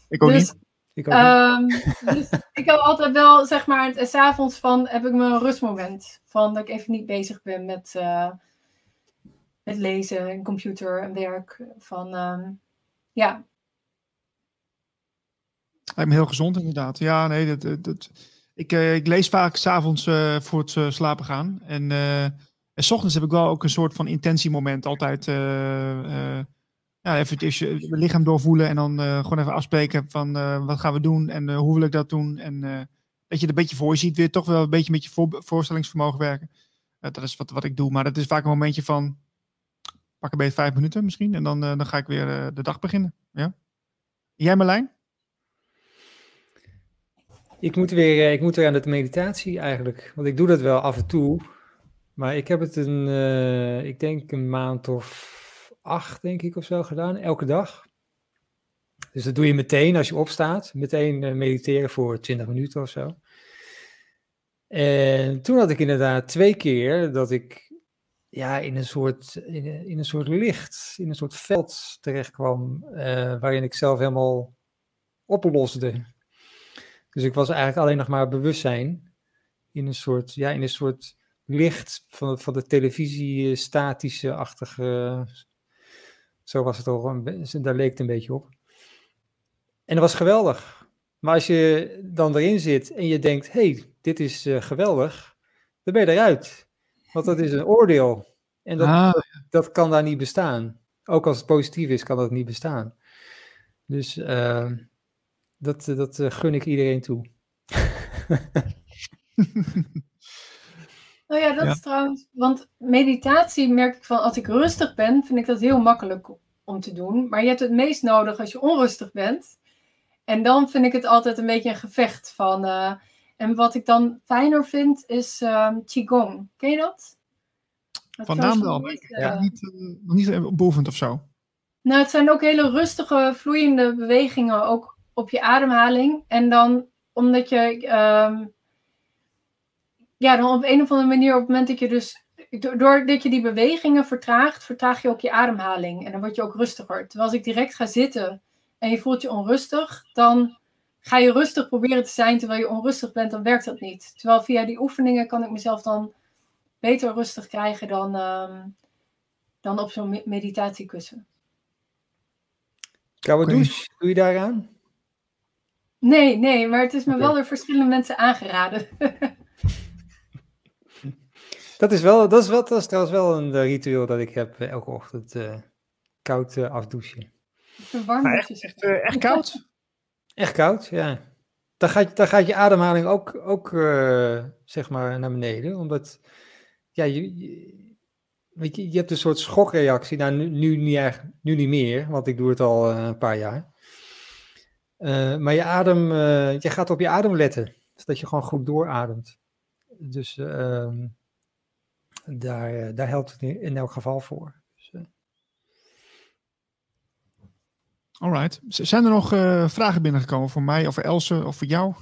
ik ook dus, niet. Ik, ook um, dus ik heb altijd wel, zeg maar, s'avonds van heb ik mijn rustmoment. Van dat ik even niet bezig ben met, uh, met lezen en computer en werk. Van, um, ja. Lijkt me heel gezond inderdaad. Ja, nee, dat, dat, ik, uh, ik lees vaak s'avonds uh, voor het uh, slapen gaan. En, en s ochtends heb ik wel ook een soort van intentiemoment altijd ja, even je lichaam doorvoelen en dan uh, gewoon even afspreken van uh, wat gaan we doen en uh, hoe wil ik dat doen. En dat je het een beetje voor je ziet, weer toch wel een beetje met je voor, voorstellingsvermogen werken. dat is wat, wat ik doe, maar dat is vaak een momentje van pak een beetje vijf minuten misschien en dan, dan ga ik weer de dag beginnen. Ja? Jij Marlijn? Ik moet, weer, ik moet weer aan de meditatie eigenlijk, want ik doe dat wel af en toe. Maar ik heb het een, ik denk een maand of acht, denk ik, of zo gedaan, elke dag. Dus dat doe je meteen als je opstaat. Meteen eh, mediteren voor 20 minuten of zo. En toen had ik inderdaad twee keer dat ik ja, in, een soort, in, een soort licht, in een soort veld terecht kwam, uh, waarin ik zelf helemaal oplosde. Dus ik was eigenlijk alleen nog maar bewustzijn in een soort, ja, in een soort licht van, van de televisie statische achtige zo was het al, daar leek het een beetje op. En dat was geweldig. Maar als je dan erin zit en je denkt, hey, dit is uh, geweldig, dan ben je eruit. Want dat is een oordeel. En dat, ah. dat kan daar niet bestaan. Ook als het positief is, kan dat niet bestaan. Dus uh, dat, dat uh, gun ik iedereen toe. Nou ja, dat is trouwens, want meditatie merk ik van als ik rustig ben, vind ik dat heel makkelijk om te doen. Maar je hebt het meest nodig als je onrustig bent. En dan vind ik het altijd een beetje een gevecht van. Uh, en wat ik dan fijner vind is um, Qigong. Ken je dat? dat van naam wel, niet, uh, ja, niet, niet beoefend of zo. Nou, het zijn ook hele rustige, vloeiende bewegingen, ook op je ademhaling. En dan omdat je. Ja, dan op een of andere manier, op het moment dat je dus, doordat je die bewegingen vertraagt, vertraag je ook je ademhaling. En dan word je ook rustiger. Terwijl als ik direct ga zitten en je voelt je onrustig, dan ga je rustig proberen te zijn terwijl je onrustig bent, dan werkt dat niet. Terwijl via die oefeningen kan ik mezelf dan beter rustig krijgen dan, um, dan op zo'n meditatiekussen. Koude douche, doe je daaraan? Nee, nee, maar het is me wel door verschillende mensen aangeraden. Dat is, wel, dat, is wel, dat is trouwens wel een eh, ritueel dat ik heb eh, elke ochtend eh, koud afdouchen. Verwarmd Maar douches. Echt, eh, echt koud? Echt koud, ja. Dan gaat, dan gaat je ademhaling ook, ook eh, zeg maar naar beneden. Omdat, ja, je, je- weet je, je hebt een soort schokreactie. Nou, nu, nu, niet, nu niet meer, want ik doe het al een paar jaar. Eh, maar je adem, eh, je gaat op je adem letten. Zodat je gewoon goed doorademt. Dus ehm, daar, eh, daar helpt het in, in elk geval voor. Dus, eh, Alright. Zijn er nog eh, vragen binnengekomen voor mij of voor Else of voor jou?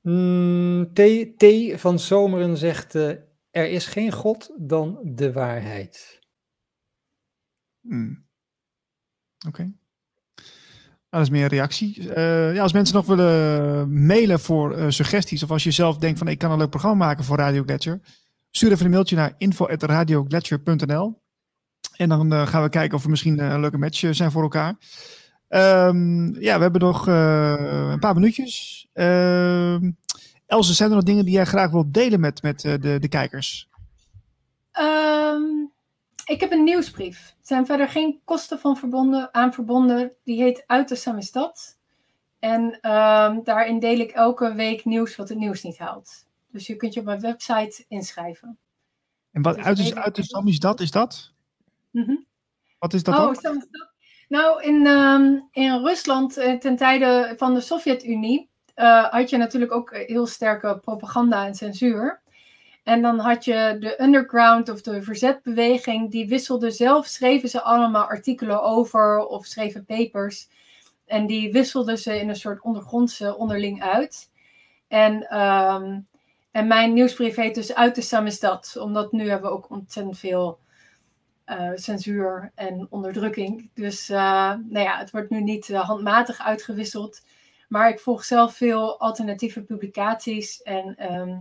Mm, T, T van Zomeren zegt: eh, Er is geen God dan de waarheid. Hmm. Oké. Dat is meer een reactie. Eh, ja, als mensen nog willen mailen voor eh, suggesties, of als je zelf denkt van ik kan een leuk programma maken voor Radio Gletscher, stuur even een mailtje naar info.radiogletscher.nl en dan eh, gaan we kijken of we misschien een leuke match zijn voor elkaar. Ehm, ja, we hebben nog een paar minuutjes. Ehm Else, zijn er nog dingen die jij graag wilt delen met, met de, de kijkers? Ehm, ik heb een nieuwsbrief. Er zijn verder geen kosten van verbonden, aan verbonden. Die heet Uit de Samistad. En ehm, daarin deel ik elke week nieuws wat het nieuws niet haalt. Dus je kunt je op mijn website inschrijven. En wat Dus uit, is, uit de is dat? Is dat? Mhm. Wat is dat oh, dan? Nou, in, ehm, in Rusland eh, ten tijde van de Sovjet-Unie eh, had je natuurlijk ook eh, heel sterke propaganda en censuur. En dan had je de underground of de verzetbeweging, die wisselde zelf, schreven ze allemaal artikelen over of schreven papers. En die wisselden ze in een soort ondergrondse onderling uit. En, ehm, en mijn nieuwsbrief heet dus Uit de Samizdat, omdat nu hebben we ook ontzettend veel eh, censuur en onderdrukking. Dus eh, nou ja, het wordt nu niet eh, handmatig uitgewisseld. Maar ik volg zelf veel alternatieve publicaties. En ehm,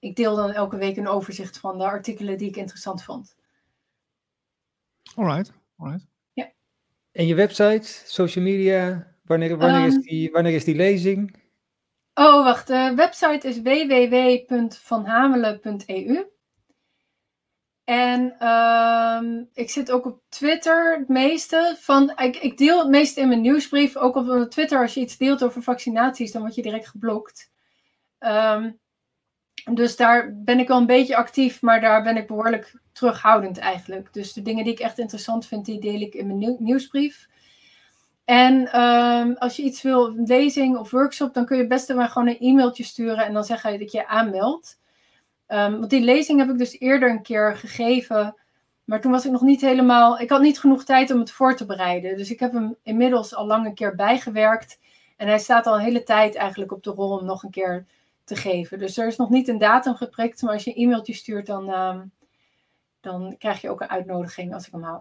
ik deel dan elke week een overzicht van de artikelen die ik interessant vond. Alright, alright. En je website, social media, wanneer, wanneer, is, Ehm. die, wanneer is die lezing? Oh, wacht. De website is www.vanhamelen.eu. En ehm, ik zit ook op Twitter het meeste. Van, ik, ik deel het meeste in mijn nieuwsbrief. Ook op Twitter, als je iets deelt over vaccinaties, dan word je direct geblokt. Ehm, dus daar ben ik wel een beetje actief, maar daar ben ik behoorlijk terughoudend eigenlijk. Dus de dingen die ik echt interessant vind, die deel ik in mijn nieuw- nieuwsbrief. En ehm, als je iets wil, een lezing of workshop, dan kun je best maar gewoon een e-mailtje sturen en dan zeggen dat je je aanmeldt. Ehm, want die lezing heb ik dus eerder een keer gegeven, maar toen was ik nog niet helemaal, ik had niet genoeg tijd om het voor te bereiden. Dus ik heb hem inmiddels al lang een keer bijgewerkt en hij staat al een hele tijd eigenlijk op de rol om nog een keer te geven. Dus er is nog niet een datum geprikt, maar als je een e-mailtje stuurt, dan, ehm, dan krijg je ook een uitnodiging als ik hem hou.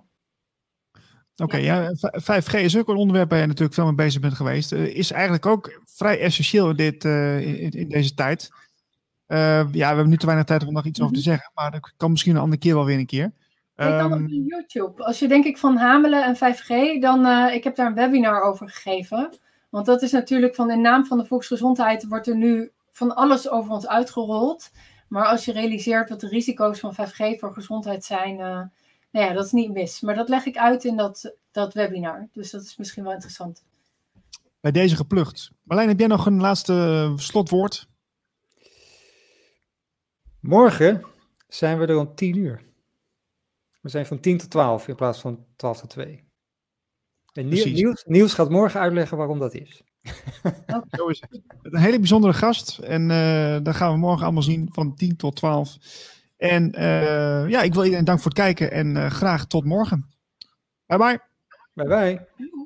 Oké, Ja. ja. v- 5G is ook een onderwerp waar je natuurlijk veel mee bezig bent geweest. Eh, is eigenlijk ook vrij essentieel in, dit, eh, in, in deze tijd. Eh, ja, we hebben nu te weinig tijd om nog iets over te Mhm. zeggen, maar dat kan misschien een andere keer wel weer een keer. Je kan Ehm, op YouTube. Als je denk ik van Hamelen en 5G, dan uh, ik heb daar een webinar over gegeven. Want dat is natuurlijk van in naam van de volksgezondheid wordt er nu van alles over ons uitgerold. Maar als je realiseert wat de risico's van 5G voor gezondheid zijn, uh, nou ja, dat is niet mis. Maar dat leg ik uit in dat, dat webinar. Dus dat is misschien wel interessant. Bij deze geplukt. Marlijn, heb jij nog een laatste slotwoord? Morgen zijn we er om 10 uur. We zijn van 10 tot 12 in plaats van 12 tot 2. En Niels, Niels, Niels gaat morgen uitleggen waarom dat is. Okay. Zo is het. Een hele bijzondere gast. En uh, dat gaan we morgen allemaal zien van 10 tot 12. En uh, ja, ik wil iedereen dank voor het kijken en uh, graag tot morgen. Bye bye. Bye bye.